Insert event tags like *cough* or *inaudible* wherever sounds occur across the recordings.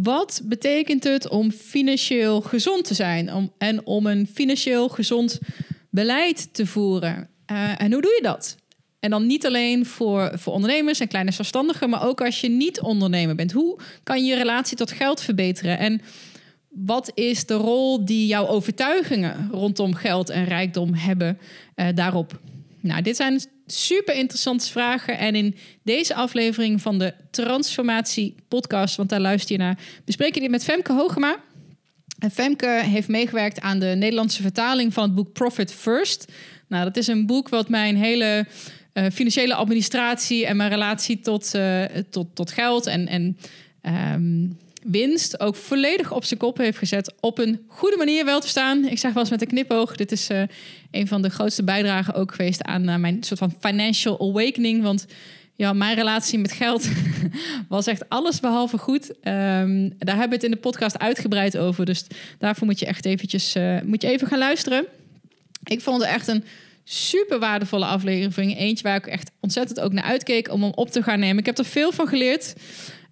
wat betekent het om financieel gezond te zijn en om een financieel gezond beleid te voeren? Uh, en hoe doe je dat? En dan niet alleen voor, voor ondernemers en kleine zelfstandigen, maar ook als je niet ondernemer bent. Hoe kan je je relatie tot geld verbeteren? En wat is de rol die jouw overtuigingen rondom geld en rijkdom hebben uh, daarop? Nou, dit zijn super interessante vragen. En in deze aflevering van de Transformatie Podcast, want daar luister je naar, bespreek je dit met Femke Hogema. En Femke heeft meegewerkt aan de Nederlandse vertaling van het boek Profit First. Nou, dat is een boek wat mijn hele uh, financiële administratie en mijn relatie tot, uh, tot, tot geld en, en um, winst ook volledig op zijn kop heeft gezet. Op een goede manier wel te staan. Ik zeg wel eens met een knipoog. Dit is uh, een van de grootste bijdragen ook geweest aan uh, mijn soort van financial awakening. Want ja, mijn relatie met geld *laughs* was echt alles behalve goed. Um, daar hebben we het in de podcast uitgebreid over. Dus daarvoor moet je echt eventjes uh, moet je even gaan luisteren. Ik vond het echt een super waardevolle aflevering. Eentje waar ik echt ontzettend ook naar uitkeek om hem op te gaan nemen. Ik heb er veel van geleerd.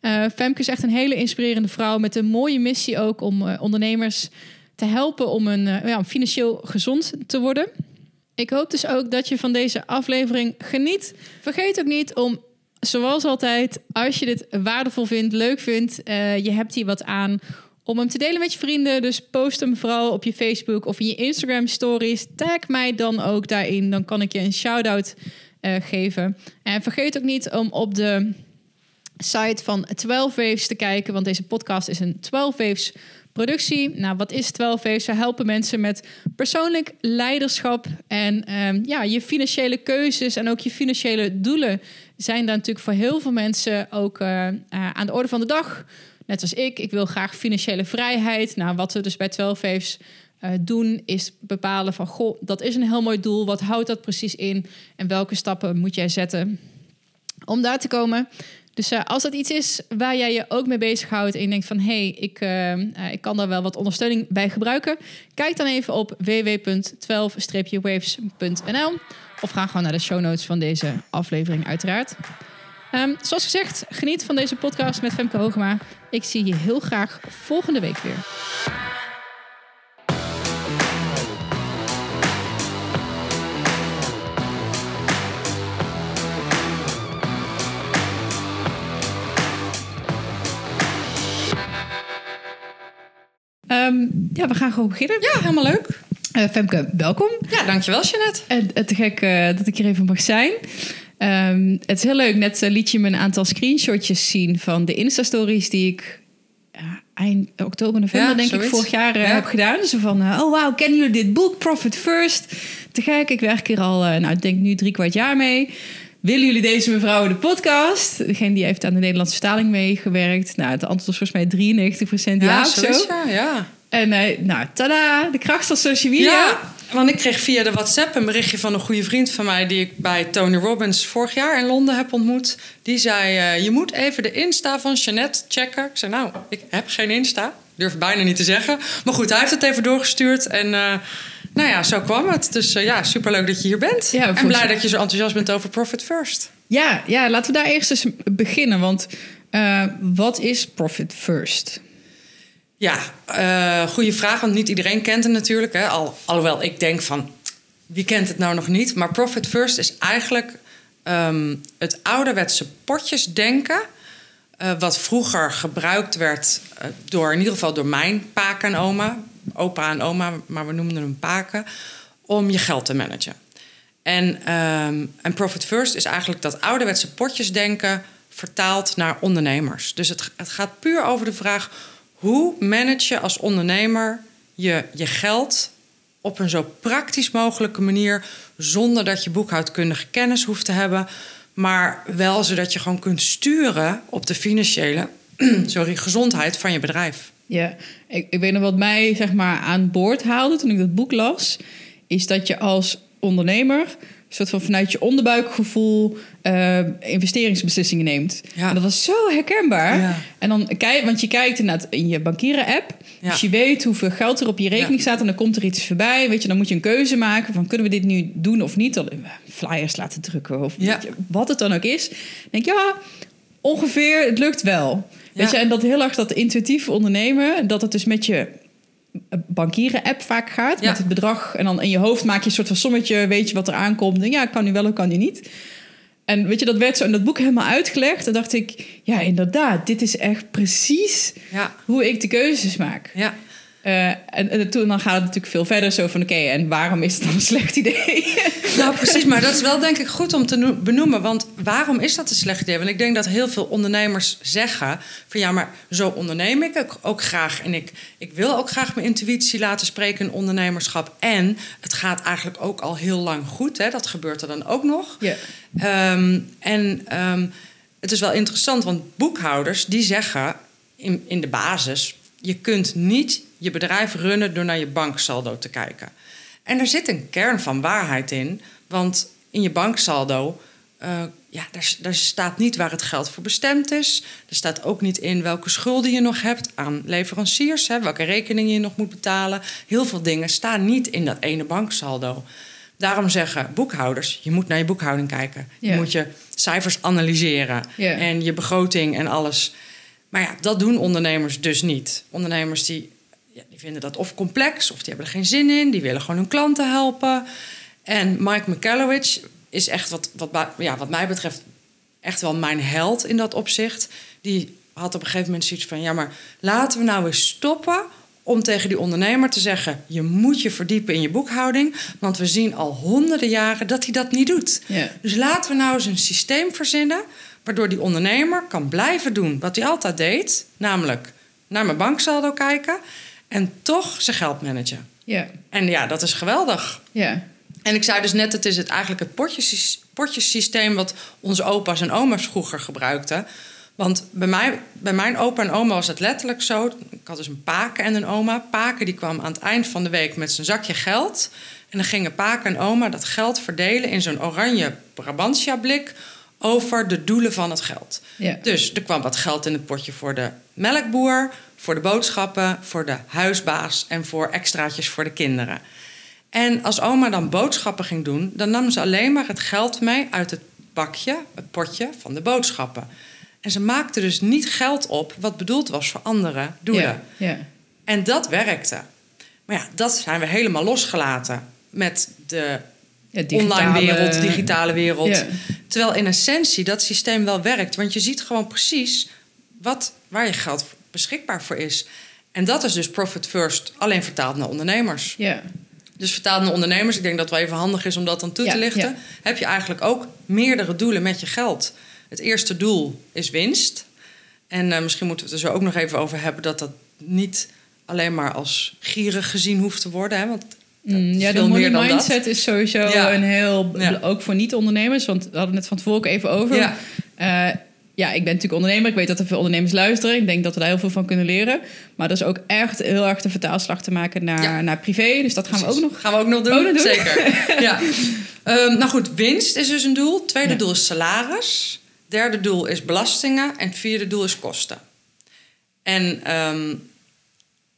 Uh, Femke is echt een hele inspirerende vrouw met een mooie missie ook om uh, ondernemers te helpen om een uh, ja, financieel gezond te worden. Ik hoop dus ook dat je van deze aflevering geniet. Vergeet ook niet om, zoals altijd, als je dit waardevol vindt, leuk vindt, je hebt hier wat aan, om hem te delen met je vrienden. Dus post hem vooral op je Facebook of in je Instagram stories. Tag mij dan ook daarin. Dan kan ik je een shout-out geven. En vergeet ook niet om op de site van 12 Waves te kijken, want deze podcast is een 12 Waves productie. Nou, wat is 12 Waves? We helpen mensen met persoonlijk leiderschap en um, ja, je financiële keuzes en ook je financiële doelen zijn daar natuurlijk voor heel veel mensen ook uh, uh, aan de orde van de dag. Net als ik, ik wil graag financiële vrijheid. Nou, wat we dus bij 12 Waves uh, doen, is bepalen van, goh, dat is een heel mooi doel. Wat houdt dat precies in? En welke stappen moet jij zetten om daar te komen? Dus uh, als dat iets is waar jij je ook mee bezighoudt en je denkt van hé, hey, ik, uh, uh, ik kan daar wel wat ondersteuning bij gebruiken, kijk dan even op www.12-waves.nl of ga gewoon naar de show notes van deze aflevering uiteraard. Um, zoals gezegd, geniet van deze podcast met Femke Hogema. Ik zie je heel graag volgende week weer. Um, ja, we gaan gewoon beginnen. Ja, helemaal leuk. Uh, Femke, welkom. Ja, dankjewel Jeanette. En uh, te gek uh, dat ik hier even mag zijn. Um, het is heel leuk. Net liet je me een aantal screenshotjes zien van de Insta-stories die ik eind oktober, november ja, denk zoiets. ik vorig jaar ja. heb gedaan. Dus van, oh wauw, kennen jullie dit boek Profit First? Te gek, ik werk hier al, nou ik denk nu drie kwart jaar mee. Willen jullie deze mevrouw de podcast? Degene die heeft aan de Nederlandse vertaling meegewerkt. Nou, het antwoord was volgens mij 93% ja, ja of zo. Ja, ja. En uh, nou, tada, de kracht van social media. Ja, want ik kreeg via de WhatsApp een berichtje van een goede vriend van mij... die ik bij Tony Robbins vorig jaar in Londen heb ontmoet. Die zei, uh, je moet even de Insta van Jeannette checken. Ik zei, nou, ik heb geen Insta. Durf bijna niet te zeggen. Maar goed, hij heeft het even doorgestuurd en... Uh, nou ja, zo kwam het. Dus uh, ja, superleuk dat je hier bent. Ja, en blij dat je zo enthousiast bent over Profit First. Ja, ja laten we daar eerst eens beginnen. Want uh, wat is Profit First? Ja, uh, goede vraag. Want niet iedereen kent het natuurlijk. Hè? Al, alhoewel ik denk van, wie kent het nou nog niet? Maar Profit First is eigenlijk um, het ouderwetse potjesdenken... Uh, wat vroeger gebruikt werd door, in ieder geval door mijn paak en oma opa en oma, maar we noemden hem paken, om je geld te managen. En, um, en Profit First is eigenlijk dat ouderwetse potjesdenken vertaald naar ondernemers. Dus het, het gaat puur over de vraag: hoe manage je als ondernemer je, je geld op een zo praktisch mogelijke manier, zonder dat je boekhoudkundige kennis hoeft te hebben, maar wel zodat je gewoon kunt sturen op de financiële *clears throat* sorry, gezondheid van je bedrijf. Ja, ik, ik weet nog wat mij zeg maar aan boord haalde toen ik dat boek las, is dat je als ondernemer soort van vanuit je onderbuikgevoel uh, investeringsbeslissingen neemt. Ja. En dat was zo herkenbaar. Ja. En dan kijk, want je kijkt inderdaad in je bankieren-app. Ja. Dus je weet hoeveel geld er op je rekening staat. En dan komt er iets voorbij. Weet je, dan moet je een keuze maken van kunnen we dit nu doen of niet? Dan flyers laten drukken of je, wat het dan ook is. Dan denk je, ja, ongeveer, het lukt wel. Weet je, en dat heel erg dat intuïtief ondernemen, dat het dus met je bankieren-app vaak gaat. Met het bedrag. En dan in je hoofd maak je een soort van sommetje, weet je wat er aankomt. En ja, kan nu wel of kan nu niet. En weet je, dat werd zo in dat boek helemaal uitgelegd. En dacht ik, ja, inderdaad, dit is echt precies Ja, hoe ik de keuzes maak. ja. Eh, en, en toen dan gaat het natuurlijk veel verder zo van... oké, en waarom is het dan een slecht idee? *laughs* Nou, precies. Maar dat is wel denk ik goed om te no- benoemen. Want waarom is dat een slecht idee? Want ik denk dat heel veel ondernemers zeggen... van ja, maar zo onderneem ik ook, ook graag. En ik, ik wil ook graag mijn intuïtie laten spreken in ondernemerschap. En het gaat eigenlijk ook al heel lang goed. Hè? Dat gebeurt er dan ook nog. ja. Ehm, en ehm, het is wel interessant, want boekhouders die zeggen in, in de basis: je kunt niet je bedrijf runnen door naar je banksaldo te kijken. En er zit een kern van waarheid in, want in je banksaldo. eh, ja, daar, daar staat niet waar het geld voor bestemd is. Er staat ook niet in welke schulden je nog hebt aan leveranciers, hè, welke rekeningen je nog moet betalen. Heel veel dingen staan niet in dat ene banksaldo. Daarom zeggen boekhouders: je moet naar je boekhouding kijken. Je moet je cijfers analyseren en je begroting en alles. Maar ja, dat doen ondernemers dus niet. Ondernemers die, ja, die vinden dat of complex of die hebben er geen zin in. Die willen gewoon hun klanten helpen. En Mike McCallowich is echt wat, wat, ja, wat mij betreft echt wel mijn held in dat opzicht. Die had op een gegeven moment zoiets van... ja, maar laten we nou eens stoppen om tegen die ondernemer te zeggen... je moet je verdiepen in je boekhouding... want we zien al honderden jaren dat hij dat niet doet. Dus laten we nou eens een systeem verzinnen... waardoor die ondernemer kan blijven doen wat hij altijd deed... namelijk naar mijn banksaldo kijken... en toch zijn geld managen. Ja, En ja, dat is geweldig. ja, En ik zei dus net, het is het eigenlijk het potjes, potjesysteem wat onze opa's en oma's vroeger gebruikten. Want bij, mij, bij mijn opa en oma was het letterlijk zo. Ik had dus een paken en een oma. Paken die kwam aan het eind van de week met zijn zakje geld. En dan gingen paken en oma dat geld verdelen in zo'n oranje Brabantia-blik over de doelen van het geld. ja. Dus er kwam wat geld in het potje voor de melkboer, voor de boodschappen, voor de huisbaas en voor extraatjes voor de kinderen. En als oma dan boodschappen ging doen, dan nam ze alleen maar het geld mee uit het bakje, het potje van de boodschappen. En ze maakte dus niet geld op wat bedoeld was voor andere doelen. Ja, ja. En dat werkte. Maar ja, dat zijn we helemaal losgelaten met de Ja, digitale- online wereld, digitale wereld. Terwijl in essentie dat systeem wel werkt. Want je ziet gewoon precies wat, waar je geld beschikbaar voor is. En dat is dus Profit First, alleen vertaald naar ondernemers. Ja, Dus vertaald naar ondernemers, ik denk dat het wel even handig is om dat dan toe Ja, te lichten. ja. Heb je eigenlijk ook meerdere doelen met je geld. Het eerste doel is winst. En eh, misschien moeten we het er zo ook nog even over hebben dat dat niet alleen maar als gierig gezien hoeft te worden. Hè? Want Mm, ja de money dan dat. mindset is sowieso Ja. een heel... Ja. Ook voor niet-ondernemers, want we hadden het van tevoren ook even over. Ja. Eh, ja, ik ben natuurlijk ondernemer. Ik weet dat er veel ondernemers luisteren. Ik denk dat we daar heel veel van kunnen leren. Maar dat is ook echt heel erg de vertaalslag te maken naar, Ja. naar privé. Dus dat gaan we ook nog... Gaan we ook nog doen? Ook nog doen. Zeker. *laughs* ja. Ehm, nou goed, winst is dus een doel. Tweede Ja. doel is salaris. Derde doel is belastingen. En vierde doel is kosten. En, ehm,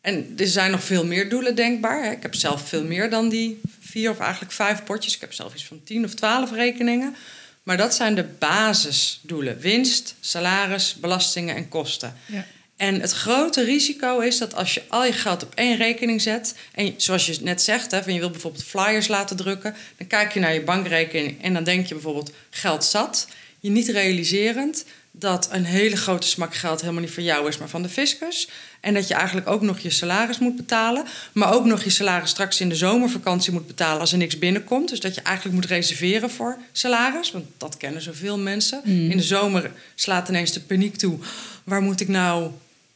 en er zijn nog veel meer doelen denkbaar. Hè. Ik heb zelf veel meer dan die vier of eigenlijk vijf potjes. Ik heb zelf iets van tien of twaalf rekeningen. Maar dat zijn de basisdoelen. Winst, salaris, belastingen en kosten. Ja. En het grote risico is dat als je al je geld op één rekening zet... en zoals je net zegt, hè, van je wil bijvoorbeeld flyers laten drukken... dan kijk je naar je bankrekening en dan denk je bijvoorbeeld geld zat. Je niet realiserend dat een hele grote smak geld helemaal niet voor jou is... maar van de fiscus. En dat je eigenlijk ook nog je salaris moet betalen... maar ook nog je salaris straks in de zomervakantie moet betalen... als er niks binnenkomt. Dus dat je eigenlijk moet reserveren voor salaris. Want dat kennen zoveel mensen. Mm. In de zomer slaat ineens de paniek toe. Waar moet ik nou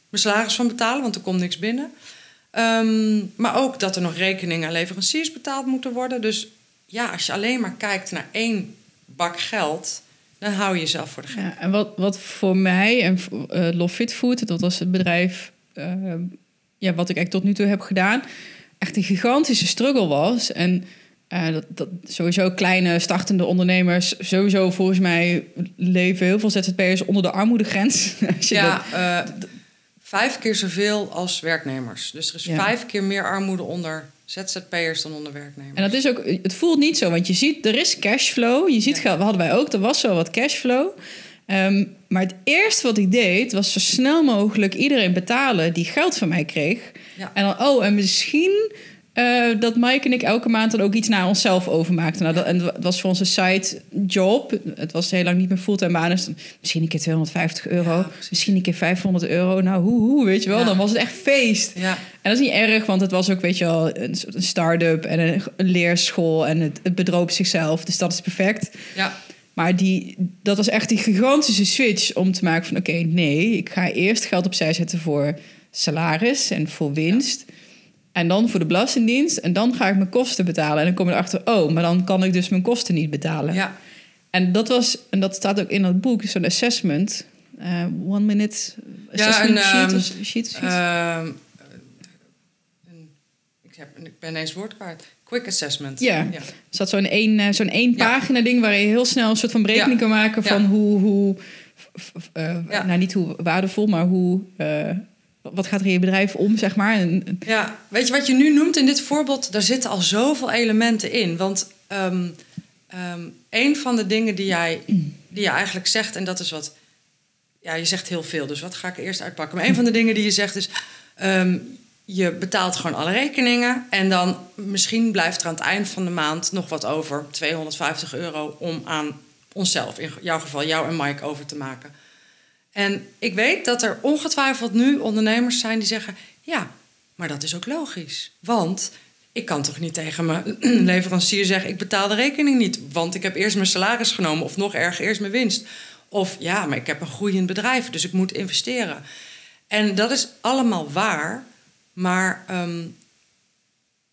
mijn salaris van betalen, want er komt niks binnen. Ehm, maar ook dat er nog rekeningen en leveranciers betaald moeten worden. Dus ja, als je alleen maar kijkt naar één bak geld, dan hou je jezelf voor de gek. Ja, en wat, wat voor mij en eh Love Fit Food, dat was het bedrijf eh, ja, wat ik eigenlijk tot nu toe heb gedaan, echt een gigantische struggle was. En eh, dat, dat sowieso kleine startende ondernemers, sowieso volgens mij leven heel veel ZZP'ers onder de armoedegrens. *laughs* Als je dat- Ja, eh, vijf keer zoveel als werknemers. Dus er is Ja. vijf keer meer armoede onder ZZP'ers dan onder werknemers. En dat is ook, het voelt niet zo, want je ziet, er is cashflow. Je ziet Ja. hadden wij ook, er was zo wat cashflow. Ehm, maar het eerste wat ik deed, was zo snel mogelijk iedereen betalen die geld van mij kreeg. Ja. En dan, oh, en misschien eh, dat Mike en ik elke maand dan ook iets naar onszelf overmaakten. Nou, dat, en het was voor onze site job. Het was heel lang niet meer fulltime baan. Dus dan misschien een keer 250 euro. Ja, misschien een keer 500 euro. Nou, hoe, hoe, weet je wel. Ja. Dan was het echt feest. Ja. En dat is niet erg, want het was ook, weet je wel, een, soort een start-up en een, een leerschool. En het, het bedroop zichzelf. Dus dat is perfect. Ja. Maar die, dat was echt die gigantische switch om te maken van... oké, nee, ik ga eerst geld opzij zetten voor salaris en voor winst. En dan voor de Belastingdienst. En dan ga ik mijn kosten betalen. En dan kom je erachter, oh, maar dan kan ik dus mijn kosten niet betalen. Ja. En dat was, en dat staat ook in dat boek, zo'n assessment. eh, one minute assessment een, sheet. ehm, of sheet, zoiets. Ehm, een- ik, heb, ik ben ineens woord kwijt. Quick assessment. Ja. Er zat zo'n één, eh, zo'n één Ja. pagina ding waar je heel snel een soort van berekening Ja. kan maken van Ja. hoe, hoe f- f- eh, Ja. nou niet hoe waardevol, maar hoe, wat gaat er in je bedrijf om, zeg maar. Ja, weet je wat je nu noemt in dit voorbeeld? Daar zitten al zoveel elementen in. Want ehm, ehm, een van de dingen die jij die je eigenlijk zegt, en dat is wat. Ja, je zegt heel veel, dus wat ga ik eerst uitpakken? Maar een van de dingen die je zegt is. ehm, je betaalt gewoon alle rekeningen. En dan misschien blijft er aan het eind van de maand nog wat over. 250 euro om aan onszelf, in jouw geval jou en Mike, over te maken. En ik weet dat er ongetwijfeld nu ondernemers zijn die zeggen: ja, maar dat is ook logisch. Want ik kan toch niet tegen mijn *clears throat* leverancier zeggen: ik betaal de rekening niet, want ik heb eerst mijn salaris genomen, of nog erger, eerst mijn winst. Of ja, maar ik heb een groeiend bedrijf, dus ik moet investeren. En dat is allemaal waar, maar ehm,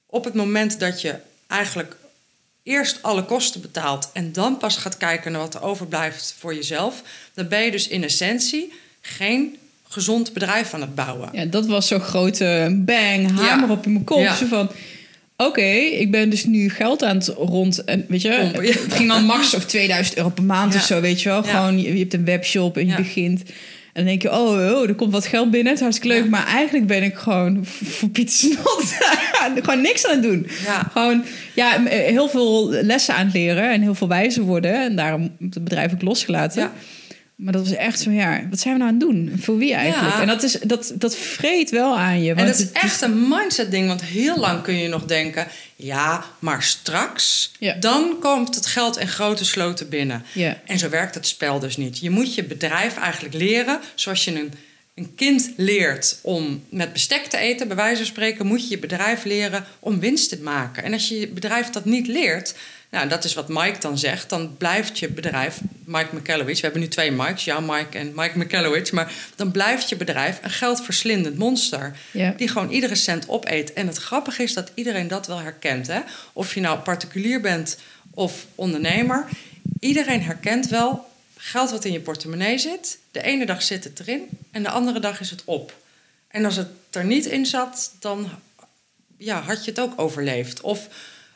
op het moment dat je eigenlijk eerst alle kosten betaalt en dan pas gaat kijken naar wat er overblijft voor jezelf, dan ben je dus in essentie geen gezond bedrijf aan het bouwen. ja, dat was zo'n grote bang, hamer Ja. op in mijn kop. Ja. Zo van, oké, ik ben dus nu geld aan het rond... En weet je, het ging dan max of 2000 euro per maand Ja. of zo, weet je wel. Gewoon, je, je hebt een webshop en je begint... En dan denk je, oh, oh, er komt wat geld binnen. Het is hartstikke leuk. Ja. Maar eigenlijk ben ik gewoon voor Piet Snot *laughs* gewoon niks aan het doen. Ja. Gewoon ja, m- heel veel lessen aan het leren en heel veel wijzer worden. En daarom het bedrijf ook losgelaten. Ja. Maar dat was echt zo, ja, wat zijn we nou aan het doen? Voor wie eigenlijk? Ja. En dat, is, dat, dat vreet wel aan je. En dat is echt een mindset ding, want heel lang kun je nog denken: ja, maar straks, Ja. dan komt het geld in grote sloten binnen. Ja. En zo werkt het spel dus niet. Je moet je bedrijf eigenlijk leren zoals je een, een kind leert om met bestek te eten, bij wijze van spreken, moet je je bedrijf leren om winst te maken. En als je je bedrijf dat niet leert, nou, dat is wat Mike dan zegt, dan blijft je bedrijf, Mike McCallowich, we hebben nu twee Mikes, jou Mike en Mike McCallowich, maar dan blijft je bedrijf een geldverslindend monster Ja. die gewoon iedere cent opeet. En het grappige is dat iedereen dat wel herkent. Hè? Of je nou particulier bent of ondernemer. Iedereen herkent wel geld wat in je portemonnee zit. De ene dag zit het erin en de andere dag is het op. En als het er niet in zat, dan ja, had je het ook overleefd. Of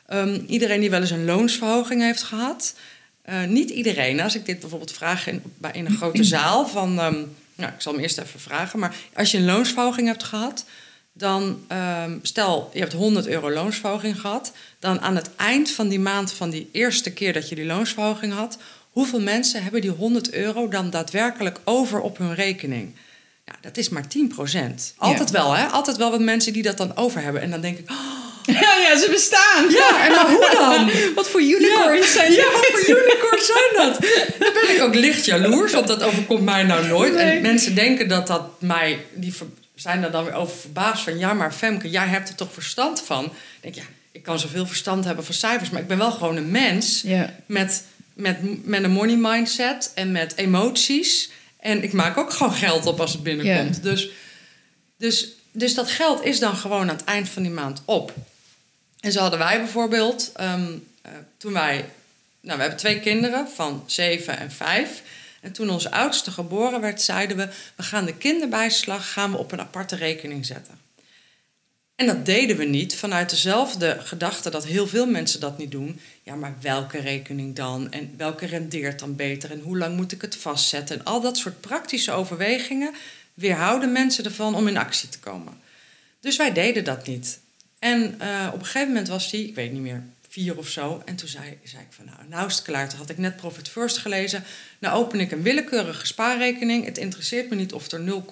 ehm, iedereen die wel eens een loonsverhoging heeft gehad. eh, niet iedereen. Als ik dit bijvoorbeeld vraag in, bij, in een grote *clears throat* zaal van... ehm, nou, ik zal hem eerst even vragen. Maar als je een loonsverhoging hebt gehad... dan ehm, stel, je hebt 100 euro loonsverhoging gehad... dan aan het eind van die maand van die eerste keer dat je die loonsverhoging had... hoeveel mensen hebben die 100 euro dan daadwerkelijk over op hun rekening? Ja, dat is maar 10% Altijd wel, hè? Altijd wel wat mensen die dat dan over hebben. En dan denk ik, oh, *laughs* Ja, ja, ze bestaan. ja, en maar hoe dan? *laughs* Wat voor unicorns zijn Ja, dit? wat voor unicorns zijn dat? Dan ben ik ook licht jaloers, want dat overkomt mij nou nooit. Nee. En mensen denken dat dat mij... Die zijn er dan weer over verbaasd van... ja, maar Femke, jij hebt er toch verstand van? Ik denk, ja, ik kan zoveel verstand hebben van cijfers... maar ik ben wel gewoon een mens Ja. met, met, met een money mindset en met emoties. En ik maak ook gewoon geld op als het binnenkomt. Ja. Dus, dus, dus dat geld is dan gewoon aan het eind van die maand op. En zo hadden wij bijvoorbeeld, ehm, eh, toen wij... Nou, we hebben twee kinderen van zeven en vijf. En toen onze oudste geboren werd, zeiden we... we gaan de kinderbijslag gaan we op een aparte rekening zetten. En dat deden we niet vanuit dezelfde gedachte dat heel veel mensen dat niet doen. Ja, maar welke rekening dan? En welke rendeert dan beter? En hoe lang moet ik het vastzetten? En al dat soort praktische overwegingen weerhouden mensen ervan om in actie te komen. Dus wij deden dat niet. En eh, op een gegeven moment was die, ik weet niet meer, vier of zo. En toen zei, zei ik van, nou, nou is het klaar. Toen had ik net Profit First gelezen. Nou open ik een willekeurige spaarrekening. Het interesseert me niet of er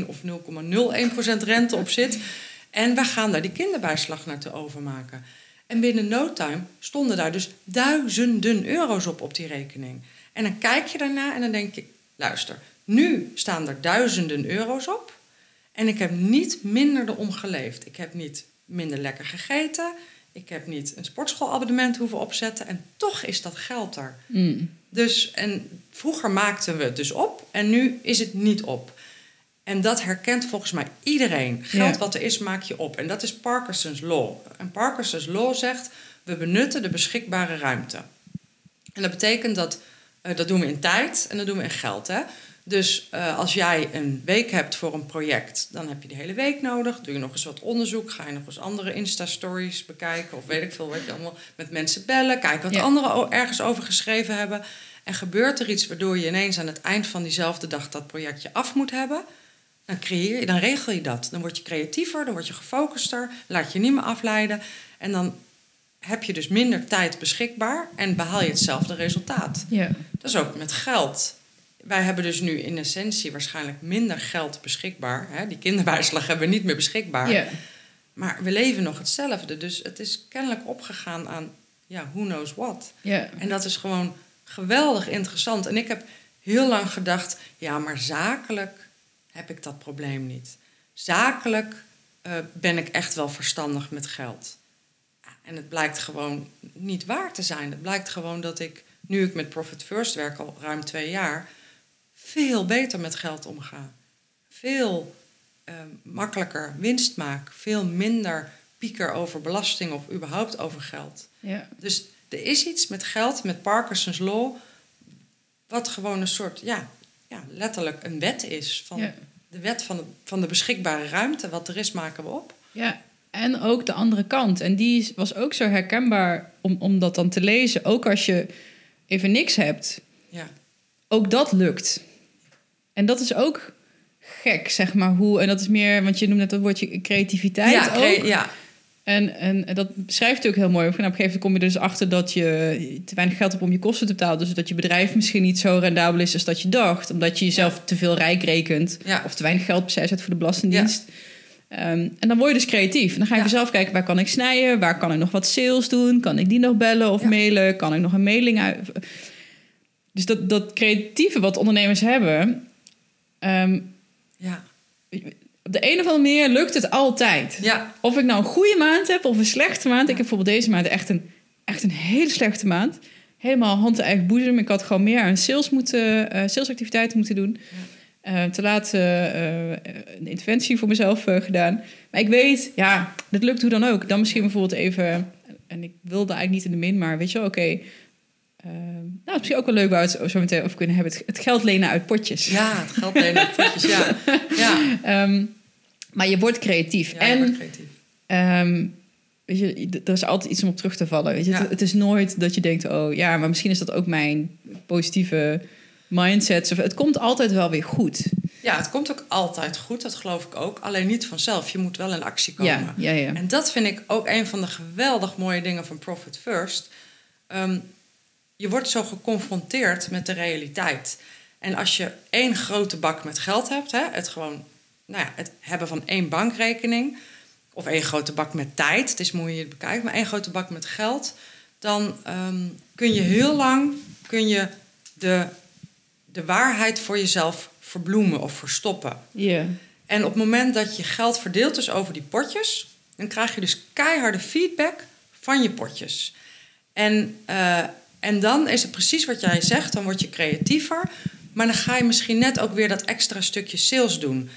0,1 of 0,01% rente op zit. En we gaan daar die kinderbijslag naartoe overmaken. En binnen no time stonden daar dus duizenden euro's op op die rekening. En dan kijk je daarna en dan denk je, luister, nu staan er duizenden euro's op. En ik heb niet minder erom geleefd. Ik heb niet minder lekker gegeten. Ik heb niet een sportschoolabonnement hoeven opzetten. En toch is dat geld er. Mm. Dus, en vroeger maakten we het dus op en nu is het niet op. En dat herkent volgens mij iedereen. Geld Ja. wat er is, maak je op. En dat is Parkinson's Law. En Parkinson's Law zegt, we benutten de beschikbare ruimte. En dat betekent dat, eh, dat doen we in tijd en dat doen we in geld. Hè? Dus eh, als jij een week hebt voor een project, dan heb je de hele week nodig. Doe je nog eens wat onderzoek, ga je nog eens andere Insta-stories bekijken... of weet ik veel wat je allemaal met mensen bellen... kijken wat Ja. anderen ergens over geschreven hebben... En gebeurt er iets waardoor je ineens aan het eind van diezelfde dag dat projectje af moet hebben, dan, creëer je, dan regel je dat. Dan word je creatiever, dan word je gefocuster, laat je niet meer afleiden. En dan heb je dus minder tijd beschikbaar en behaal je hetzelfde resultaat. Ja. Dat is ook met geld. Wij hebben dus nu in essentie waarschijnlijk minder geld beschikbaar. Hè? Die kinderbijslag hebben we niet meer beschikbaar. Maar we leven nog hetzelfde. Dus het is kennelijk opgegaan aan, ja, who knows what. En dat is gewoon geweldig interessant. En ik heb heel lang gedacht, ja, maar zakelijk heb ik dat probleem niet. Zakelijk eh, ben ik echt wel verstandig met geld. En het blijkt gewoon niet waar te zijn. Het blijkt gewoon dat ik, nu ik met Profit First werk al ruim twee jaar, veel beter met geld omga. Veel eh, makkelijker winst maak. Veel minder pieker over belasting of überhaupt over geld. Ja. Dus er is iets met geld, met Parkinson's Law, wat gewoon een soort, ja, ja letterlijk een wet is. Van Ja. De wet van de, van de beschikbare ruimte. Wat er is, maken we op. Ja, en ook de andere kant. En die was ook zo herkenbaar om, om dat dan te lezen. Ook als je even niks hebt, Ja, ook dat lukt. En dat is ook gek, zeg maar. Hoe, en dat is meer, want je noemt net dat woordje creativiteit ja, cre- ook. ja, En, en dat beschrijft hij ook heel mooi. Op een gegeven moment kom je er dus achter dat je te weinig geld hebt om je kosten te betalen. Dus dat je bedrijf misschien niet zo rendabel is als dat je dacht. Omdat je jezelf te veel rijk rekent. Ja. Of te weinig geld opzij zet voor de Belastingdienst. Ehm, en dan word je dus creatief. En dan ga je Ja. zelf kijken, waar kan ik snijden? Waar kan ik nog wat sales doen? Kan ik die nog bellen of Ja. mailen? Kan ik nog een mailing uit... Dus dat, dat creatieve wat ondernemers hebben... ehm, ja, op de een of andere manier lukt het altijd. ja, Of ik nou een goede maand heb of een slechte maand. Ik heb bijvoorbeeld deze maand echt een, echt een hele slechte maand. Helemaal hand en eigen boezem. Ik had gewoon meer aan sales moeten, eh, salesactiviteiten moeten doen. Eh, te laat eh, een interventie voor mezelf gedaan. Maar ik weet, ja, dat lukt hoe dan ook. Dan misschien bijvoorbeeld even... En ik wilde eigenlijk niet in de min, maar weet je wel, oké... eh, nou, het is misschien ook wel leuk waar we het zo meteen over kunnen hebben. Het, het geld lenen uit potjes. ja, het geld lenen op voetjes, ja. *laughs* Ja, Ehm, maar je wordt creatief. ja je en wordt creatief. Ehm, weet je, er is altijd iets om op terug te vallen. Weet je? Ja. Het, het is nooit dat je denkt, oh ja, maar misschien is dat ook mijn positieve mindset. Of, het komt altijd wel weer goed. Ja, het komt ook altijd goed, dat geloof ik ook. Alleen niet vanzelf, je moet wel in actie komen. Ja, ja, ja. En dat vind ik ook een van de geweldig mooie dingen van Profit First. Je wordt zo geconfronteerd met de realiteit. En als je één grote bak met geld hebt, hè, het gewoon nou ja, het hebben van één bankrekening, of één grote bak met tijd, het is hoe je het bekijkt, maar één grote bak met geld, dan ehm, kun je heel lang kun je de, de waarheid voor jezelf verbloemen of verstoppen. Ja. En op het moment dat je geld verdeelt dus over die potjes, dan krijg je dus keiharde feedback van je potjes. En, eh, en dan is het precies wat jij zegt, dan word je creatiever, maar dan ga je misschien net ook weer dat extra stukje sales doen.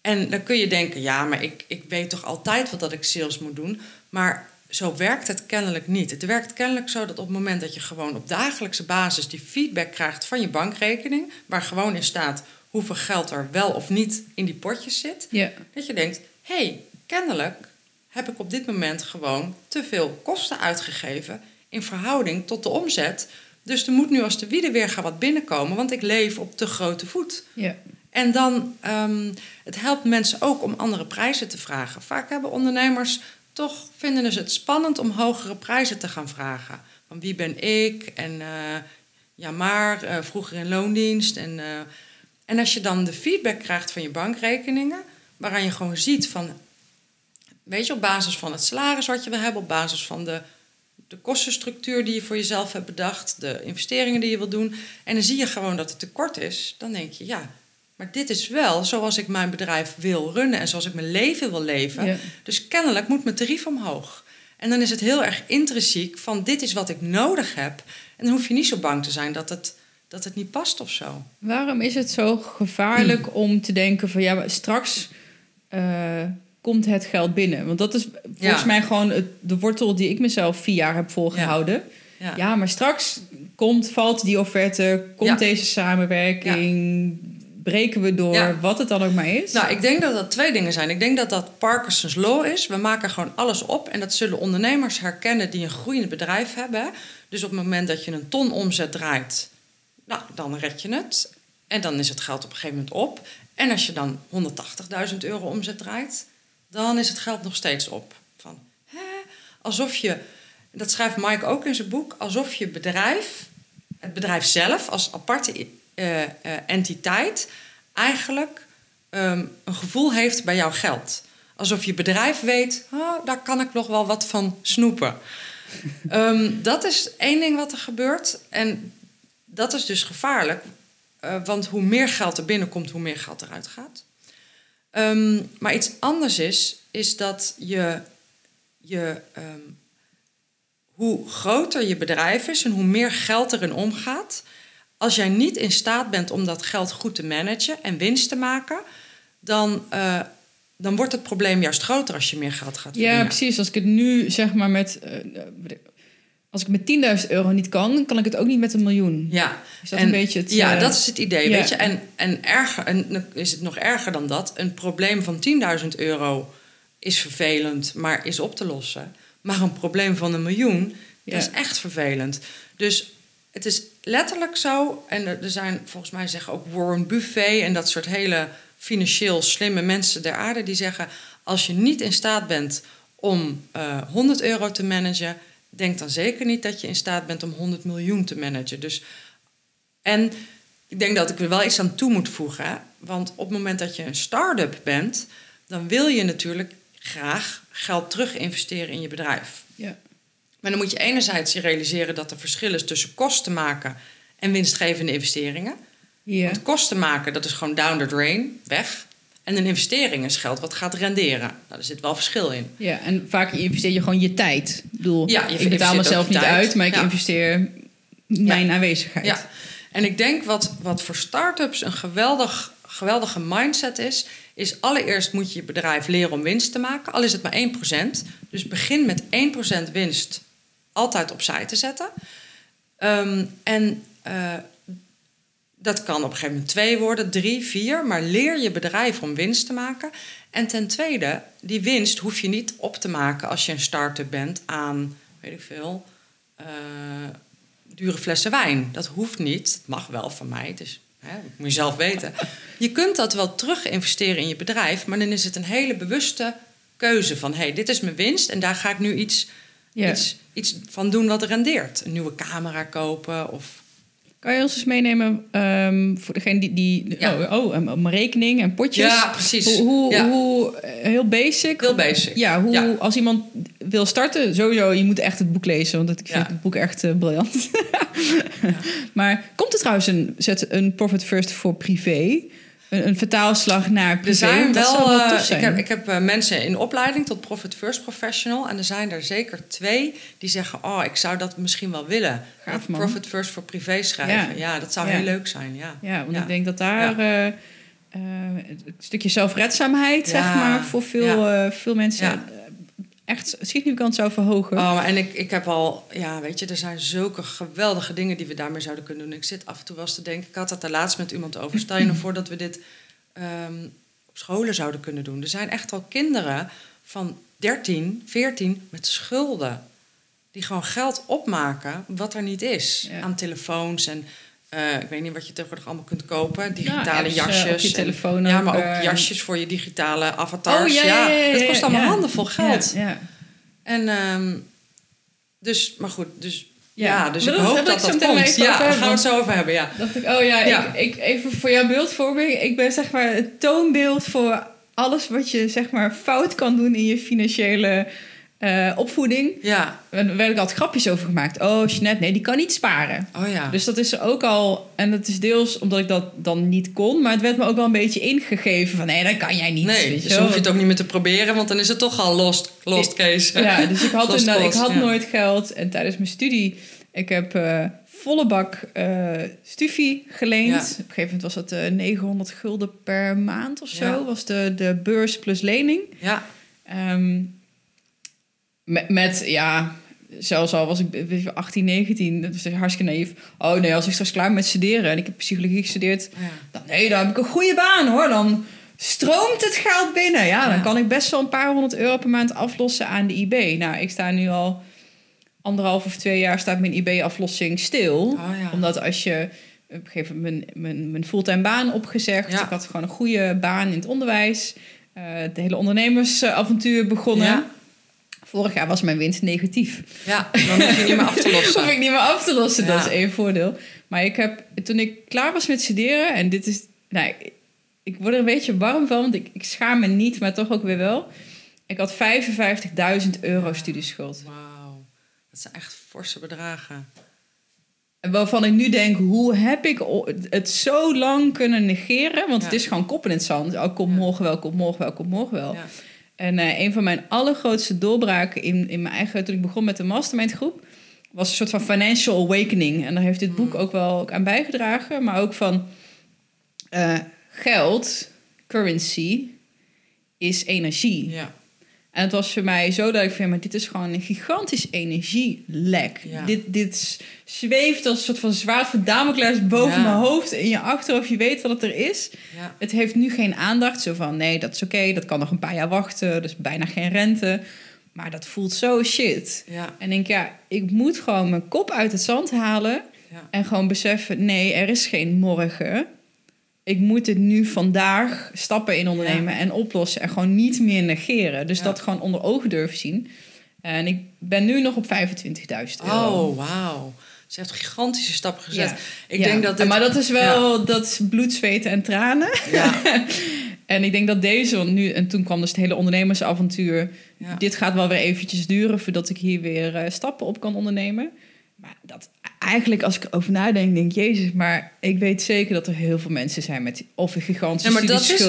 En dan kun je denken, ja, maar ik, ik weet toch altijd wat dat ik sales moet doen. Maar zo werkt het kennelijk niet. Het werkt kennelijk zo dat op het moment dat je gewoon op dagelijkse basis die feedback krijgt van je bankrekening, waar gewoon in staat hoeveel geld er wel of niet in die potjes zit, Ja. dat je denkt, hé, hey, kennelijk heb ik op dit moment gewoon te veel kosten uitgegeven in verhouding tot de omzet. Dus er moet nu als de wiede weer gaan wat binnenkomen, want ik leef op te grote voet. Ja. En dan, ehm, het helpt mensen ook om andere prijzen te vragen. Vaak hebben ondernemers toch vinden ze het spannend om hogere prijzen te gaan vragen. Van wie ben ik? En eh, ja, maar eh, vroeger in loondienst. En, eh, en als je dan de feedback krijgt van je bankrekeningen, waaraan je gewoon ziet van, weet je, op basis van het salaris wat je wil hebben, op basis van de, de kostenstructuur die je voor jezelf hebt bedacht, de investeringen die je wil doen, en dan zie je gewoon dat het tekort is, dan denk je, ja, maar dit is wel zoals ik mijn bedrijf wil runnen en zoals ik mijn leven wil leven. Ja. Dus kennelijk moet mijn tarief omhoog. En dan is het heel erg intrinsiek van dit is wat ik nodig heb. En dan hoef je niet zo bang te zijn dat het, dat het niet past of zo. Waarom is het zo gevaarlijk *clears throat* om te denken van ja, maar straks eh, komt het geld binnen? Want dat is volgens Ja. mij gewoon het, de wortel die ik mezelf vier jaar heb volgehouden. Ja. Ja, maar straks komt, valt die offerte, komt deze samenwerking, breken we door, wat het dan ook maar is. Nou, ik denk dat dat twee dingen zijn. Ik denk dat dat Parkinson's Law is. We maken gewoon alles op. En dat zullen ondernemers herkennen die een groeiend bedrijf hebben. Dus op het moment dat je een ton omzet draait, nou, dan red je het. En dan is het geld op een gegeven moment op. En als je dan 180.000 euro omzet draait, dan is het geld nog steeds op. Van, hè? Alsof je, dat schrijft Mike ook in zijn boek, alsof je bedrijf, het bedrijf zelf als aparte eh, eh, entiteit, eigenlijk ehm, een gevoel heeft bij jouw geld. Alsof je bedrijf weet, oh, daar kan ik nog wel wat van snoepen. *laughs* Ehm, dat is één ding wat er gebeurt. En dat is dus gevaarlijk. eh, want hoe meer geld er binnenkomt, hoe meer geld eruit gaat. Ehm, maar iets anders is, is dat je, je ehm, hoe groter je bedrijf is en hoe meer geld erin omgaat, als jij niet in staat bent om dat geld goed te managen en winst te maken, dan, eh, dan wordt het probleem juist groter als je meer geld gaat ja, verdienen. precies. Als ik het nu zeg maar met. eh, als ik met 10.000 euro niet kan, kan ik het ook niet met een miljoen. Ja, Is dat En- een beetje het. ja eh, dat is het idee, ja. weet je. En, en, erger, en dan is het nog erger dan dat. Een probleem van 10.000 euro is vervelend, maar is op te lossen. Maar een probleem van een miljoen, Ja. dat is echt vervelend. Dus het is letterlijk zo... en er zijn, volgens mij zeggen ook Warren Buffet... en dat soort hele financieel slimme mensen der aarde... die zeggen, als je niet in staat bent om eh 100 euro te managen... denk dan zeker niet dat je in staat bent om 100 miljoen te managen. Dus en ik denk dat ik er wel iets aan toe moet voegen. Want op het moment dat je een start-up bent, dan wil je natuurlijk graag geld terug investeren in je bedrijf. Ja. Maar dan moet je enerzijds je realiseren dat er verschil is tussen kosten maken en winstgevende investeringen. Ja. Want kosten maken, dat is gewoon down the drain, weg. En een investering is geld wat gaat renderen. Nou, daar zit wel verschil in. ja, en vaak investeer je gewoon je tijd. Ik bedoel, Ja, je ik betaal mezelf niet tijd. uit, maar ik Ja. investeer mijn aanwezigheid. Ja, en ik denk wat, wat voor start-ups een geweldig, geweldige mindset is, is allereerst moet je je bedrijf leren om winst te maken, al is het maar 1%. Dus begin met 1% winst altijd opzij te zetten. Ehm, en eh, dat kan op een gegeven moment twee worden, drie, vier, maar leer je bedrijf om winst te maken. En ten tweede, die winst hoef je niet op te maken als je een start-up bent aan, weet ik veel, eh, dure flessen wijn. Dat hoeft niet. Het mag wel van mij. Het is, hè, dat moet je zelf weten. Je kunt dat wel terug investeren in je bedrijf, maar dan is het een hele bewuste keuze van: hé, hey, dit is mijn winst en daar ga ik nu iets, iets, iets van doen wat rendeert. Een nieuwe camera kopen of. Kan je ons eens meenemen ehm, voor degene die... die Ja. Oh, oh een, een rekening en potjes. Ja, precies. Hoe, hoe, Ja. hoe eh, heel basic. Heel basic. Ja, hoe, Ja. als iemand wil starten, sowieso, je moet echt het boek lezen, want ik vind het boek echt eh, briljant. *laughs* maar komt er trouwens een, zet een Profit First voor privé? Een, een vertaalslag naar privé? Er zijn dat wel, zou wel eh, tof zijn. ik heb, ik heb eh, mensen in opleiding tot Profit First Professional. En er zijn er zeker twee die zeggen: Oh, ik zou dat misschien wel willen. Gaaf, man. Profit First voor privé schrijven. Ja, Ja. dat zou Ja. heel leuk zijn. Ja, Ja, want ik denk dat daar eh, eh, een stukje zelfredzaamheid, zeg maar, voor veel, eh, veel mensen eh, echt significant zou verhogen. Oh, en ik, ik heb al, ja, weet je, er zijn zulke geweldige dingen die we daarmee zouden kunnen doen. Ik zit af en toe wel eens te denken, ik had het er laatst met iemand over. Stel je nou voor dat we dit ehm, op scholen zouden kunnen doen. Er zijn echt al kinderen van 13, 14 met schulden. Die gewoon geld opmaken wat er niet is. Ja. Aan telefoons en eh, ik weet niet wat je tegenwoordig allemaal kunt kopen. Digitale Ja, apps, eh, jasjes. en- telefoon ja, maar ook eh, jasjes voor je digitale avatars. Oh, ja, Het kost allemaal handenvol geld. En ehm, dus, maar goed, dus ja, Ja. dus Maar ik dat- hoop dat ik dat komt. Ja, daar gaan we het zo over hebben, ja. dacht ik, oh ja, Ja. Ik, ik, even voor jouw beeldvorming. Ik ben zeg maar het toonbeeld voor alles wat je zeg maar fout kan doen in je financiële eh, opvoeding. Ja, Er werd ik altijd grapjes over gemaakt. Oh, Jeanette, nee, die kan niet sparen. oh ja. Dus dat is er ook al, en dat is deels omdat ik dat dan niet kon, maar het werd me ook wel een beetje ingegeven van nee, dat kan jij niet. nee, dus hoef je het ook niet meer te proberen, want dan is het toch al lost, lost case. Ja, dus ik had, *laughs* Lost inderdaad- ik had ja. nooit geld. En tijdens mijn studie, ik heb eh, volle bak eh stufie geleend. Ja. Op een gegeven moment was dat eh 900 gulden per maand of zo. Ja. Was de, de beurs plus lening. Ja, Ehm, met, met, ja, zelfs al was ik weet je, 18, 19, dat was hartstikke naïef. Oh nee, als ik straks klaar ben met studeren en ik heb psychologie gestudeerd, ja. dan, nee, dan heb ik een goede baan hoor. Dan stroomt het geld binnen. Ja, dan Ja. kan ik best wel een paar honderd euro per maand aflossen aan de IB. Nou, ik sta nu al anderhalf of twee jaar staat mijn IB-aflossing stil. Oh ja. Omdat als je op een gegeven moment mijn, mijn, mijn fulltime baan opgezegd. Ik had gewoon een goede baan in het onderwijs. Eh het hele ondernemersavontuur begonnen. Vorig jaar was mijn winst negatief. ja, dan hoef je niet meer af te *laughs* lossen. Hoef ik niet meer af te lossen, dat is één voordeel. Maar ik heb, toen ik klaar was met studeren, en dit is, nou, ik, ik word er een beetje warm van, want ik, ik schaam me niet, maar toch ook weer wel. Ik had 55.000 euro studieschuld. Wauw, dat zijn echt forse bedragen. En Waarvan ik nu denk, hoe heb ik het zo lang kunnen negeren? Want het is gewoon kop in het zand. Oh, kom morgen wel, kom morgen wel, kom morgen wel. Ja. En eh, een van mijn allergrootste doorbraken in, in mijn eigen... toen ik begon met de mastermind groep... was een soort van financial awakening. En daar heeft dit boek Mm. ook wel ook aan bijgedragen. Maar ook van eh, geld, currency, is energie. Ja. En het was voor mij zo dat ik vind, maar dit is gewoon een gigantisch energielek. Ja. Dit, dit zweeft als een soort van zwaard van Damocles boven Ja. mijn hoofd. In je achterhoofd, je weet dat het er is. Ja. Het heeft nu geen aandacht. Zo van, nee, dat is oké, dat kan nog een paar jaar wachten. Dus bijna geen rente. Maar dat voelt zo shit. Ja. En denk, ja, ik moet gewoon mijn kop uit het zand halen. En gewoon beseffen, nee, er is geen morgen. Ik moet het nu vandaag stappen in ondernemen en oplossen. En gewoon niet meer negeren. Dus Ja. dat gewoon onder ogen durven zien. En ik ben nu nog op 25.000 euro. Oh, wauw. Ze heeft gigantische stappen gezet. Ja. Ik denk dat dit... Maar dat is wel dat is bloed, zweten en tranen. Ja, *laughs* En ik denk dat deze want nu... En toen kwam dus het hele ondernemersavontuur. Dit gaat wel weer eventjes duren voordat ik hier weer eh, stappen op kan ondernemen. Maar dat eigenlijk, als ik erover nadenk, denk ik, Jezus, maar ik weet zeker dat er heel veel mensen zijn met of een gigantische Ja,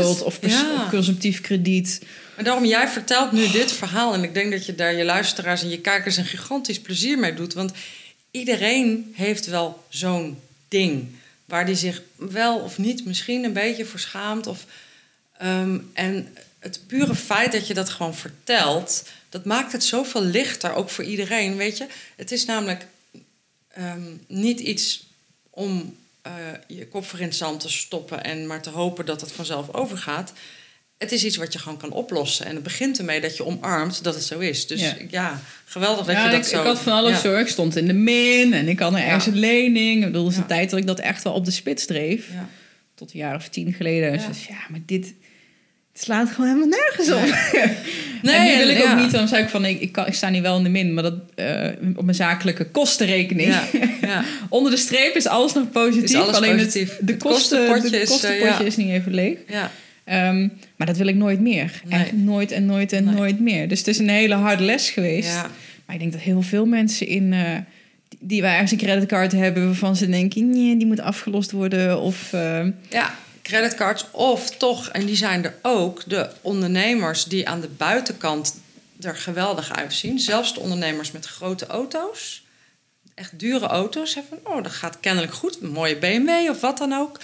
het. of, Ja. of consumptief krediet. Maar daarom, jij vertelt nu dit verhaal. En ik denk dat je daar je luisteraars en je kijkers een gigantisch plezier mee doet. Want iedereen heeft wel zo'n ding. Waar die zich wel of niet misschien een beetje voor schaamt. Of, ehm, en het pure feit dat je dat gewoon vertelt... dat maakt het zoveel lichter, ook voor iedereen. Weet je, het is namelijk ehm, niet iets om eh, je kop voor in het zand te stoppen... en maar te hopen dat het vanzelf overgaat het is iets wat je gewoon kan oplossen. En het begint ermee dat je omarmt dat het zo is. Dus Ja. ja, geweldig dat ja, je dat ik, zo... ik had van alles ja. hoor. Ik stond in de min en ik had er ergens een lening. Ik bedoel, er is een tijd dat ik dat echt wel op de spits dreef. Tot een jaar of tien geleden. Dus, ja maar dit... Het slaat gewoon helemaal nergens op. Nee, *laughs* en nu wil ik ja. ook niet, dan zei ik van, ik, ik, kan, ik sta nu wel in de min, maar dat eh, op mijn zakelijke kostenrekening. Ja, ja. *laughs* Onder de streep is alles nog positief. Is alles alleen positief. Het, de, Het kosten, kostenpotje de is, eh, kostenpotje ja. is niet even leeg. ja. Ehm, maar dat wil ik nooit meer. Nee. Echt nooit en nooit en Nee. nooit meer. Dus het is een hele harde les geweest. ja. Maar ik denk dat heel veel mensen in... eh, die, waar ergens een creditcard hebben... waarvan ze denken, nee, die moet afgelost worden. Of eh, Ja, creditcards of toch, en die zijn er ook, de ondernemers die aan de buitenkant er geweldig uitzien. Zelfs de ondernemers met grote auto's, echt dure auto's, hebben van, oh, dat gaat kennelijk goed, een mooie BMW of wat dan ook.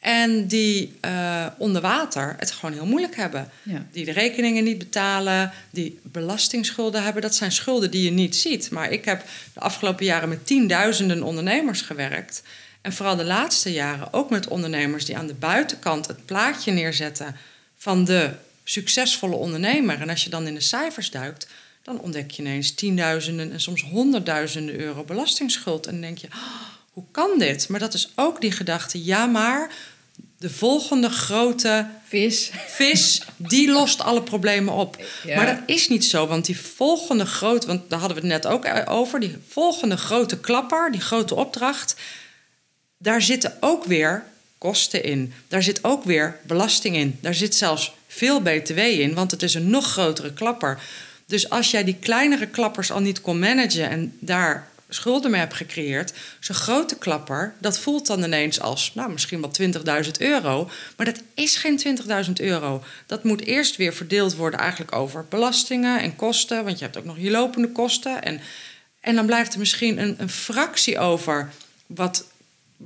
En die eh, onder water het gewoon heel moeilijk hebben. ja. Die de rekeningen niet betalen, die belastingschulden hebben. Dat zijn schulden die je niet ziet. Maar ik heb de afgelopen jaren met tienduizenden ondernemers gewerkt. En vooral de laatste jaren ook met ondernemers die aan de buitenkant het plaatje neerzetten van de succesvolle ondernemer. En als je dan in de cijfers duikt, dan ontdek je ineens tienduizenden en soms honderdduizenden euro belastingsschuld. En dan denk je, "Oh, hoe kan dit? Maar dat is ook die gedachte, ja maar de volgende grote Vis. vis, die lost alle problemen op. Ja. Maar dat is niet zo, want die volgende grote, want daar hadden we het net ook over, die volgende grote klapper, die grote opdracht, daar zitten ook weer kosten in. Daar zit ook weer belasting in. Daar zit zelfs veel BTW in, want het is een nog grotere klapper. Dus als jij die kleinere klappers al niet kon managen en daar schulden mee hebt gecreëerd, zo'n grote klapper, dat voelt dan ineens als, nou, misschien wel 20.000 euro. Maar dat is geen 20.000 euro. Dat moet eerst weer verdeeld worden eigenlijk over belastingen en kosten, want je hebt ook nog je lopende kosten. En, en dan blijft er misschien een, een fractie over wat,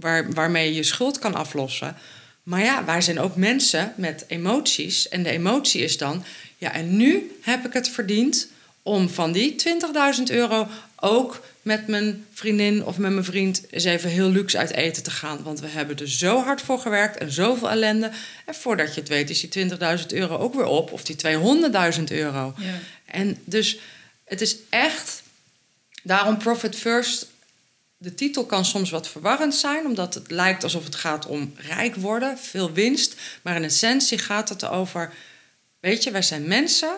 waar, waarmee je je schuld kan aflossen. Maar ja, wij zijn ook mensen met emoties. En de emotie is dan, ja, en nu heb ik het verdiend om van die 20.000 euro ook met mijn vriendin of met mijn vriend eens even heel luxe uit eten te gaan. Want we hebben er zo hard voor gewerkt en zoveel ellende. En voordat je het weet is die 20.000 euro ook weer op. Of die 200.000 euro. Ja. En dus het is echt... Daarom Profit First... De titel kan soms wat verwarrend zijn, omdat het lijkt alsof het gaat om rijk worden, veel winst. Maar in essentie gaat het over, weet je, wij zijn mensen,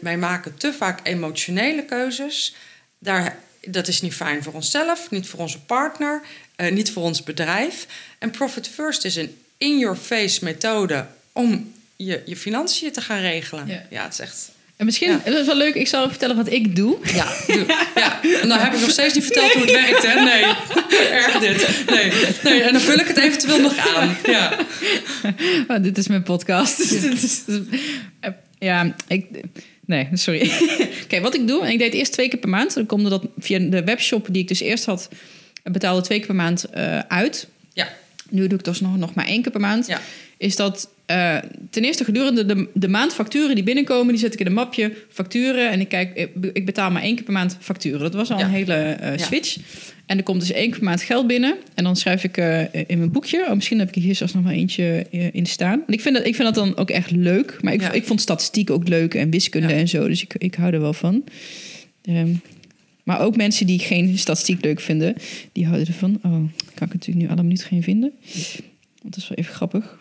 wij, maken te vaak emotionele keuzes. Daar, dat is niet fijn voor onszelf, niet voor onze partner, eh, niet voor ons bedrijf. En Profit First is een in-your-face methode om je, je financiën te gaan regelen. Ja. Ja, het is echt. En misschien, Ja. dat is wel leuk, ik zal vertellen wat ik doe. Ja, doe. ja. En dan heb ik nog steeds niet verteld hoe het werkt, hè? Nee, *laughs* erg dit. Nee, nee. En dan vul ik het eventueel nog aan. Ja. *laughs* Oh, dit is mijn podcast. *laughs* Dit is- eh, ja, ik... Nee, sorry. Oké, wat ik doe, en ik deed het eerst twee keer per maand. Dan komt dat via de webshop die ik dus eerst had, betaalde twee keer per maand eh, uit. Ja. Nu doe ik dus nog, nog maar één keer per maand. Ja. Is dat eh, ten eerste gedurende de, de maand facturen die binnenkomen, die zet ik in een mapje facturen. En ik kijk, ik, ik betaal maar één keer per maand facturen. Dat was al Ja. een hele eh, Ja. switch. En er komt dus één keer per maand geld binnen. En dan schrijf ik eh, in mijn boekje. Oh, misschien heb ik hier zelfs nog wel eentje in staan. Ik vind, dat, ik vind dat dan ook echt leuk. Maar ik, Ja. ik vond statistiek ook leuk en wiskunde en zo. Dus ik, ik hou er wel van. Ehm, maar ook mensen die geen statistiek leuk vinden, die houden ervan. Oh, kan ik natuurlijk nu alle minuut geen vinden. Want dat is wel even grappig.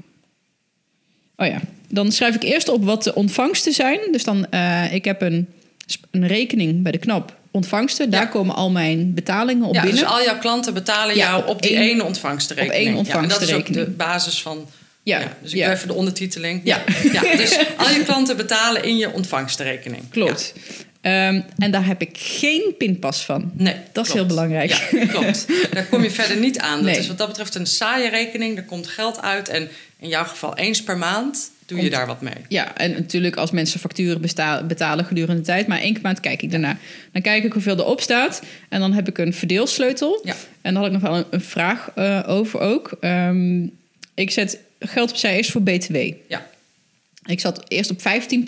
Oh ja, dan schrijf ik eerst op wat de ontvangsten zijn. Dus dan, eh, ik heb een, een rekening bij de knop ontvangsten. Daar Ja. komen al mijn betalingen op ja, binnen. dus al jouw klanten betalen Ja, jou op die één- ene ontvangstrekening. op één en dat is ook de basis van... Ja, dus ik doe even de ondertiteling. Ja. Dus al je klanten betalen in je ontvangstrekening. Klopt. Ehm, en daar heb ik geen pinpas van. Nee, Dat is heel belangrijk. Ja, klopt. Daar kom je verder niet aan. Dat Nee. is wat dat betreft een saaie rekening. Er komt geld uit. En in jouw geval eens per maand doe je daar wat mee. Ja, en natuurlijk als mensen facturen betalen gedurende de tijd, maar één keer per maand kijk ik daarna. Dan kijk ik hoeveel erop staat en dan heb ik een verdeelsleutel. Ja. En daar had ik nog wel een, een vraag eh, over ook. Ehm, ik zet geld opzij eerst voor BTW. Ja. Ik zat eerst op 15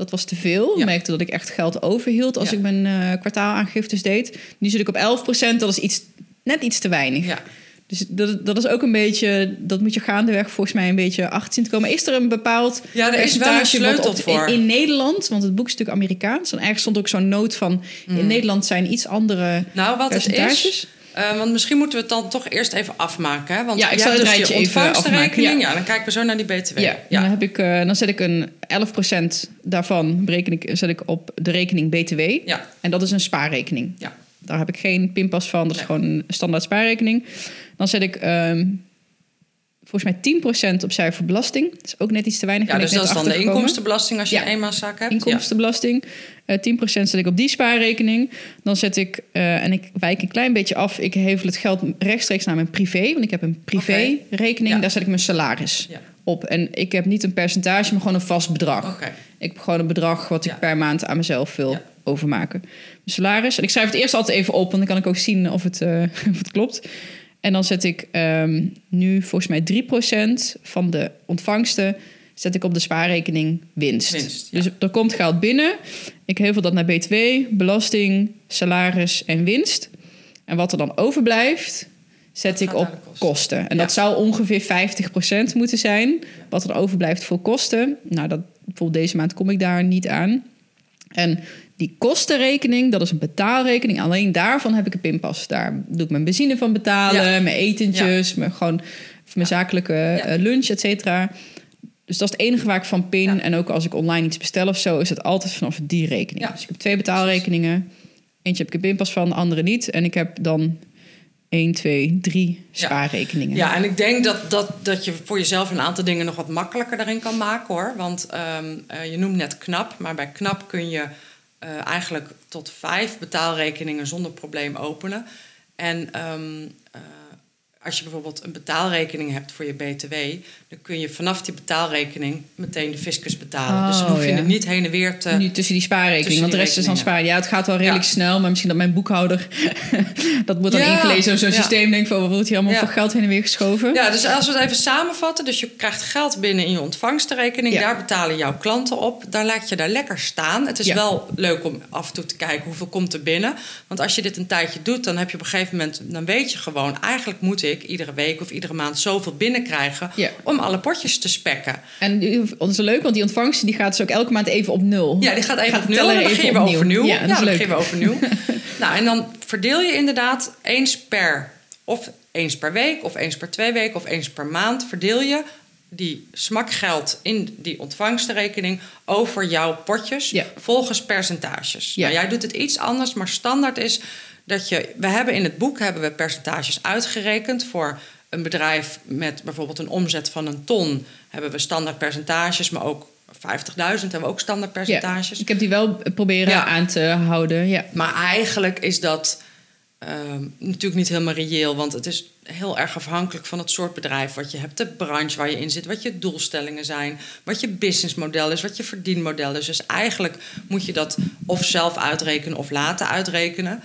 Dat was te veel. Ja. Ik merkte dat ik echt geld overhield als Ja. ik mijn eh, kwartaalaangiftes deed. Nu zit ik op 11% Dat is iets, net iets te weinig. Ja. Dus dat, dat is ook een beetje, dat moet je gaandeweg volgens mij een beetje achter zien te komen. Is er een bepaald Ja, er is wel een sleutel op- voor. In, in Nederland, want het boek is natuurlijk Amerikaans. En ergens stond ook zo'n noot van, in Nederland zijn iets andere Nou, wat het is... eh, want misschien moeten we het dan toch eerst even afmaken. Hè? Want Ja, ik zal het dus rijtje je even afmaken, ja. Ja. dan kijken we zo naar die BTW. Ja, Dan, heb ik, eh, dan zet ik een 11% daarvan bereken ik, zet ik op de rekening BTW. ja. En dat is een spaarrekening. Ja. Daar heb ik geen pinpas van. Dat is gewoon een standaard spaarrekening. Dan zet ik ehm, volgens mij 10% opzij voor belasting. Dat is ook net iets te weinig. Ja, dus dat is dan de inkomstenbelasting als je Ja. een eenmanszaak hebt. Inkomstenbelasting. Eh 10% zet ik op die spaarrekening. Dan zet ik, eh, en ik wijk een klein beetje af. Ik hevel het geld rechtstreeks naar mijn privé. Want ik heb een privé-rekening. Ja. Daar zet ik mijn salaris Ja. op. En ik heb niet een percentage, maar gewoon een vast bedrag. Ik heb gewoon een bedrag wat ik Ja. per maand aan mezelf wil Ja. overmaken. Mijn salaris. En ik schrijf het eerst altijd even op, want dan kan ik ook zien of het, eh, *laughs* of het klopt. En dan zet ik ehm, nu volgens mij 3% van de ontvangsten zet ik op de spaarrekening winst. Winst, ja. Dus er komt geld binnen. Ik hevel dat naar BTW, belasting, salaris en winst. En wat er dan overblijft, zet Dat ik op kosten. kosten. En Ja. dat zou ongeveer 50% moeten zijn. Wat er overblijft voor kosten. Nou, dat, bijvoorbeeld deze maand kom ik daar niet aan. En die kostenrekening, dat is een betaalrekening. Alleen daarvan heb ik een pinpas. Daar doe ik mijn benzine van betalen, Ja. mijn etentjes, mijn gewoon mijn zakelijke eh, lunch, et cetera. Dus dat is het enige waar ik van pin. En ook als ik online iets bestel of zo, is het altijd vanaf die rekening. Ja. Dus ik heb twee betaalrekeningen. Eentje heb ik een pinpas van, de andere niet. En ik heb dan 1, 2, 3 Ja. spaarrekeningen. Ja, en ik denk dat, dat, dat je voor jezelf een aantal dingen nog wat makkelijker daarin kan maken hoor. Want ehm, eh, je noemt net KNAP, maar bij KNAP kun je eh, eigenlijk tot vijf betaalrekeningen zonder probleem openen. En eh, als je bijvoorbeeld een betaalrekening hebt voor je BTW, dan kun je vanaf die betaalrekening meteen de fiscus betalen. dus dan Oh, hoef je ja. het niet heen en weer te. Nu tussen die spaarrekening, want de rest is dan sparen. Ja, het gaat wel redelijk Ja. snel, maar misschien dat mijn boekhouder *laughs* dat wordt dan Ja, ingelezen. Zo'n systeem denkt van, wat wordt hier allemaal voor geld heen en weer geschoven? Ja, dus als we het even samenvatten. Dus je krijgt geld binnen in je ontvangstenrekening. Ja. Daar betalen jouw klanten op. Daar laat je daar lekker staan. Het is wel leuk om af en toe te kijken hoeveel komt er binnen. Want als je dit een tijdje doet, dan heb je op een gegeven moment... dan weet je gewoon, eigenlijk moet ik iedere week of iedere maand zoveel binnenkrijgen... Ja. om alle potjes te spekken. En dat is leuk, want die ontvangst die gaat dus ook elke maand even op nul. Ja, die gaat even Gaat op nul en dan even begin je weer opnieuw. overnieuw. Ja, dat is dan leuk. begin je weer overnieuw. *laughs* nou, en dan verdeel je inderdaad eens per... of eens per week, of eens per twee weken, of eens per maand... verdeel je die smakgeld in die ontvangstenrekening... over jouw potjes Ja. volgens percentages. Ja. Nou, jij doet het iets anders, maar standaard is dat je... We hebben in het boek hebben we percentages uitgerekend... voor een bedrijf met bijvoorbeeld een omzet van een ton... hebben we standaard percentages, maar ook... 50.000 hebben we ook standaard percentages. Ik heb die wel proberen Ja. aan te houden. Ja. Maar eigenlijk is dat ehm, natuurlijk niet helemaal reëel. Want het is heel erg afhankelijk van het soort bedrijf wat je hebt. De branche waar je in zit, wat je doelstellingen zijn. Wat je businessmodel is, wat je verdienmodel is. Dus eigenlijk moet je dat of zelf uitrekenen of laten uitrekenen.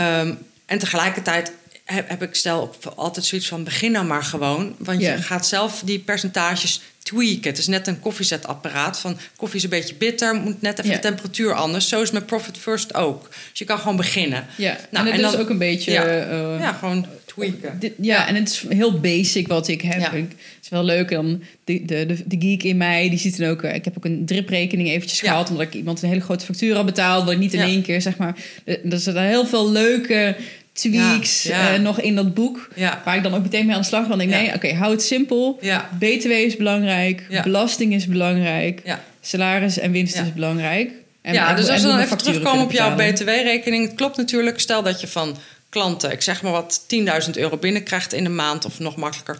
Ehm, en tegelijkertijd heb, heb ik stel op- altijd zoiets van begin nou maar gewoon. Want je gaat zelf die percentages tweaken. Het is net een koffiezetapparaat. Van koffie is een beetje bitter, moet net even de temperatuur anders. Zo is met Profit First ook. Dus je kan gewoon beginnen. Ja, Nou, en het en is dan- ook een beetje... Ja. eh, Ja, gewoon tweaken. Dit- ja, en het is heel basic wat ik heb. Ja. Ik, het is wel leuk. Dan de, de, de, de geek in mij, die ziet dan ook... eh, Ik heb ook een driprekening eventjes gehad... omdat ik iemand een hele grote factuur had betaald... wat ik niet in één keer, zeg maar... Er er zitten heel veel leuke tweaks Ja, ja. eh, nog in dat boek... Ja. waar ik dan ook meteen mee aan de slag. Want ik nee, oké, hou het simpel. BTW is belangrijk. Belasting is belangrijk. Salaris en winst is belangrijk. En, ja, dus als we dan even terugkomen op jouw. BTW-rekening. Het klopt natuurlijk. Stel dat je van klanten, ik zeg maar wat, 10.000 euro binnenkrijgt in de maand... of nog makkelijker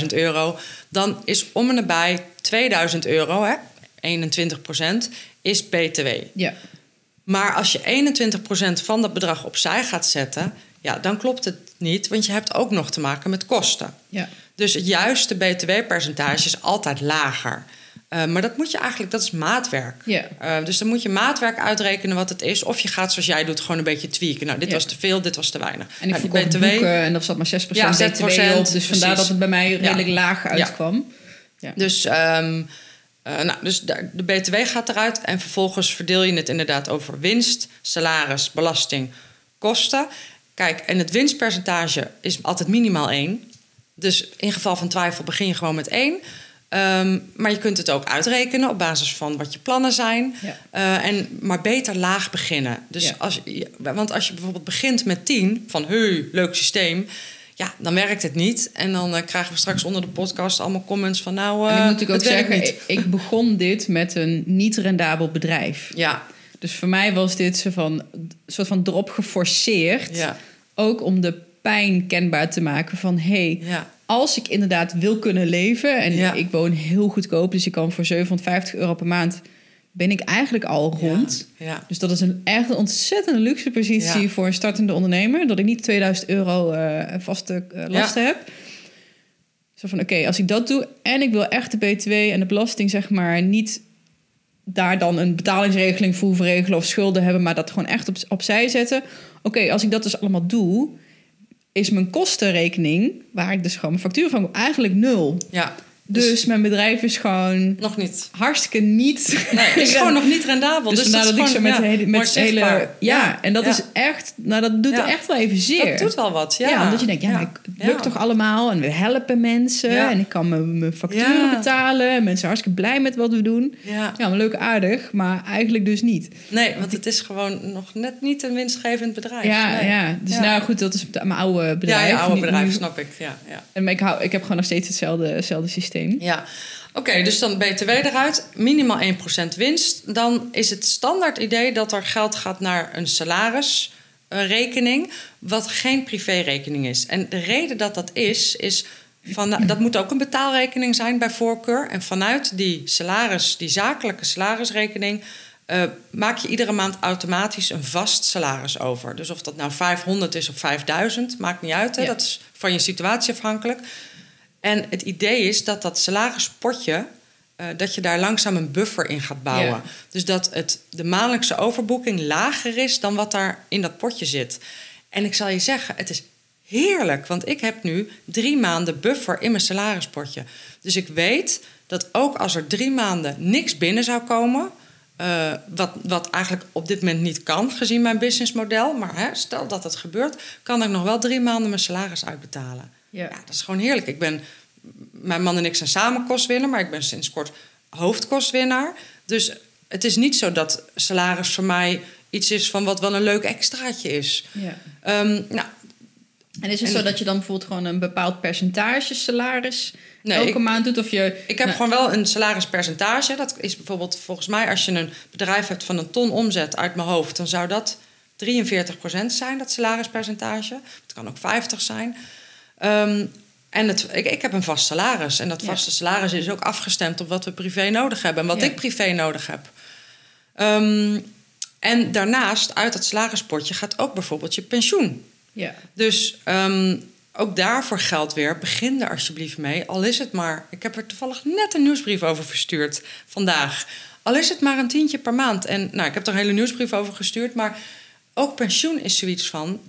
12.000 euro... dan is om en nabij 2000 euro, hè, 21 procent, is BTW. Ja, Maar als je 21% van dat bedrag opzij gaat zetten, ja, dan klopt het niet, want je hebt ook nog te maken met kosten. ja. Dus het juiste BTW-percentage is altijd lager. Eh, maar dat moet je eigenlijk, dat is maatwerk. Ja. Eh, dus dan moet je maatwerk uitrekenen wat het is. Of je gaat zoals jij doet, gewoon een beetje tweaken. Nou, dit Ja. was te veel, dit was te weinig. En ik nou, die boeken en daar zat maar 6% Ja, BTW 6%, op. Dus vandaar dat het bij mij redelijk Ja. laag Ja. uitkwam. Dus, ehm, eh, nou, dus de, de BTW gaat eruit en vervolgens verdeel je het inderdaad over winst, salaris, belasting, kosten. Kijk, en het winstpercentage is altijd minimaal 1. Dus in geval van twijfel begin je gewoon met 1. Ehm, maar je kunt het ook uitrekenen op basis van wat je plannen zijn. Ja. Eh, en, maar beter laag beginnen. Dus Ja. als, want als je bijvoorbeeld begint met 10, van heu, leuk systeem. Ja, dan werkt het niet. En dan eh, krijgen we straks onder de podcast allemaal comments van nou. en ik eh, moet natuurlijk ook zeggen, niet. ik, ik begon dit met een niet rendabel bedrijf. Ja, Dus voor mij was dit zo van, een soort van erop geforceerd. ja, Ook om de pijn kenbaar te maken van... hey, ja, als ik inderdaad wil kunnen leven... en Ja. ik woon heel goedkoop, dus ik kan voor 750 euro per maand... ben ik eigenlijk al rond. Ja, Dus dat is een, echt een ontzettende luxe positie Ja. voor een startende ondernemer. Dat ik niet 2000 euro eh, vaste eh, lasten heb. Zo van, oké, als ik dat doe en ik wil echt de BTW en de belasting, zeg maar, niet daar dan een betalingsregeling voor hoeven regelen of schulden hebben, maar dat gewoon echt op, opzij zetten. Oké, als ik dat dus allemaal doe, is mijn kostenrekening, waar ik dus gewoon mijn factuur van heb, eigenlijk nul. ja, Dus, mijn bedrijf is gewoon Nog niet. hartstikke niet. Nee, het is *laughs* gewoon nog niet rendabel. Dus, Dus, ik zo met, ja, hele, met. Ja, Ja, en dat ja. is echt... Nou, dat doet Ja. er echt wel even zeer. Dat doet wel wat, ja. Ja, omdat je denkt, ja, Ja. maar het lukt Ja. toch allemaal en we helpen mensen Ja. en ik kan mijn, mijn facturen Ja. betalen. En mensen zijn hartstikke blij met wat we doen. Ja. Ja, maar leuk aardig, maar eigenlijk dus niet. Nee, want het is gewoon nog net niet een winstgevend bedrijf. Ja, Nee. ja. dus Ja. nou goed, dat is mijn oude Ja, bedrijf. je oude bedrijf, nu- snap ik. Ja, ja. En ik, hou, ik heb gewoon nog steeds hetzelfde, hetzelfde systeem. Ja, oké, dus dan BTW eruit, minimaal 1% winst. Dan is het standaard idee dat er geld gaat naar een salarisrekening, wat geen privérekening is. En de reden dat dat is, is van, dat moet ook een betaalrekening zijn bij voorkeur. En vanuit die salaris, die zakelijke salarisrekening, eh, maak je iedere maand automatisch een vast salaris over. Dus of dat nou 500 is of 5000, maakt niet uit. Hè? Ja. Dat is van je situatie afhankelijk. En het idee is dat dat salarispotje, eh, dat je daar langzaam een buffer in gaat bouwen. Ja. Dus dat het, de maandelijkse overboeking lager is dan wat daar in dat potje zit. En ik zal je zeggen, het is heerlijk, want ik heb nu drie maanden buffer in mijn salarispotje. Dus ik weet dat ook als er drie maanden niks binnen zou komen, eh, wat, wat eigenlijk op dit moment niet kan, gezien mijn businessmodel. Maar hè, stel dat het gebeurt, kan ik nog wel drie maanden mijn salaris uitbetalen. Ja. Ja, dat is gewoon heerlijk. Ik ben, mijn man en ik zijn samen kostwinner, maar ik ben sinds kort hoofdkostwinnaar. Dus het is niet zo dat salaris voor mij iets is van wat wel een leuk extraatje is. Ja. Ehm, nou, En is het En- zo dat je dan bijvoorbeeld gewoon een bepaald percentage salaris Nee, elke ik- maand doet? Of je, ik heb Nou, gewoon wel een salarispercentage. Dat is bijvoorbeeld volgens mij als je een bedrijf hebt van een ton omzet uit mijn hoofd, dan zou dat 43% zijn, dat salarispercentage. Het kan ook 50 zijn. Ehm, en het, ik, ik heb een vast salaris. En dat Ja. vaste salaris is ook afgestemd op wat we privé nodig hebben en wat Ja. ik privé nodig heb. Ehm, en daarnaast, uit dat salarispotje, gaat ook bijvoorbeeld je pensioen. Ja. Dus ehm, ook daarvoor geldt weer, begin er alsjeblieft mee. Al is het maar, ik heb er toevallig net een nieuwsbrief over verstuurd vandaag. Al is het maar een tientje per maand. En nou, ik heb er een hele nieuwsbrief over gestuurd. Maar ook pensioen is zoiets van,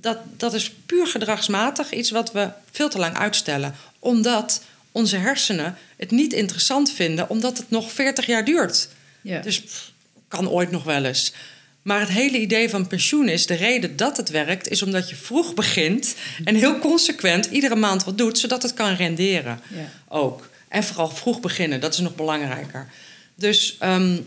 dat, dat is puur gedragsmatig iets wat we veel te lang uitstellen. Omdat onze hersenen het niet interessant vinden, omdat het nog 40 jaar duurt. Ja. Dus pff, kan ooit nog wel eens. Maar het hele idee van pensioen is, de reden dat het werkt, is omdat je vroeg begint en heel consequent iedere maand wat doet, zodat het kan renderen. Ja. Ook. En vooral vroeg beginnen, dat is nog belangrijker. Dus ehm,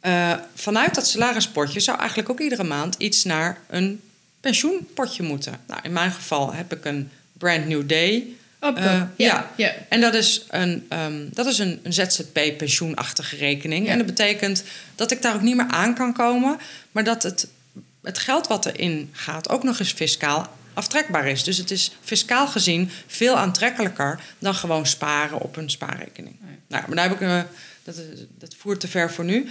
eh, vanuit dat salarispotje zou eigenlijk ook iedere maand iets naar een pensioenpotje moeten. Nou, in mijn geval heb ik een brand new day. Op, Eh, ja. ja. ja. En dat is een, ehm, dat is een, een ZZP-pensioenachtige rekening. Ja. En dat betekent dat ik daar ook niet meer aan kan komen, maar dat het, het geld wat erin gaat ook nog eens fiscaal aftrekbaar is. Dus het is fiscaal gezien veel aantrekkelijker dan gewoon sparen op een spaarrekening. Nou, maar daar heb ik, eh, dat, dat voert te ver voor nu.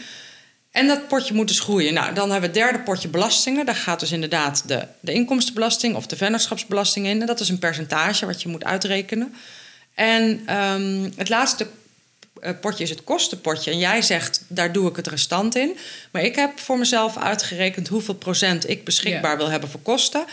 En dat potje moet dus groeien. Nou, dan hebben we het derde potje belastingen. Daar gaat dus inderdaad de, de inkomstenbelasting of de vennootschapsbelasting in. En dat is een percentage wat je moet uitrekenen. En ehm, het laatste eh, potje is het kostenpotje. En jij zegt, daar doe ik het restant in. Maar ik heb voor mezelf uitgerekend hoeveel procent ik beschikbaar wil hebben voor kosten.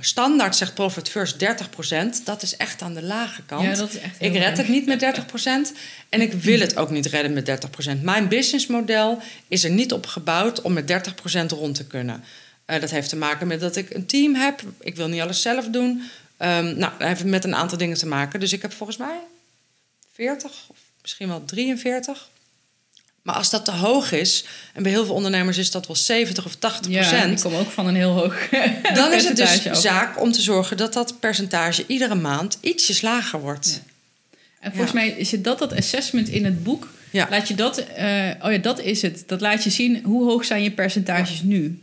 Standaard zegt Profit First 30 procent. Dat is echt aan de lage kant. Ja, dat is echt ik red erg. het niet met 30 procent. En ik wil het ook niet redden met 30 procent. Mijn businessmodel is er niet op gebouwd om met 30 procent rond te kunnen. Eh, dat heeft te maken met dat ik een team heb. Ik wil niet alles zelf doen. Ehm, nou, dat heeft met een aantal dingen te maken. Dus ik heb volgens mij 40 of misschien wel 43. Maar als dat te hoog is, en bij heel veel ondernemers is dat wel 70 of 80 Ja, procent, ik kom ook van een heel hoog *laughs* dan is het dus zaak om te zorgen dat dat percentage iedere maand ietsjes lager wordt. Ja. En volgens Ja. mij is het dat dat assessment in het boek. Ja. Laat je dat, eh, oh ja, dat is het. Dat laat je zien hoe hoog zijn je percentages nu.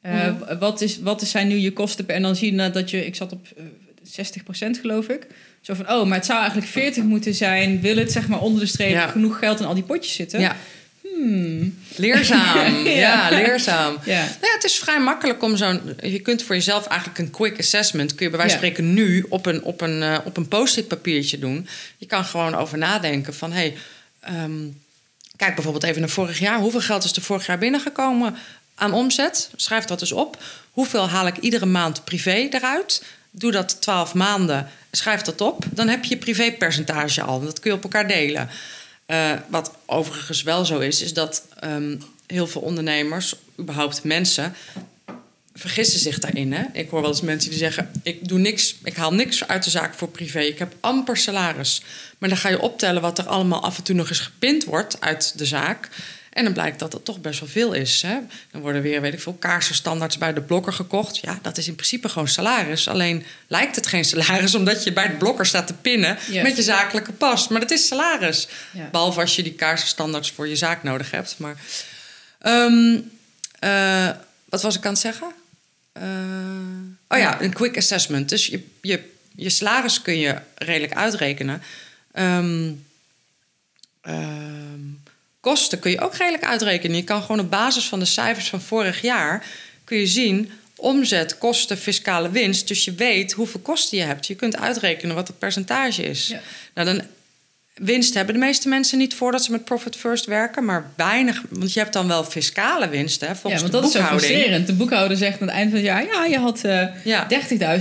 Eh, wat, is, wat zijn nu je kosten? per- En dan zie je dat je, ik zat op eh, 60% geloof ik. Zo van, oh, maar het zou eigenlijk 40 moeten zijn. Wil het zeg maar onder de streep Ja. genoeg geld in al die potjes zitten? Ja, Hmm. leerzaam. *laughs* Ja. ja. leerzaam. Ja. Nou ja, het is vrij makkelijk om zo'n. Je kunt voor jezelf eigenlijk een quick assessment. kun je bij wijze van spreken nu op een, op een, eh, op een post-it papiertje doen. Je kan gewoon over nadenken van. Hey, ehm, kijk bijvoorbeeld even naar vorig jaar. Hoeveel geld is er vorig jaar binnengekomen aan omzet? Schrijf dat eens op. Hoeveel haal ik iedere maand privé eruit? Doe dat 12 maanden. Schrijf dat op. Dan heb je je privépercentage al. Dat kun je op elkaar delen. Uh, wat overigens wel zo is, is dat um, heel veel ondernemers, überhaupt mensen, vergissen zich daarin. Hè? Ik hoor wel eens mensen die zeggen: ik doe niks, ik haal niks uit de zaak voor privé. Ik heb amper salaris. Maar dan ga je optellen wat er allemaal af en toe nog eens gepind wordt uit de zaak. En dan blijkt dat het toch best wel veel is. Hè? Dan worden weer, weet ik veel, kaarsenstandaards bij de blokker gekocht. Ja, dat is in principe gewoon salaris. Alleen lijkt het geen salaris omdat je bij de blokker staat te pinnen met je zakelijke pas. Maar dat is salaris. Behalve als je die kaarsenstandaards voor je zaak nodig hebt. Maar um, uh, wat was ik aan het zeggen? Uh, oh ja, een quick assessment. Dus je, je, je salaris kun je redelijk uitrekenen. Um, kosten kun je ook redelijk uitrekenen. Je kan gewoon op basis van de cijfers van vorig jaar... kun je zien omzet, kosten, fiscale winst. Dus je weet hoeveel kosten je hebt. Je kunt uitrekenen wat het percentage is. Ja. Nou, dan winst hebben de meeste mensen niet voordat ze met Profit First werken, maar weinig. Want je hebt dan wel fiscale winst, hè, volgens ja, want dat is zo frustrerend. De boekhouder zegt aan het eind van het jaar: ja, je had uh, ja.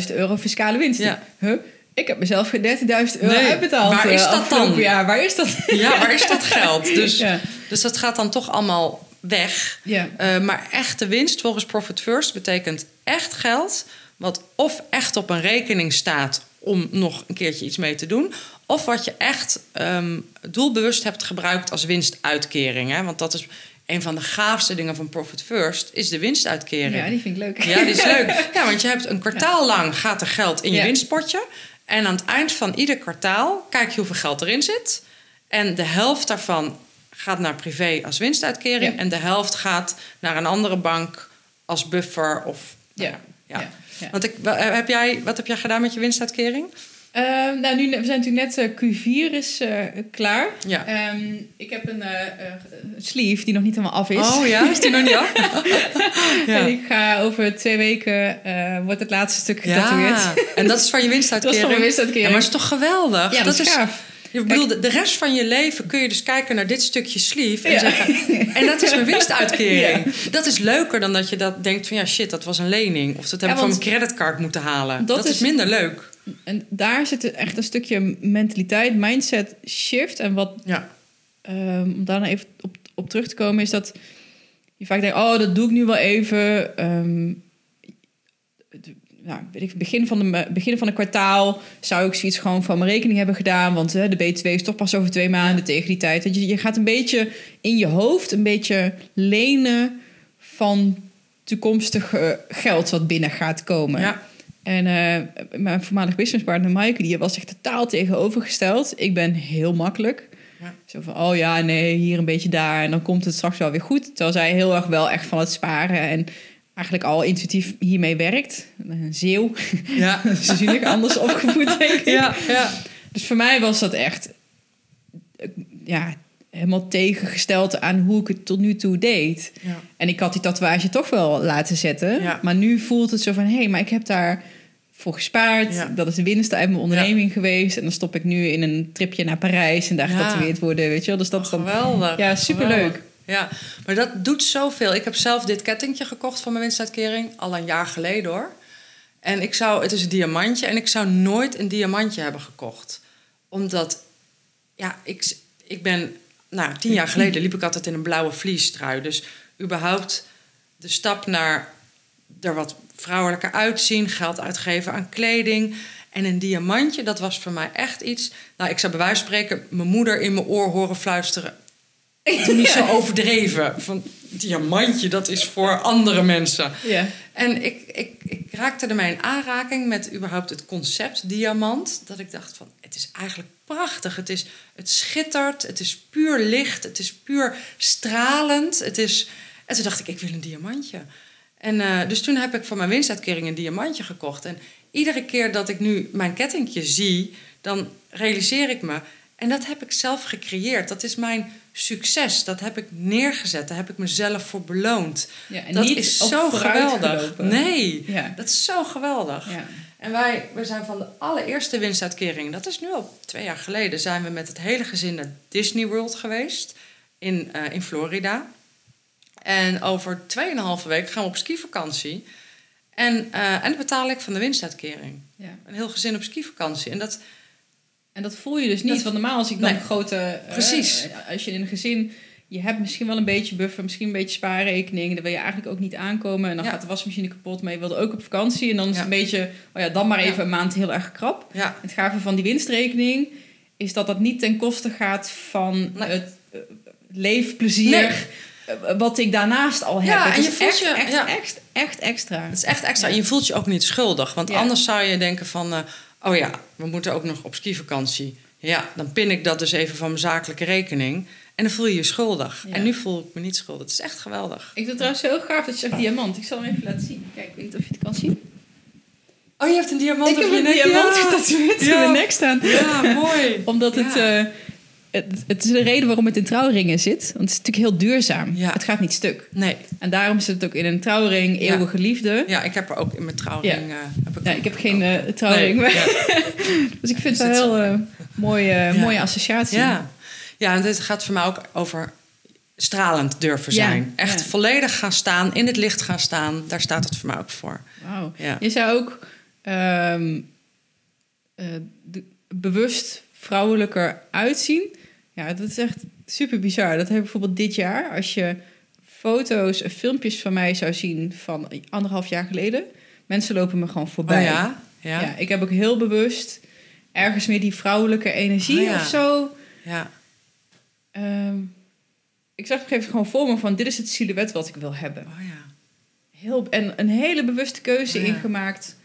30.000 euro fiscale winst. Ja. Huh? Ik heb mezelf 30.000 euro nee, uitbetaald. Waar is dat dan? Ja, waar is dat? *laughs* Ja, waar is dat geld? *laughs* Dus, dus dat gaat dan toch allemaal weg. Ja. Uh, maar echte winst volgens Profit First betekent echt geld, wat of echt op een rekening staat om nog een keertje iets mee te doen, of wat je echt um, doelbewust hebt gebruikt als winstuitkering. Hè? Want dat is een van de gaafste dingen van Profit First, is de winstuitkering. Ja, die vind ik leuk. Ja, die is *laughs* leuk. Ja, want je hebt een kwartaal lang gaat er geld in je winstpotje. En aan het eind van ieder kwartaal kijk je hoeveel geld erin zit. En de helft daarvan gaat naar privé als winstuitkering. En de helft gaat naar een andere bank als buffer. Of, ja. ja. Want ik, heb jij, wat heb jij gedaan met je winstuitkering? Uh, nou, nu, we zijn natuurlijk net uh, Q4 is uh, klaar. Ja. Um, ik heb een sleeve die nog niet helemaal af is. Oh ja, is die nog niet af? *laughs* ja. En ik ga over twee weken wordt het laatste stuk getatoeëerd. Ja. En dat is van je winstuitkering? *laughs* dat is van mijn winstuitkering. Ja, maar het is toch geweldig? Ja, dat, dat is gaaf. Je bedoelt, de rest van je leven kun je dus kijken naar dit stukje sleeve en zeggen... en dat is mijn winstuitkering. Dat is leuker dan dat je dat denkt van... ja, shit, dat was een lening. Of dat heb ik van mijn creditcard moeten halen. Dat, is, minder leuk. En daar zit echt een stukje mentaliteit, mindset shift. En wat, ja. Um, om daar nou even op, op terug te komen, is dat je vaak denkt: oh, dat doe ik nu wel even. Um, nou, weet ik, begin van, de, begin van een kwartaal zou ik zoiets gewoon van mijn rekening hebben gedaan. Want hè, de B2 is toch pas over twee maanden tegen die tijd. Dat je, je gaat een beetje in je hoofd een beetje lenen van toekomstig geld wat binnen gaat komen. Ja. En uh, mijn voormalig businesspartner Maaike, die was zich totaal tegenovergesteld. Ik ben heel makkelijk. Ja. Zo van, oh ja, nee, hier een beetje daar. En dan komt het straks wel weer goed. Terwijl zij heel erg wel echt van het sparen en eigenlijk al intuïtief hiermee werkt. Een zeeuw. Ja. Ze zien ik anders opgevoed, denk ik. Ja, ja. Dus voor mij was dat echt... Ja, helemaal tegengesteld aan hoe ik het tot nu toe deed. Ja. En ik had die tatoeage toch wel laten zetten. Ja. Maar nu voelt het zo van... hé, hey, maar ik heb daar voor gespaard. Dat is de winst uit mijn onderneming geweest. En dan stop ik nu in een tripje naar Parijs... en daar getatoeëerd worden, weet je wel. Dus dat is dan... Geweldig. Ja, superleuk. Ja, maar dat doet zoveel. Ik heb zelf dit kettingje gekocht van mijn winstuitkering... al een jaar geleden, hoor. En ik zou... Het is een diamantje en ik zou nooit een diamantje hebben gekocht. Omdat... Ja, ik, ik ben nou, tien jaar geleden liep ik altijd in een blauwe vliestrui. Dus überhaupt de stap naar er wat vrouwelijker uitzien, geld uitgeven aan kleding. En een diamantje, dat was voor mij echt iets. Nou, ik zou bij wijze van spreken mijn moeder in mijn oor horen fluisteren. Doe niet zo overdreven. Van diamantje, dat is voor andere mensen. Ja. En ik, ik, ik raakte ermee in aanraking met überhaupt het concept diamant. Dat ik dacht van, het is eigenlijk prachtig. Het, is, het schittert, het is puur licht, het is puur stralend. Het is, en toen dacht ik, ik wil een diamantje. En uh, dus toen heb ik voor mijn winstuitkering een diamantje gekocht. En iedere keer dat ik nu mijn kettingje zie, dan realiseer ik me... En dat heb ik zelf gecreëerd. Dat is mijn succes. Dat heb ik neergezet. Daar heb ik mezelf voor beloond. Ja, en dat niet is zo geweldig. Nee, ja. dat is zo geweldig. Ja. En wij we zijn van de allereerste winstuitkering, dat is nu al twee jaar geleden, zijn we met het hele gezin naar Disney World geweest in, uh, in Florida. En over 2,5 weken gaan we op skivakantie. En, eh, en dat betaal ik van de winstuitkering. Ja. Een heel gezin op skivakantie. En dat, En dat voel je dus niet. Dat- Want normaal als ik dan Nee. grote... eh, Precies. als je in een gezin... Je hebt misschien wel een beetje buffer, misschien een beetje spaarrekening. Daar wil je eigenlijk ook niet aankomen. En dan Ja. gaat de wasmachine kapot, maar je wilde ook op vakantie. En dan is het een beetje... Oh ja, dan maar even een maand heel erg krap. ja, Het gave van die winstrekening is dat dat niet ten koste gaat van Nee. het eh, leefplezier. Nee. Eh, Wat ik daarnaast al heb. Ja, Het en je voelt echt, je- echt, ja. echt, echt extra. het is echt extra. En je voelt je ook niet schuldig. Want anders zou je denken van... eh, oh ja, we moeten ook nog op skivakantie. Ja, dan pin ik dat dus even van mijn zakelijke rekening. En dan voel je je schuldig. Ja. En nu voel ik me niet schuldig. Het is echt geweldig. Ik vind het trouwens heel gaaf dat je zegt diamant. Ik zal hem even laten zien. Kijk, ik weet niet of je het kan zien. Oh, je hebt een diamant ik op heb je een nek. diamant *laughs* Ja. getatoeëerd in Ja. mijn nek staan. Ja, mooi. Omdat het, Ja. Het... Het is de reden waarom het in trouwringen zit. Want het is natuurlijk heel duurzaam. Ja. Het gaat niet stuk. Nee, En daarom zit het ook in een trouwring, Ja. eeuwige liefde. ja, ik heb er ook in mijn trouwring... eh, heb ik ik heb geen eh, trouwring. Nee, maar- ja. *laughs* dus ik vind het wel het heel eh, mooie, Ja. mooie associatie. Ja, ja en dit gaat voor mij ook over stralend durven Ja, zijn. Echt ja. volledig gaan staan, in het licht gaan staan. Daar staat het voor mij ook voor. Wauw. Ja. Je zou ook ehm, eh, bewust vrouwelijker uitzien. Ja, dat is echt super bizar. Dat heb ik bijvoorbeeld dit jaar. Als je foto's en filmpjes van mij zou zien van anderhalf jaar geleden. Mensen lopen me gewoon voorbij. Oh ja? Ja. Ja, ik heb ook heel bewust ergens meer die vrouwelijke energie Oh ja. of zo. ja. Ehm, ik zag op een gegeven moment gewoon voor me van... dit is het silhouet wat ik wil hebben. Oh ja. Heel, en een hele bewuste keuze Oh ja. ingemaakt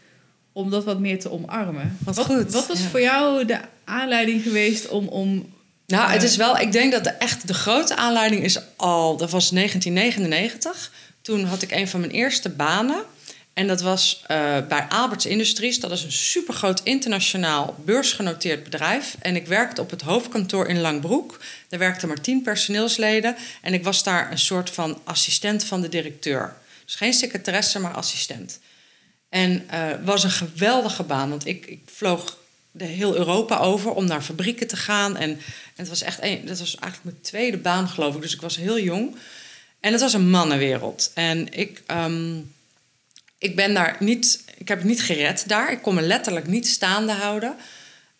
om dat wat meer te omarmen. Wat goed, Wat was ja. voor jou de aanleiding geweest om... om Nou, het Ja. is wel, ik denk dat de echt de grote aanleiding is al, dat was 1999. Toen had ik een van mijn eerste banen. En dat was eh, bij Alberts Industries. Dat is een supergroot internationaal beursgenoteerd bedrijf. En ik werkte op het hoofdkantoor in Langbroek. Daar werkten maar tien personeelsleden. En ik was daar een soort van assistent van de directeur. Dus geen secretaresse, maar assistent. En het was een geweldige baan, want ik, ik vloog de heel Europa over om naar fabrieken te gaan. En, en het was echt een, dat was eigenlijk mijn tweede baan, geloof ik. Dus ik was heel jong. En het was een mannenwereld. En ik, ehm, ik ben daar niet, ik heb het niet gered daar. Ik kon me letterlijk niet staande houden.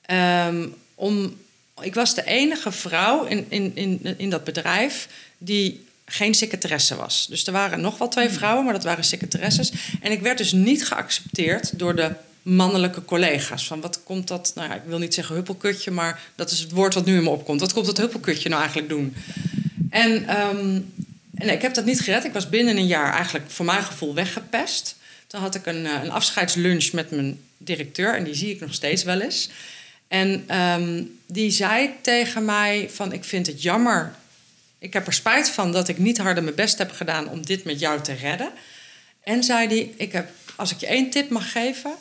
Ehm, om, ik was de enige vrouw in, in, in, in dat bedrijf die geen secretaresse was. Dus er waren nog wel twee vrouwen, maar dat waren secretaresses. En ik werd dus niet geaccepteerd door de mannelijke collega's. Van wat komt dat, nou ja, ik wil niet zeggen huppelkutje, maar dat is het woord wat nu in me opkomt. Wat komt dat huppelkutje nou eigenlijk doen? En, ehm, en ik heb dat niet gered. Ik was binnen een jaar eigenlijk voor mijn gevoel weggepest. Toen had ik een, eh, een afscheidslunch met mijn directeur en die zie ik nog steeds wel eens. En ehm, die zei tegen mij van ik vind het jammer. Ik heb er spijt van dat ik niet harder mijn best heb gedaan om dit met jou te redden. En zei hij, ik heb, als ik je één tip mag geven.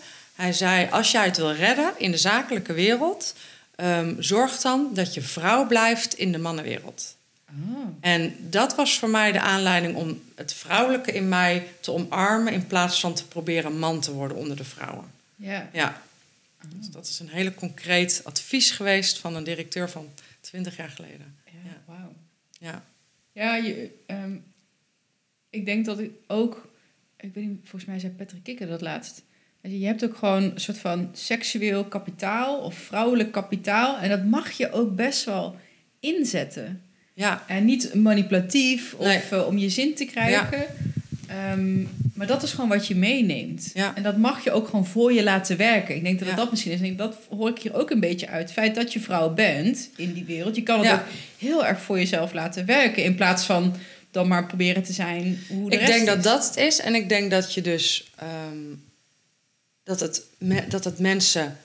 Hij zei, als jij het wil redden in de zakelijke wereld... ehm, zorg dan dat je vrouw blijft in de mannenwereld. Oh, En dat was voor mij de aanleiding om het vrouwelijke in mij te omarmen... in plaats van te proberen man te worden onder de vrouwen. ja. Ja, dus dat is een hele concreet advies geweest van een directeur van 20 jaar geleden. Ja, Ja. wauw. Ja, Ja, je, ehm, ik denk dat ik ook... Ik weet niet, volgens mij zei Patrick Kikker dat laatst. Je hebt ook gewoon een soort van seksueel kapitaal of vrouwelijk kapitaal. En dat mag je ook best wel inzetten. ja, En niet manipulatief of Nee. eh, om je zin te krijgen. Ehm, maar dat is gewoon wat je meeneemt. Ja. En dat mag je ook gewoon voor je laten werken. Ik denk dat Ja. dat misschien is. En dat hoor ik hier ook een beetje uit. Het feit dat je vrouw bent in die wereld. Je kan het Ja. ook heel erg voor jezelf laten werken. In plaats van dan maar proberen te zijn hoe de ik rest denk dat is. dat het is. En ik denk dat je dus... ehm, dat, het, dat het mensen...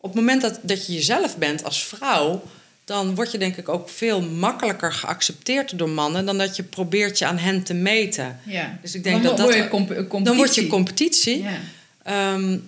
Op het moment dat, dat je jezelf bent als vrouw... dan word je denk ik ook veel makkelijker geaccepteerd door mannen... dan dat je probeert je aan hen te meten. Ja. Dus ik denk dan dat dat... word je comp- competitie. dan word je competitie. Ja. Ehm, ehm,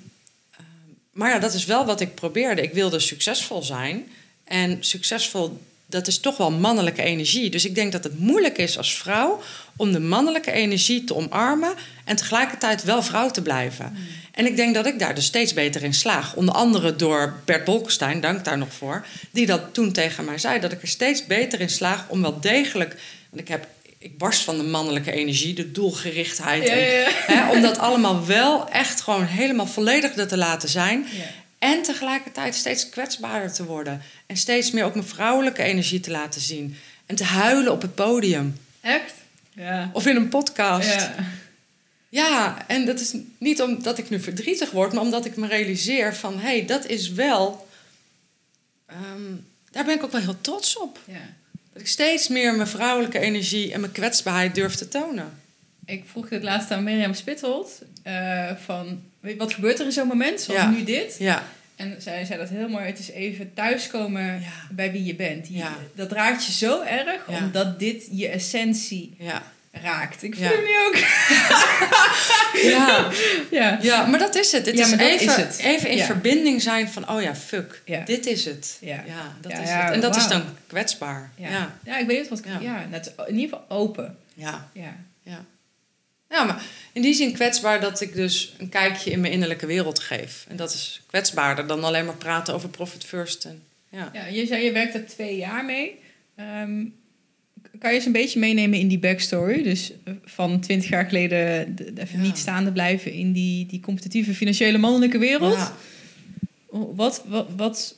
maar ja, dat is wel wat ik probeerde. Ik wilde succesvol zijn. En succesvol, dat is toch wel mannelijke energie. Dus ik denk dat het moeilijk is als vrouw om de mannelijke energie te omarmen en tegelijkertijd wel vrouw te blijven. En ik denk dat ik daar dus steeds beter in slaag. Onder andere door Bert Bolkestein, dank daar nog voor, die dat toen tegen mij zei. Dat ik er steeds beter in slaag om wel degelijk. Want ik heb ik barst van de mannelijke energie, de doelgerichtheid. Ja, ja, ja. En, hè, om dat allemaal wel echt gewoon helemaal volledig er te laten zijn. En tegelijkertijd steeds kwetsbaarder te worden. En steeds meer ook mijn vrouwelijke energie te laten zien. En te huilen op het podium. Echt? Ja. Of in een podcast. Ja. En dat is niet omdat ik nu verdrietig word, maar omdat ik me realiseer van hé, hey, dat is wel. ehm, daar ben ik ook wel heel trots op. ja. Dat ik steeds meer mijn vrouwelijke energie en mijn kwetsbaarheid durf te tonen. Ik vroeg dit laatst aan Mirjam Spitholt. eh, van, weet wat gebeurt er in zo'n moment? Zoals Ja. nu dit. Ja, En zij zei dat heel mooi. Het is even thuiskomen Ja. bij wie je bent. Je-. Dat raakt je zo erg, omdat dit je essentie ja, raakt. Ik Ja. voel nu ook. *laughs* ja, ja. ja, maar dat is het. Het Ja, is, even, is het. even in Ja. verbinding zijn van, oh ja, fuck, Ja. dit is het. Ja. dat Ja, is ja, het. En dat is dan kwetsbaar. Ja. Ja, Ja. ik weet niet wat ik... Ja. Ja, net, in ieder geval open. ja, Ja. ja. Ja, maar in die zin kwetsbaar dat ik dus een kijkje in mijn innerlijke wereld geef. En dat is kwetsbaarder dan alleen maar praten over Profit First. En, ja. ja, je zei je werkt er twee jaar mee. Ehm, kan je eens een beetje meenemen in die backstory? Dus eh, van twintig jaar geleden de- de- even Ja. niet staande blijven in die, die competitieve financiële mannelijke wereld. Ja. Wat, wat, wat,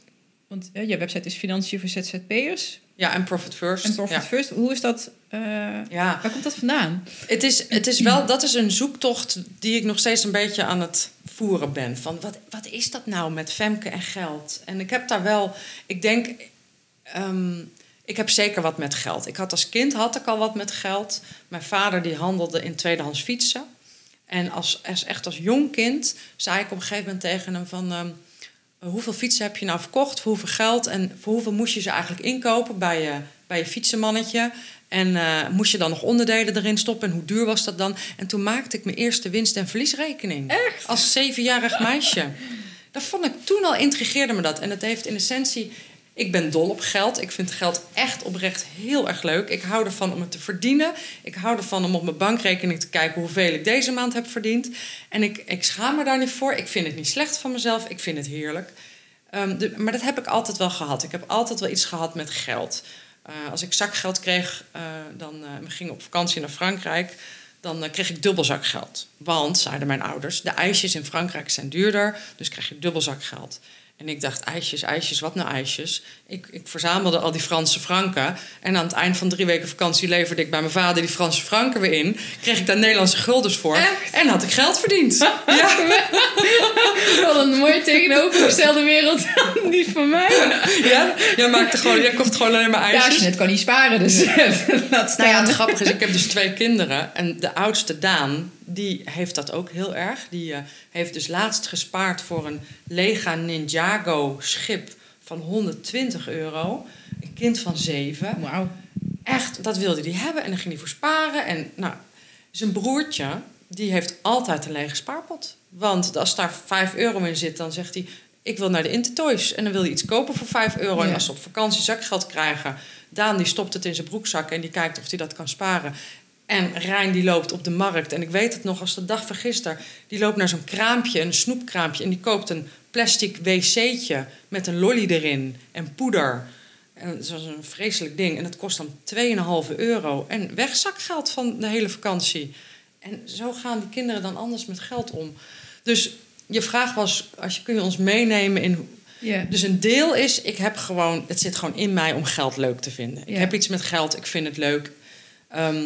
want je website is financiën voor ZZP'ers ja, en Profit First. en Profit ja. First. Hoe is dat, eh, Ja, waar komt dat vandaan? Het is, het is wel, dat is een zoektocht die ik nog steeds een beetje aan het voeren ben. Van wat, wat is dat nou met Femke en geld? En ik heb daar wel, ik denk, ehm, ik heb zeker wat met geld. Ik had als kind had ik al wat met geld. Mijn vader die handelde in tweedehands fietsen. En als, als, echt als jong kind zei ik op een gegeven moment tegen hem van... ehm, hoeveel fietsen heb je nou verkocht? Voor hoeveel geld? En voor hoeveel moest je ze eigenlijk inkopen bij je, bij je fietsenmannetje? En eh, moest je dan nog onderdelen erin stoppen? En hoe duur was dat dan? En toen maakte ik mijn eerste winst- en verliesrekening. Echt? Als zevenjarig meisje. Dat vond ik toen al, intrigeerde me dat. En het heeft in essentie... Ik ben dol op geld. Ik vind geld echt oprecht heel erg leuk. Ik hou ervan om het te verdienen. Ik hou ervan om op mijn bankrekening te kijken hoeveel ik deze maand heb verdiend. En ik, ik schaam me daar niet voor. Ik vind het niet slecht van mezelf. Ik vind het heerlijk. Ehm, de- maar dat heb ik altijd wel gehad. Ik heb altijd wel iets gehad met geld. Eh, als ik zakgeld kreeg, eh, dan eh, we gingen op vakantie naar Frankrijk. Dan eh, kreeg ik dubbel zakgeld. Want, zeiden mijn ouders, de ijsjes in Frankrijk zijn duurder. Dus krijg je dubbel zakgeld. En ik dacht, ijsjes, ijsjes, wat nou ijsjes? Ik, ik verzamelde al die Franse franken. En aan het eind van drie weken vakantie leverde ik bij mijn vader die Franse franken weer in. Kreeg ik daar Nederlandse guldens voor. Echt? En had ik geld verdiend. ja. *laughs* Wat een mooie tegenovergestelde wereld die van mij. Ja, jij, maakte gewoon, jij kocht gewoon alleen maar Ja, ijsjes. als je net kan niet sparen, dus laat Nou ja, het grappige is, ik heb dus twee kinderen. En de oudste Daan, die heeft dat ook heel erg. Die eh, heeft dus laatst gespaard voor een Lega Ninjago schip van 120 euro. Een kind van zeven. Wauw. Echt, dat wilde hij hebben. En dan ging hij voor sparen. En nou, zijn broertje, die heeft altijd een lege spaarpot. Want als daar 5 euro in zit, dan zegt hij... ik wil naar de Intertoys. En dan wil hij iets kopen voor 5 euro. En als ze op vakantie zakgeld krijgen... Daan die stopt het in zijn broekzak en die kijkt of hij dat kan sparen. En Rijn die loopt op de markt. En ik weet het nog als de dag van gisteren. Die loopt naar zo'n kraampje, een snoepkraampje... en die koopt een plastic wc'tje met een lolly erin en poeder... En dat was een vreselijk ding. En dat kost dan 2,5 euro. En wegzakgeld van de hele vakantie. En zo gaan die kinderen dan anders met geld om. Dus je vraag was, als je, kun je ons meenemen in... Dus een deel is, ik heb gewoon... Het zit gewoon in mij om geld leuk te vinden. Ik heb iets met geld, ik vind het leuk. Ehm,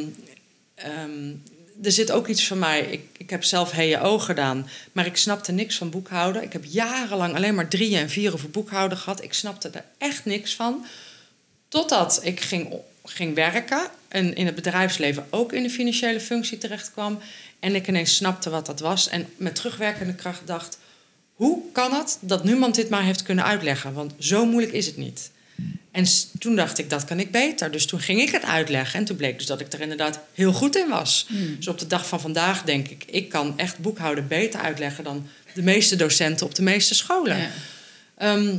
ehm, er zit ook iets van mij. Ik, ik heb zelf HEO gedaan, maar ik snapte niks van boekhouden. Ik heb jarenlang alleen maar drieën en vieren voor boekhouden gehad. Ik snapte er echt niks van. Totdat ik ging, ging werken en in het bedrijfsleven ook in de financiële functie terecht kwam. En ik ineens snapte wat dat was. En met terugwerkende kracht dacht: hoe kan het dat niemand dit maar heeft kunnen uitleggen? Want zo moeilijk is het niet. En toen dacht ik, dat kan ik beter. Dus toen ging ik het uitleggen. En toen bleek dus dat ik er inderdaad heel goed in was. Hmm. Dus op de dag van vandaag denk ik... ik kan echt boekhouden beter uitleggen... dan de meeste docenten op de meeste scholen. Ja. Ehm,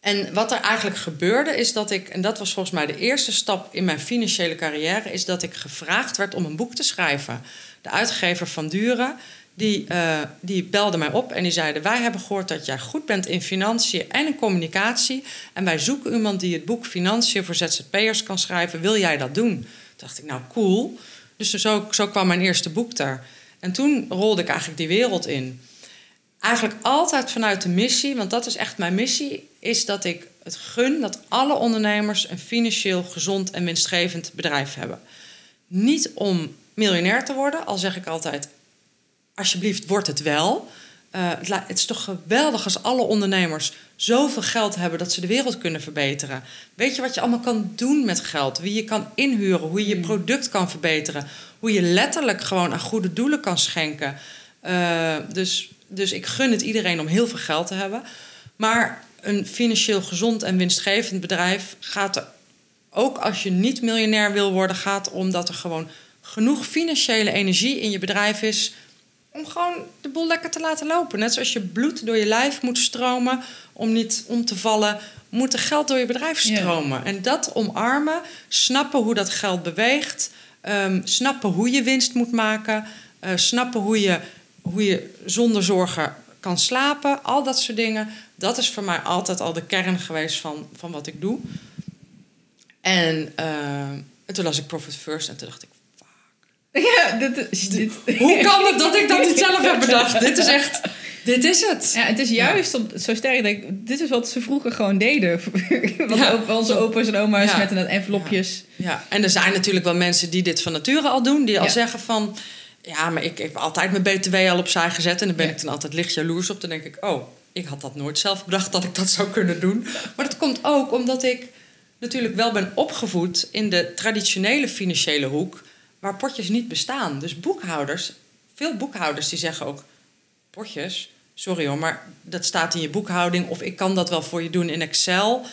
en wat er eigenlijk gebeurde is dat ik... en dat was volgens mij de eerste stap in mijn financiële carrière... is dat ik gevraagd werd om een boek te schrijven. De uitgever van Duren... Die, eh, die belde mij op en die zeiden... wij hebben gehoord dat jij goed bent in financiën en in communicatie... en wij zoeken iemand die het boek Financiën voor ZZP'ers kan schrijven. Wil jij dat doen? dacht ik, nou cool. Dus zo, zo kwam mijn eerste boek daar. En toen rolde ik eigenlijk die wereld in. Eigenlijk altijd vanuit de missie, want dat is echt mijn missie, is dat ik het gun dat alle ondernemers een financieel gezond en winstgevend bedrijf hebben. Niet om miljonair te worden, al zeg ik altijd, alsjeblieft, word het wel. Uh, het, is toch geweldig als alle ondernemers zoveel geld hebben dat ze de wereld kunnen verbeteren. Weet je wat je allemaal kan doen met geld? Wie je kan inhuren, hoe je je mm. product kan verbeteren, hoe je letterlijk gewoon aan goede doelen kan schenken. Uh, dus, dus ik gun het iedereen om heel veel geld te hebben. Maar een financieel gezond en winstgevend bedrijf gaat er ook als je niet miljonair wil worden, gaat om dat er gewoon genoeg financiële energie in je bedrijf is om gewoon de boel lekker te laten lopen. Net zoals je bloed door je lijf moet stromen om niet om te vallen, moet er geld door je bedrijf stromen. En dat omarmen, snappen hoe dat geld beweegt, um, snappen hoe je winst moet maken, uh, snappen hoe je, hoe je zonder zorgen kan slapen, al dat soort dingen. Dat is voor mij altijd al de kern geweest van, van wat ik doe. En, uh, en toen las ik Profit First en toen dacht ik, *laughs* ja, dit, dit. Hoe kan het dat ik dat niet zelf heb bedacht? Dit is echt. Dit is het. Ja, het is juist zo sterk. Denk, dit is wat ze vroeger gewoon deden. *laughs* wat ja. onze opa's en oma's met een envelopjes. Ja. en er zijn natuurlijk wel mensen die dit van nature al doen. Die al zeggen van... Ja, maar ik, ik heb altijd mijn BTW al opzij gezet. En dan ben ik dan altijd licht jaloers op. Dan denk ik, oh, ik had dat nooit zelf bedacht dat ik dat zou kunnen doen. Maar dat komt ook omdat ik natuurlijk wel ben opgevoed... in de traditionele financiële hoek waar potjes niet bestaan. Dus boekhouders, veel boekhouders die zeggen ook: potjes, sorry hoor, maar dat staat in je boekhouding of ik kan dat wel voor je doen in Excel.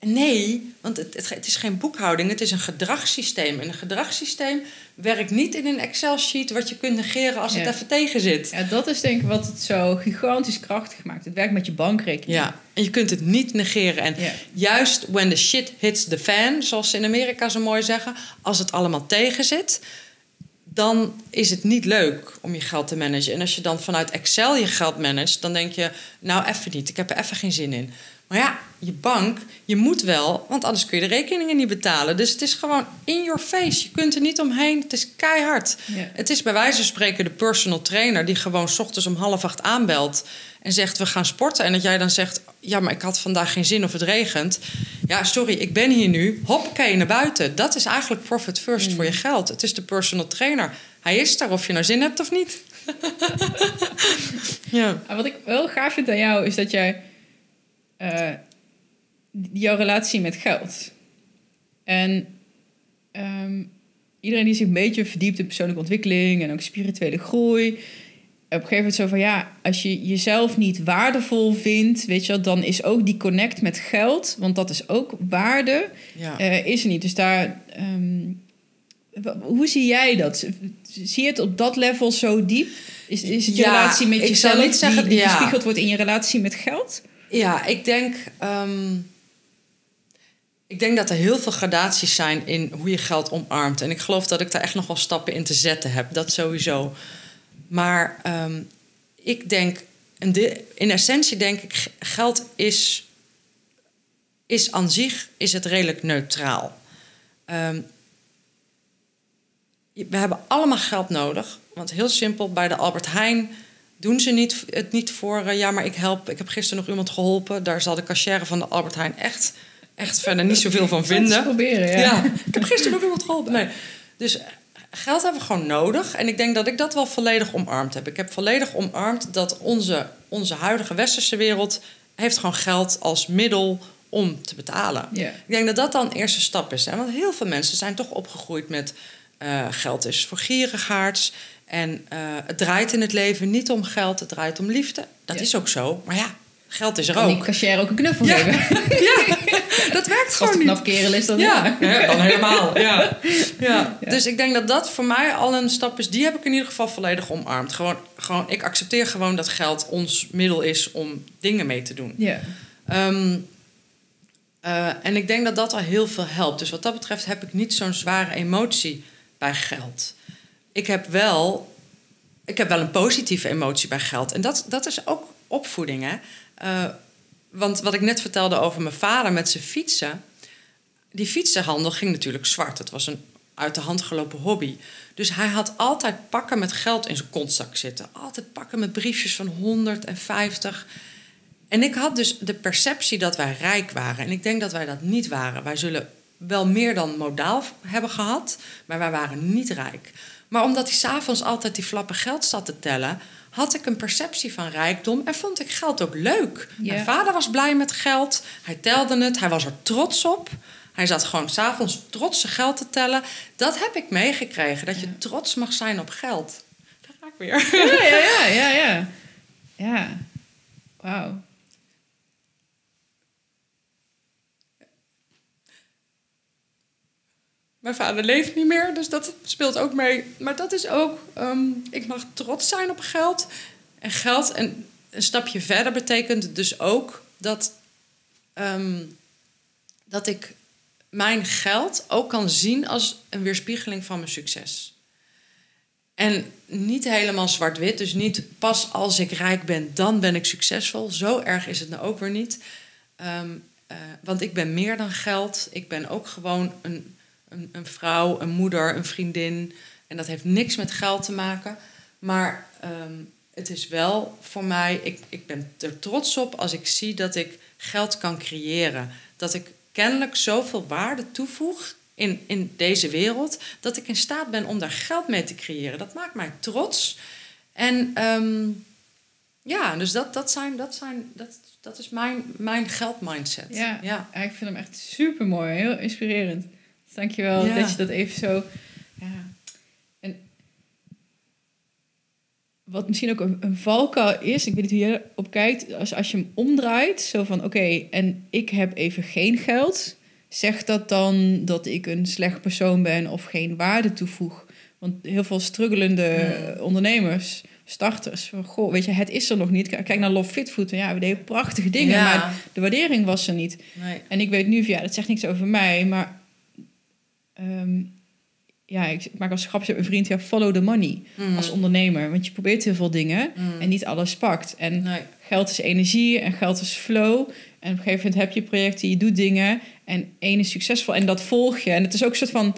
Nee, want het, het, is geen boekhouding, het is een gedragssysteem. En een gedragssysteem werkt niet in een Excel-sheet wat je kunt negeren als het even tegen zit. Ja, dat is denk ik wat het zo gigantisch krachtig maakt. Het werkt met je bankrekening. Ja, en je kunt het niet negeren. En juist when the shit hits the fan, zoals ze in Amerika zo mooi zeggen, als het allemaal tegen zit, dan is het niet leuk om je geld te managen. En als je dan vanuit Excel je geld managt, dan denk je, nou even niet, ik heb er even geen zin in. Maar ja, je bank, je moet wel, want anders kun je de rekeningen niet betalen. Dus het is gewoon in your face. Je kunt er niet omheen. Het is keihard. Het is bij wijze van spreken de personal trainer die gewoon s ochtends om half acht aanbelt en zegt we gaan sporten. En dat jij dan zegt, ja, maar ik had vandaag geen zin of het regent. Ja, sorry, ik ben hier nu. Hoppakee, naar buiten. Dat is eigenlijk profit first voor je mm. geld. Het is de personal trainer. Hij is daar of je nou zin hebt of niet. *laughs* ja. Wat ik wel gaaf vind aan jou is dat jij uh, jouw relatie met geld. En ehm, iedereen die zich een beetje verdiept in persoonlijke ontwikkeling en ook spirituele groei. Op een gegeven moment zo van ja, als je jezelf niet waardevol vindt, weet je, dan is ook die connect met geld, want dat is ook waarde, ja. uh, is er niet. Dus daar, um, hoe zie jij dat? Zie je het op dat level zo diep? Is, is het je relatie met jezelf niet zeggen, die, die ja. gespiegeld wordt in je relatie met geld? Ja, ik denk, um, ik denk dat er heel veel gradaties zijn in hoe je geld omarmt. En ik geloof dat ik daar echt nog wel stappen in te zetten heb. Dat sowieso. Maar um, ik denk, in essentie denk ik, geld is, is aan zich is het redelijk neutraal. Um, we hebben allemaal geld nodig. Want heel simpel, bij de Albert Heijn doen ze niet, het niet voor... Uh, ja, maar ik help. Ik heb gisteren nog iemand geholpen. Daar zal de cashier van de Albert Heijn echt, echt verder niet zoveel van vinden. proberen, ja. ja. Ik heb gisteren nog iemand geholpen. Nee. Dus geld hebben we gewoon nodig. En ik denk dat ik dat wel volledig omarmd heb. Ik heb volledig omarmd dat onze, onze huidige westerse wereld... heeft gewoon geld als middel om te betalen. Ik denk dat dat dan een eerste stap is. Hè? Want heel veel mensen zijn toch opgegroeid met... Uh, geld is voor gierigaards. En uh, het draait in het leven niet om geld, het draait om liefde. Dat is ook zo. Maar ja, geld is er kan ook. Kan die cashier ook een knuffel ja. geven? *laughs* ja, dat werkt gewoon Als niet. knap kerel is dan ja. ja. dan helemaal. Ja. Ja. Dus ik denk dat dat voor mij al een stap is. Die heb ik in ieder geval volledig omarmd. Gewoon, gewoon, ik accepteer gewoon dat geld ons middel is om dingen mee te doen. Ja. Um, uh, en ik denk dat dat al heel veel helpt. Dus wat dat betreft heb ik niet zo'n zware emotie bij geld ik heb wel, ik heb wel een positieve emotie bij geld. En dat, dat is ook opvoeding. Hè? Uh, want wat ik net vertelde over mijn vader met zijn fietsen. Die fietsenhandel ging natuurlijk zwart. Het was een uit de hand gelopen hobby. Dus hij had altijd pakken met geld in zijn kontzak zitten. Altijd pakken met briefjes van 150. En ik had dus de perceptie dat wij rijk waren. En ik denk dat wij dat niet waren. Wij zullen wel meer dan modaal hebben gehad, maar wij waren niet rijk. Maar omdat hij s'avonds altijd die flappen geld zat te tellen, had ik een perceptie van rijkdom en vond ik geld ook leuk. Ja. Mijn vader was blij met geld, hij telde het, hij was er trots op. Hij zat gewoon s'avonds trots zijn geld te tellen. Dat heb ik meegekregen, dat je trots mag zijn op geld. Daar ga ik weer. Ja, ja, ja, ja, ja. *laughs* Ja. Wauw. Mijn vader leeft niet meer, dus dat speelt ook mee. Maar dat is ook, ehm, ik mag trots zijn op geld. En geld, en een stapje verder betekent dus ook dat, ehm, dat ik mijn geld ook kan zien als een weerspiegeling van mijn succes. En niet helemaal zwart-wit, dus niet pas als ik rijk ben, dan ben ik succesvol. Zo erg is het nou ook weer niet. Ehm, eh, want ik ben meer dan geld. Ik ben ook gewoon een, een, een vrouw, een moeder, een vriendin. En dat heeft niks met geld te maken. Maar ehm, het is wel voor mij, ik, ik ben er trots op als ik zie dat ik geld kan creëren. Dat ik kennelijk zoveel waarde toevoeg in, in deze wereld, dat ik in staat ben om daar geld mee te creëren. Dat maakt mij trots. En ehm, ja, dus dat, dat, zijn, dat, zijn, dat, dat is mijn, mijn geldmindset. Ja. Ja, ik vind hem echt super mooi, heel inspirerend. Dankjewel Ja. dat je dat even zo. Ja. En wat misschien ook een, een valkuil is, ik weet niet hoe je erop kijkt, als, als je hem omdraait, zo van oké, en ik heb even geen geld, zegt dat dan dat ik een slecht persoon ben of geen waarde toevoeg? Want heel veel struggelende ondernemers, starters, van, goh, weet je, het is er nog niet. Kijk naar Love Fit Food, ja, we deden prachtige dingen, Ja. maar de waardering was er niet. Nee. En ik weet nu, ja, dat zegt niks over mij, maar ehm, ja, ik, ik maak als grapje met een vriend, ja, follow the money Mm. als ondernemer. Want je probeert heel veel dingen Mm. en niet alles pakt. En Nee. geld is energie en geld is flow. En op een gegeven moment heb je projecten, je doet dingen en één is succesvol en dat volg je. En het is ook een soort van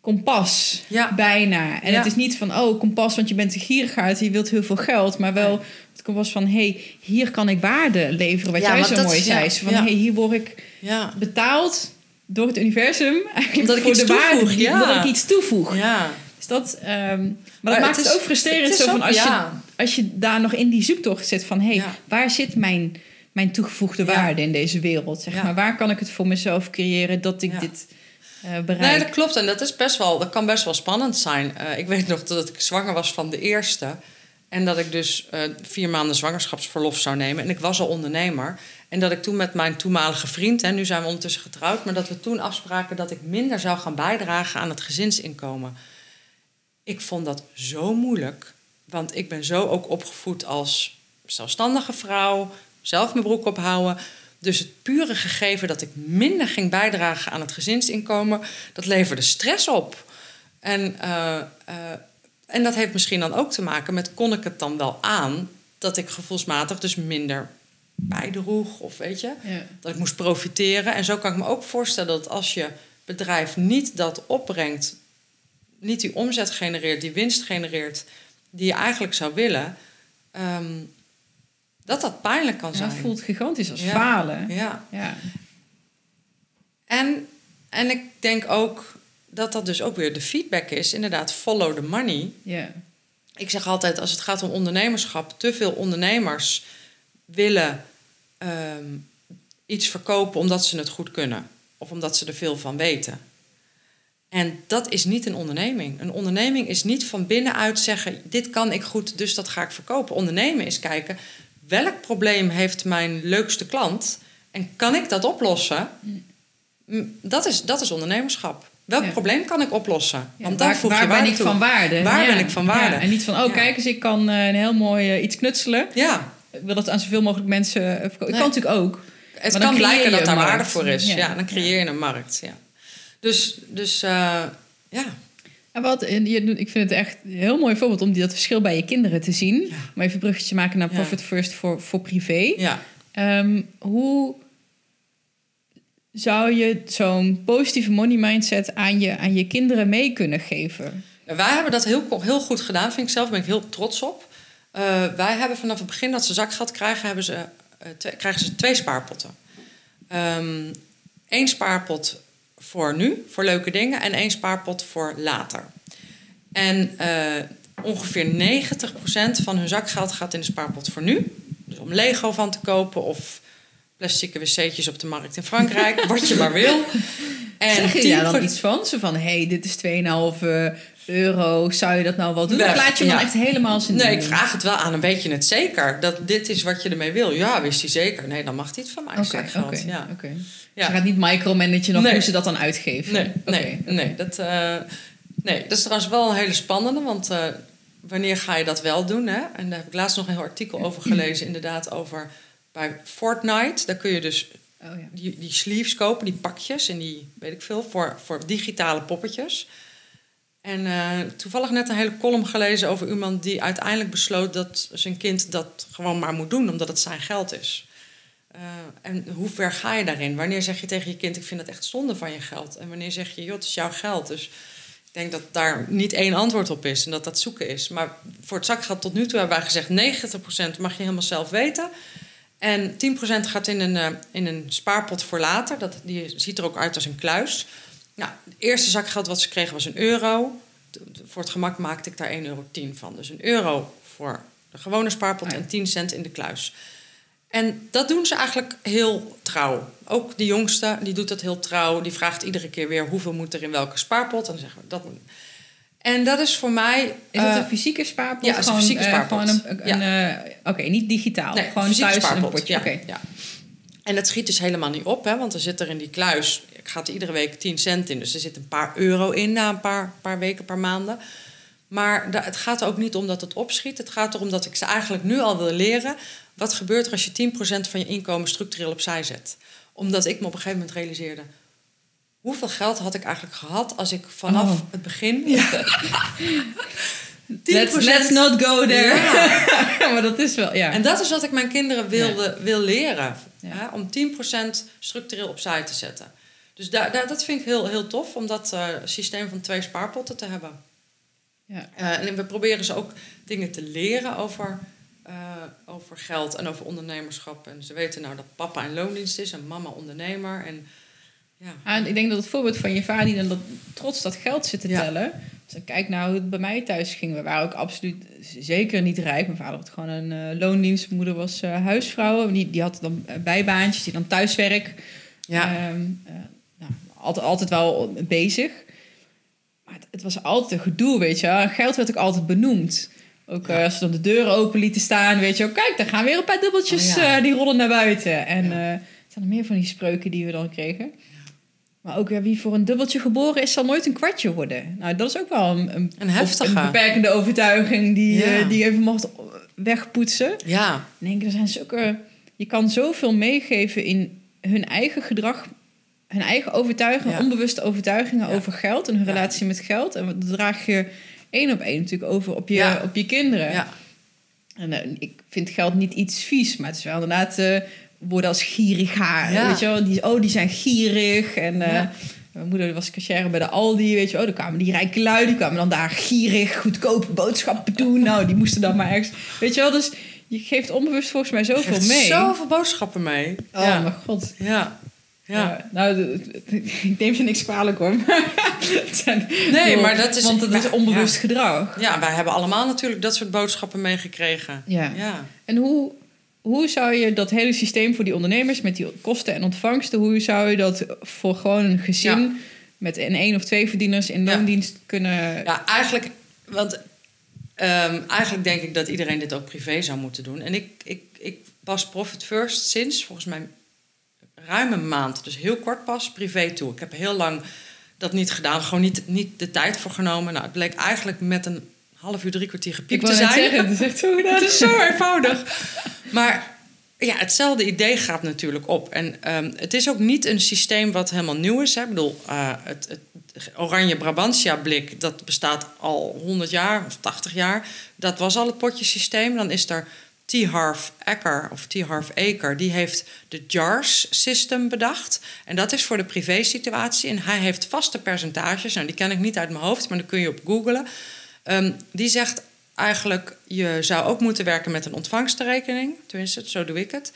kompas, Ja. bijna. En Ja. het is niet van, oh, kompas, want je bent een gierigaard, je wilt heel veel geld. Maar wel het kompas van, hey, hier kan ik waarde leveren. Wat Ja, jij zo mooi zei. van, hey, hier word ik Ja. betaald door het universum. Eigenlijk Omdat ik voor iets de waarde toevoeg, ja. Dat ik iets toevoeg. Ja. Dus dat, ehm, maar, Maar dat maakt het ook frustrerend. het Zo van als, ja. je, als je daar nog in die zoektocht zit van... hé, hey, waar zit mijn, mijn toegevoegde waarde in deze wereld? Zeg maar, waar kan ik het voor mezelf creëren dat ik dit eh bereik? Nee, dat klopt. En dat, is best wel, dat kan best wel spannend zijn. Eh, ik weet nog dat ik zwanger was van de eerste. En dat ik dus eh, vier maanden zwangerschapsverlof zou nemen. En ik was al ondernemer. En dat ik toen met mijn toenmalige vriend, en nu zijn we ondertussen getrouwd, maar dat we toen afspraken dat ik minder zou gaan bijdragen aan het gezinsinkomen. Ik vond dat zo moeilijk, want ik ben zo ook opgevoed als zelfstandige vrouw, zelf mijn broek ophouden. Dus het pure gegeven dat ik minder ging bijdragen aan het gezinsinkomen, dat leverde stress op. En, eh, eh, en dat heeft misschien dan ook te maken met kon ik het dan wel aan dat ik gevoelsmatig dus minder bijdroeg of weet je Ja. dat ik moest profiteren. En zo kan ik me ook voorstellen dat als je bedrijf niet dat opbrengt, niet die omzet genereert, die winst genereert die je eigenlijk zou willen, ehm, dat dat pijnlijk kan Ja, zijn. het voelt gigantisch als Ja. falen. Ja. Ja. En, en ik denk ook dat dat dus ook weer de feedback is, inderdaad, follow the money. Ja. Ik zeg altijd, als het gaat om ondernemerschap, te veel ondernemers willen ehm, iets verkopen omdat ze het goed kunnen of omdat ze er veel van weten. En dat is niet een onderneming. Een onderneming is niet van binnenuit zeggen: dit kan ik goed, dus dat ga ik verkopen. Ondernemen is kijken welk probleem heeft mijn leukste klant en kan ik dat oplossen? Mm, Dat is, dat is ondernemerschap. Welk Ja. probleem kan ik oplossen? Ja, Want dan waar voeg waar je ben ik toe. van waarde? Waar Ja. ben ik van waarde? Ja, En niet van, oh kijk eens, ik kan eh, een heel mooi eh, iets knutselen. Ja, Ik wil dat aan zoveel mogelijk mensen eh, verkopen. Nee. Ik kan natuurlijk ook. Het Maar dan kan blijken dat daar waarde voor is. Ja, Ja. dan creëer je een markt. Ja. Dus, dus eh, ja. En wat, ik vind het echt een heel mooi voorbeeld om die, dat verschil bij je kinderen te zien. Ja. Om even een bruggetje maken naar Ja. Profit First voor, voor privé. ja. Ehm, hoe zou je zo'n positieve money mindset aan je, aan je kinderen mee kunnen geven? Wij hebben dat heel, heel goed gedaan, vind ik zelf. Daar ben ik heel trots op. Uh, wij hebben vanaf het begin dat ze zakgeld krijgen, hebben ze, twee, krijgen ze twee spaarpotten. Eén ehm, spaarpot voor nu, voor leuke dingen, en één spaarpot voor later. En uh, ongeveer 90% van hun zakgeld gaat in de spaarpot voor nu. Dus om Lego van te kopen of plastic wc'tjes op de markt in Frankrijk, *laughs* wat je maar wil. En zeg je daar dan iets van? Zo van, hé, hey, dit is 2,5 euro, zou je dat nou wel doen? Of laat je hem echt helemaal zijn Nee, ik vraag het wel aan, een weet je het zeker? Dat dit is wat je ermee wil. Ja, wist hij zeker. Nee, dan mag hij het van mij okay, Oké, ja. oké. Ja. je gaat niet micromanagen nog nee. hoe ze dat dan uitgeven? Nee, nee, nee. Dat, uh, nee, dat is trouwens wel een hele spannende, want... Uh, wanneer ga je dat wel doen? Hè? En daar heb ik laatst nog een heel artikel over gelezen, inderdaad, over bij Fortnite. Daar kun je dus oh, ja. die, die sleeves kopen, die pakjes en die, weet ik veel, voor, voor digitale poppetjes. En uh, toevallig net een hele column gelezen over iemand die uiteindelijk besloot dat zijn kind dat gewoon maar moet doen, omdat het zijn geld is. Uh, en hoe ver ga je daarin? Wanneer zeg je tegen je kind: Ik vind het echt zonde van je geld? En wanneer zeg je: Joh, het is jouw geld. Dus ik denk dat daar niet één antwoord op is en dat dat zoeken is. Maar voor het zakgeld tot nu toe hebben wij gezegd: 90% mag je helemaal zelf weten. En 10% gaat in een, uh, in een spaarpot voor later. Dat, die ziet er ook uit als een kluis. Nou, het eerste zakgeld wat ze kregen was een euro. Voor het gemak maakte ik daar 1,10 euro van. Dus een euro voor de gewone spaarpot en 10 cent in de kluis. En dat doen ze eigenlijk heel trouw. Ook de jongste, die doet dat heel trouw. Die vraagt iedere keer weer hoeveel moet er in welke spaarpot. En dan zeggen we dat moet. En dat is voor mij. Is dat een eh, fysieke spaarpot? Ja, gewoon, een fysieke eh, spaarpot. Uh, een, een ja. uh, Oké, niet digitaal. Nee, gewoon thuis spaarpot. een potje. Ja, okay. ja. En dat schiet dus helemaal niet op, hè, want er zit er in die kluis, gaat er iedere week 10 cent in. Dus er zit een paar euro in na een paar, paar weken, paar maanden. Maar het gaat er ook niet om dat het opschiet. Het gaat erom dat ik ze eigenlijk nu al wil leren. Wat gebeurt er als je 10% van je inkomen structureel opzij zet? Omdat ik me op een gegeven moment realiseerde. Hoeveel geld had ik eigenlijk gehad als ik vanaf oh. het begin. Ja. *laughs* Let's, let's, not go there. Ja. *laughs* maar dat is wel, ja. En dat is wat ik mijn kinderen wilde, wil leren. Ja. om 10% structureel opzij te zetten. Dus daar, daar, dat vind ik heel, heel tof, om dat uh, systeem van twee spaarpotten te hebben. Ja. Uh, en we proberen ze ook dingen te leren over, uh, over geld en over ondernemerschap. En ze weten nou dat papa in loondienst is en mama ondernemer. En, ja. Ah, en ik denk dat het voorbeeld van je vader die dan dat, trots dat geld zit te tellen dus kijk nou hoe het bij mij thuis ging. We waren ook absoluut zeker niet rijk. Mijn vader had gewoon een uh, loondienst. Mijn moeder was uh, huisvrouw. Die, die had dan bijbaantjes, die dan thuiswerk. Ja. Um, uh, nou, altijd, altijd wel bezig. Maar het, het, was altijd een gedoe, weet je. Geld werd ook altijd benoemd. Ook als ze dan de deuren open lieten staan, weet je. Oh, kijk, daar gaan weer een paar dubbeltjes, oh, die rollen naar buiten. En er zijn er meer van die spreuken die we dan kregen. Maar ook ja, wie voor een dubbeltje geboren is, zal nooit een kwartje worden. Nou, dat is ook wel een, een, een, heftige. een beperkende overtuiging die, uh, die even mocht wegpoetsen. Ja. Ik denk, er zijn zulke... Je kan zoveel meegeven in hun eigen gedrag, hun eigen overtuigingen, onbewuste overtuigingen over geld en hun relatie met geld. En dat draag je één op één natuurlijk over op je, op je kinderen. Ja. En uh, ik vind geld niet iets vies, maar het is wel inderdaad... Uh, worden als gierig haar. Weet je wel? Die, oh, die zijn gierig. En uh, mijn moeder was cashier bij de Aldi. Weet je wel? Dan kwamen die rijke lui. Die kwamen dan daar gierig, goedkope boodschappen doen. Nou, die moesten dan maar ergens... Weet je wel? Dus je geeft onbewust volgens mij zoveel mee. Zoveel boodschappen mee. Oh ja. mijn god. Ja. Ja. nou, ik neem ze niks kwalijk hoor. *laughs* nee, maar dat is... Want het is onbewust gedrag. Ja, wij hebben allemaal natuurlijk dat soort boodschappen meegekregen. Ja. ja. En hoe, hoe zou je dat hele systeem voor die ondernemers met die kosten en ontvangsten, hoe zou je dat voor gewoon een gezin met een één of twee verdieners in loondienst kunnen. Ja, eigenlijk, want um, eigenlijk denk ik dat iedereen dit ook privé zou moeten doen. En ik, ik, ik pas Profit First sinds volgens mij ruim een maand, dus heel kort pas, privé toe. Ik heb heel lang dat niet gedaan, gewoon niet, niet de tijd voor genomen. Nou, het bleek eigenlijk met een half uur, drie kwartier gepiept te zijn. Zeggen, het is echt zo *laughs* Het is zo eenvoudig. Maar ja, hetzelfde idee gaat natuurlijk op. En um, het is ook niet een systeem wat helemaal nieuw is. Hè. Ik bedoel, uh, het, het, oranje Brabantia-blik, dat bestaat al 100 jaar of 80 jaar. Dat was al het potjesysteem. Dan is er T. Harv Eker of T. Harv Eker, die heeft de JARS system bedacht. En dat is voor de privé-situatie. En hij heeft vaste percentages. Nou, die ken ik niet uit mijn hoofd, maar dan kun je op googlen. Um, die zegt eigenlijk, je zou ook moeten werken met een ontvangstenrekening. Tenminste, zo doe ik het.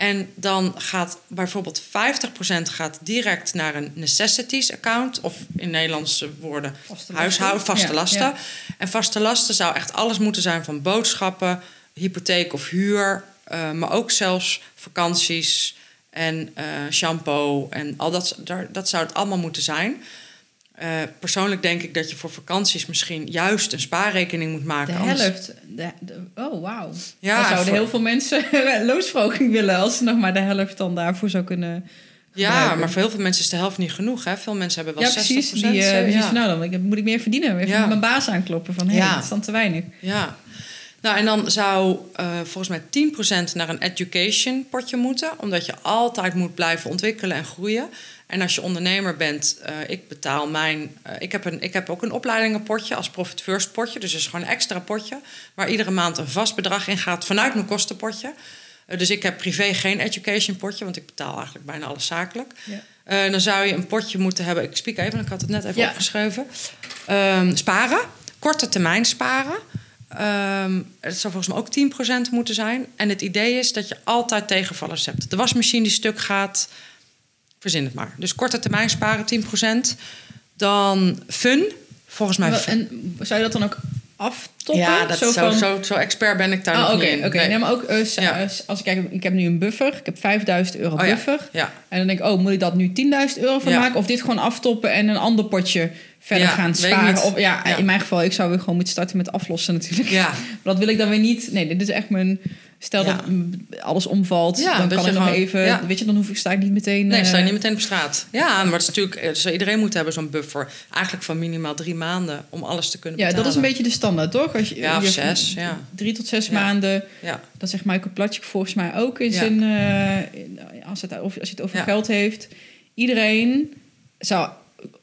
En dan gaat bijvoorbeeld 50% gaat direct naar een necessities account. Of in Nederlandse woorden huishouden, vaste lasten. En vaste lasten zou echt alles moeten zijn van boodschappen, hypotheek of huur. Uh, maar ook zelfs vakanties en uh, shampoo en al dat, dat zou het allemaal moeten zijn. Uh, persoonlijk denk ik dat je voor vakanties misschien juist een spaarrekening moet maken. De helft. De, oh, wauw. Ja, dan zouden voor... heel veel mensen *laughs* loonsverhoging willen als ze nog maar de helft dan daarvoor zou kunnen. Ja, maar voor heel veel mensen is de helft niet genoeg. Hè? Veel mensen hebben wel ja, 60%. Precies, die, uh, precies ja. nou, dan moet ik meer verdienen. Even ja. mijn baas aankloppen van, hé, hey, dat is dan te weinig. Ja, nou, en dan zou uh, volgens mij 10% naar een education potje moeten, omdat je altijd moet blijven ontwikkelen en groeien. En als je ondernemer bent, uh, ik betaal mijn. Uh, ik, heb een, ik heb ook een opleidingenpotje als Profit First potje. Dus het is gewoon een extra potje. Waar iedere maand een vast bedrag in gaat vanuit mijn kostenpotje. Uh, dus ik heb privé geen education potje, want ik betaal eigenlijk bijna alles zakelijk. Ja. dan zou je een potje moeten hebben. Ik spiek even, ik had het net even ja. opgeschreven. Um, sparen, korte termijn sparen. Um, het zou volgens mij ook 10% moeten zijn. En het idee is dat je altijd tegenvallers hebt. De wasmachine die stuk gaat, verzin het maar. Dus korte termijn sparen 10%. Dan fun, volgens mij. En zou je dat dan ook aftoppen? Ja, dat zo, zo, zo, zo, expert ben ik daar oh, nog okay, niet in. Oké, okay. nee. maar ook uh, ja. als ik kijk, ik heb nu een buffer. Ik heb 5000 euro oh, buffer. Ja. ja. En dan denk ik, oh, moet ik dat nu 10.000 euro van maken? Of dit gewoon aftoppen en een ander potje verder gaan sparen. Of, ja, in mijn geval, ik zou weer gewoon moeten starten met aflossen natuurlijk. Ja. maar *laughs* dat wil ik dan weer niet. Nee, dit is echt mijn Stel dat alles omvalt, ja, dan kan ik nog even... Weet je, dan hoef ik, sta ik niet meteen... Nee, sta je niet meteen op straat. Ja, maar het is natuurlijk... Dus iedereen moet hebben zo'n buffer. Eigenlijk van minimaal drie maanden om alles te kunnen betalen. Ja, dat is een beetje de standaard, toch? Als je, ja, of zes, ja. Drie tot zes maanden. Ja. Dat zegt Michael Platje volgens mij ook in zijn... Uh, als, het, of, als je het over geld heeft. Iedereen zou...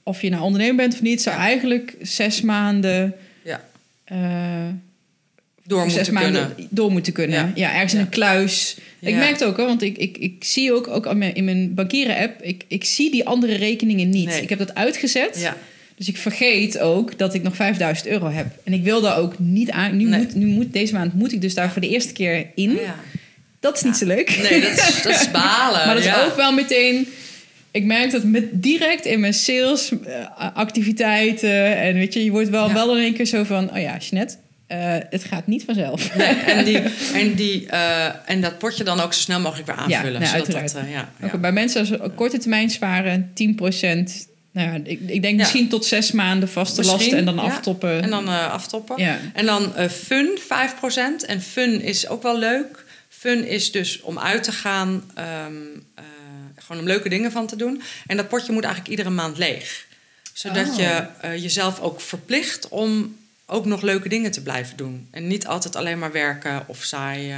Of je nou ondernemer bent of niet... zou eigenlijk zes maanden... Ja. Uh, door moeten kunnen. Door moeten kunnen. Ja, ergens in een kluis. Ik merk het ook, hoor, want ik, ik, ik zie ook, ook in mijn bankieren-app... Ik, ik zie die andere rekeningen niet. Ik heb dat uitgezet. Ja. Dus ik vergeet ook dat ik nog 5000 euro heb. En ik wil daar ook niet aan... Nu, moet, nu moet, deze maand moet ik dus daar voor de eerste keer in. Oh dat is niet zo leuk. Nee, dat is, dat is *laughs* balen. maar dat is ook wel meteen ik merk dat met direct in mijn sales activiteiten en weet je, je wordt wel, wel in één keer zo van, oh ja, Jeanette, uh, het gaat niet vanzelf. Nee, en, *laughs* die, en, die, uh, en dat potje dan ook zo snel mogelijk weer aanvullen. Ja, nou, uiteraard. Dat, uh, ja, ja. bij mensen als korte termijn sparen, 10 procent. Nou ja, ik, ik denk misschien tot zes maanden vaste last en dan aftoppen. En dan aftoppen. Ja. En dan fun 5 procent. En fun is ook wel leuk. Fun is dus om uit te gaan, um, gewoon om leuke dingen van te doen. En dat potje moet eigenlijk iedere maand leeg. Zodat oh. je jezelf ook verplicht om ook nog leuke dingen te blijven doen. En niet altijd alleen maar werken of saai.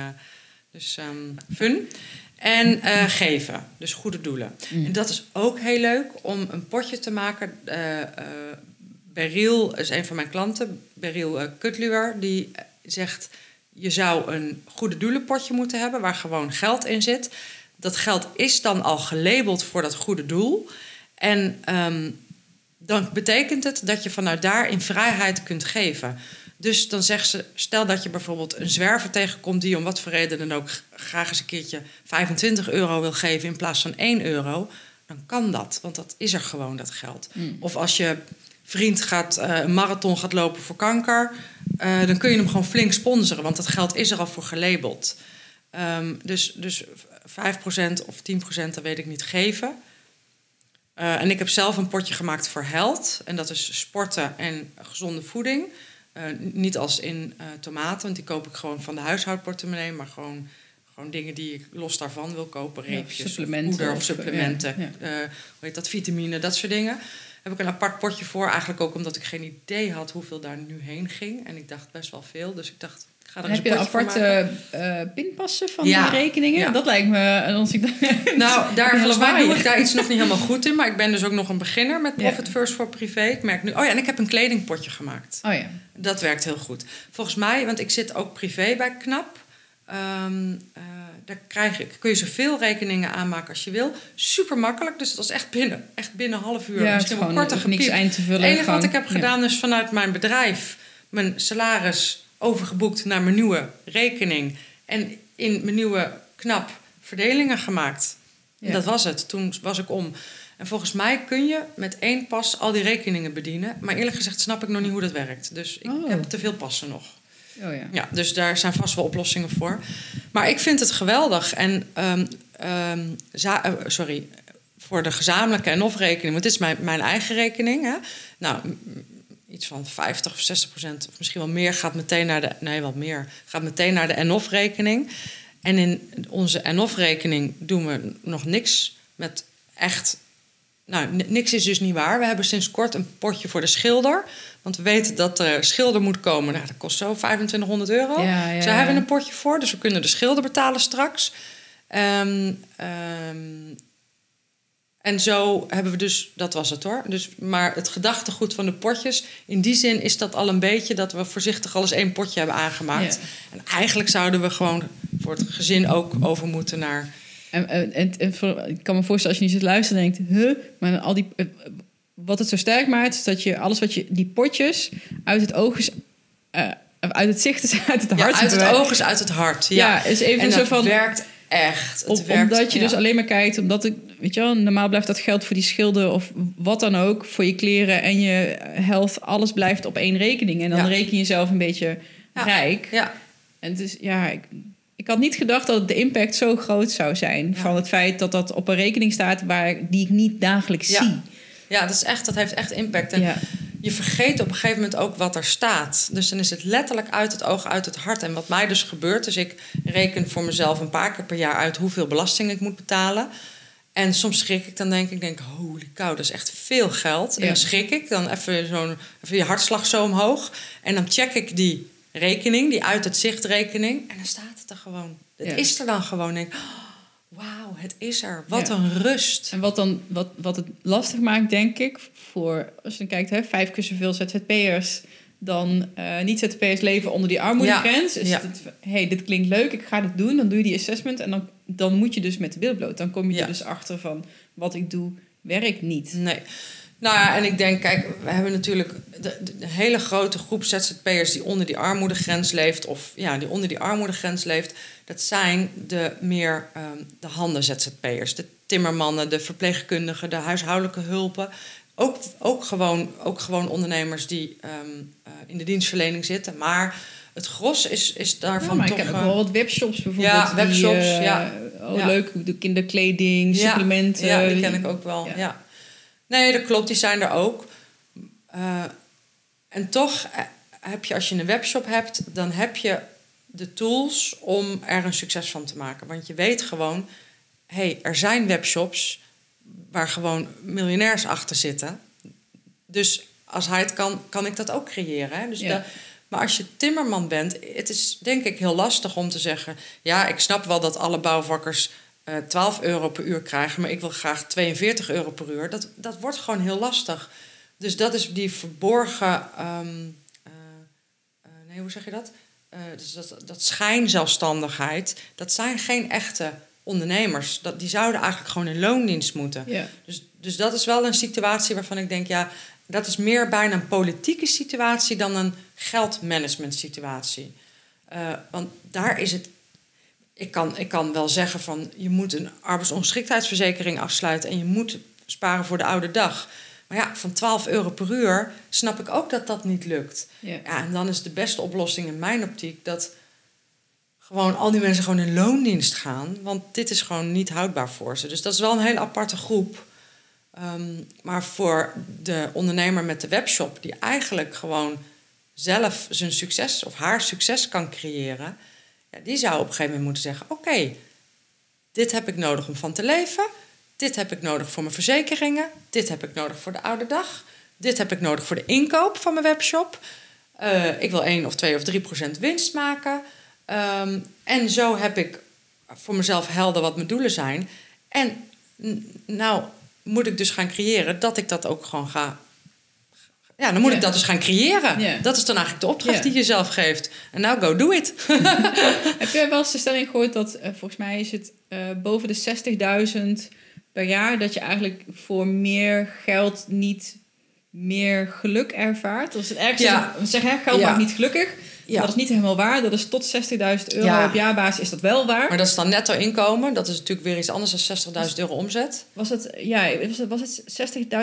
dus um, fun. En uh, geven, dus goede doelen. Mm. En dat is ook heel leuk om een potje te maken. Uh, Beryl is een van mijn klanten, Beryl Kutluwer, die zegt: je zou een goede doelenpotje moeten hebben waar gewoon geld in zit. Dat geld is dan al gelabeld voor dat goede doel. En um, dan betekent het dat je vanuit daar in vrijheid kunt geven. Dus dan zegt ze, stel dat je bijvoorbeeld een zwerver tegenkomt die om wat voor reden dan ook graag eens een keertje 25 euro wil geven in plaats van 1 euro, dan kan dat, want dat is er gewoon dat geld. Mm. Of als je vriend gaat, uh, een marathon gaat lopen voor kanker, uh, dan kun je hem gewoon flink sponsoren, want dat geld is er al voor gelabeld. Um, dus, dus 5% of 10%, dat weet ik niet, geven. Uh, en ik heb zelf een potje gemaakt voor health. En dat is sporten en gezonde voeding. Uh, niet als in uh, tomaten, want die koop ik gewoon van de huishoudportemonnee. Maar gewoon, gewoon dingen die ik los daarvan wil kopen. Reepjes, ja, supplementen, of poeder of supplementen. Ja, ja. hoe heet dat? Vitamine, dat soort dingen. Heb ik een apart potje voor. Eigenlijk ook omdat ik geen idee had hoeveel daar nu heen ging. En ik dacht best wel veel. Dus ik dacht, Ga er heb je aparte uh, pinpassen van die rekeningen? Dat lijkt me... Als ik *laughs* nou, daar, volgens mij doe ik daar iets nog niet helemaal goed in. Maar ik ben dus ook nog een beginner met Profit First voor privé. Ik merk nu... Oh ja, en ik heb een kledingpotje gemaakt. Oh ja. Dat werkt heel goed. Volgens mij, want ik zit ook privé bij KNAP. Ehm, eh, daar krijg ik, kun je zoveel rekeningen aanmaken als je wil. Super makkelijk, dus dat was echt binnen, echt binnen een half uur. Ja, het is misschien wel gewoon korter niks eind te vullen. Het enige wat ik heb ja. gedaan is vanuit mijn bedrijf mijn salaris overgeboekt naar mijn nieuwe rekening. En in mijn nieuwe knap verdelingen gemaakt. En. Dat was het. Toen was ik om. En volgens mij kun je met één pas al die rekeningen bedienen. Maar eerlijk gezegd snap ik nog niet hoe dat werkt. Dus ik Oh. heb te veel passen nog. Oh ja. Ja, dus daar zijn vast wel oplossingen voor. Maar ik vind het geweldig. En ehm, ehm, eh, sorry, voor de gezamenlijke en of rekening, want dit is mijn, mijn eigen rekening. Hè? Nou, iets van 50 of 60 procent, of misschien wel meer, gaat meteen naar de. Nee, wat meer. Gaat meteen naar de en-of rekening. En in onze en-of rekening doen we nog niks met echt. Nou, niks is dus niet waar. We hebben sinds kort een potje voor de schilder. Want we weten dat er schilder moet komen. Nou, dat kost zo 2500 euro. Ja, ja, daar hebben een potje voor. Dus we kunnen de schilder betalen straks. Ehm, en zo hebben we dus, dat was het hoor. Dus, maar het gedachtegoed van de potjes, in die zin is dat al een beetje dat we voorzichtig al eens één potje hebben aangemaakt. Ja. En eigenlijk zouden we gewoon voor het gezin ook over moeten naar. En, en, en, en voor- ik kan me voorstellen als je nu zit luisteren en denkt, huh? Maar al die, eh, wat het zo sterk maakt, is dat je alles wat je, die potjes uit het oog is, eh, uit het zicht is, *laughs* uit het Ja, hart. uit het oog is uit het hart. Ja, Ja, is even en zo dat van. werkt echt. Het werkt, omdat je ja. dus alleen maar kijkt, omdat ik, weet je wel, normaal blijft dat geld voor die schilden of wat dan ook, voor je kleren en je health, alles blijft op één rekening. En dan Ja. reken je zelf een beetje Ja. rijk. Ja, En is, ja, ik, ik had niet gedacht dat de impact zo groot zou zijn van het feit dat dat op een rekening staat waar, die ik niet dagelijks zie. ja dat, is echt, dat heeft echt impact. En je vergeet op een gegeven moment ook wat er staat. Dus dan is het letterlijk uit het oog, uit het hart. En wat mij dus gebeurt, is ik reken voor mezelf een paar keer per jaar uit hoeveel belasting ik moet betalen. En soms schrik ik, dan denk ik, denk, holy cow, dat is echt veel geld. En dan schrik ik, dan even, zo'n, even je hartslag zo omhoog. En dan check ik die rekening, die uit het zicht rekening. En dan staat het er gewoon. Het Ja. is er dan gewoon. Ik denk, oh, wauw, het is er. Wat Ja. een rust. En wat, dan, wat, wat het lastig maakt, denk ik, voor als je dan kijkt, hè, vijf keer zoveel ZZP'ers dan eh niet-ZZP'ers leven onder die armoedegrens. Is Ja. het, hey, dit klinkt leuk, ik ga dit doen. Dan doe je die assessment en dan, dan moet je dus met de billen bloot. Dan kom je Ja. er dus achter van, wat ik doe, werkt niet. Nee. Nou ja, en ik denk, kijk, we hebben natuurlijk de, hele grote groep ZZP'ers die onder die armoedegrens leeft, of ja, die onder die armoedegrens leeft, dat zijn de meer ehm, de handen ZZP'ers, de timmermannen, de verpleegkundigen, de huishoudelijke hulpen. Ook, ook, gewoon, ook gewoon ondernemers die ehm, eh, in de dienstverlening zitten. Maar het gros is, is Ja, daarvan maar ik ken ook eh, wel wat webshops bijvoorbeeld. Ja, die, webshops, eh, ja. Oh, Ja. leuk, de kinderkleding, Ja, supplementen. Ja, die ken ik ook wel. Ja. Ja. Nee, dat klopt, die zijn er ook. Eh, en toch heb je, als je een webshop hebt, dan heb je de tools om er een succes van te maken. Want je weet gewoon, hé, hey, er zijn webshops waar gewoon miljonairs achter zitten. Dus als hij het kan, kan ik dat ook creëren. Hè? Dus Ja. da- maar als je timmerman bent, het is denk ik heel lastig om te zeggen... ja, ik snap wel dat alle bouwvakkers eh 12 euro per uur krijgen... maar ik wil graag 42 euro per uur. Dat, dat wordt gewoon heel lastig. Dus dat is die verborgen... ehm, eh, eh, nee, hoe zeg je dat? Eh, dus dat, dat schijnzelfstandigheid, dat zijn geen echte ondernemers. Dat, die zouden eigenlijk gewoon in loondienst moeten. Ja. Dus, dus dat is wel een situatie waarvan ik denk, ja, dat is meer bijna een politieke situatie dan een geldmanagement situatie. Eh, want daar is het. Ik kan, ik kan wel zeggen van je moet een arbeidsongeschiktheidsverzekering afsluiten en je moet sparen voor de oude dag. Maar ja, van 12 euro per uur snap ik ook dat dat niet lukt. Ja. Ja, en dan is de beste oplossing in mijn optiek dat gewoon al die mensen gewoon in loondienst gaan. Want dit is gewoon niet houdbaar voor ze. Dus dat is wel een hele aparte groep. Ehm, maar voor de ondernemer met de webshop, die eigenlijk gewoon zelf zijn succes of haar succes kan creëren, ja, die zou op een gegeven moment moeten zeggen: Oké, dit heb ik nodig om van te leven. Dit heb ik nodig voor mijn verzekeringen. Dit heb ik nodig voor de oude dag. Dit heb ik nodig voor de inkoop van mijn webshop. Eh, ik wil 1 of 2 of 3 procent winst maken. Ehm, en zo heb ik voor mezelf helder wat mijn doelen zijn. En nou moet ik dus gaan creëren dat ik dat ook gewoon ga Ja, dan moet Ja. ik dat dus gaan creëren. Ja. Dat is dan eigenlijk de opdracht Ja. die je zelf geeft. En nou, go do it. *laughs* Heb jij wel eens de stelling gehoord dat, eh, volgens mij is het eh, boven de 60.000 per jaar, dat je eigenlijk voor meer geld niet meer geluk ervaart? Is het ergste. Ja. We zeggen, hè, geld maakt niet gelukkig. Ja. Dat is niet helemaal waar. Dat is tot 60.000 euro Ja. op jaarbasis is dat wel waar. Maar dat is dan netto inkomen. Dat is natuurlijk weer iets anders dan 60.000 euro omzet. Was het, ja, was het, was het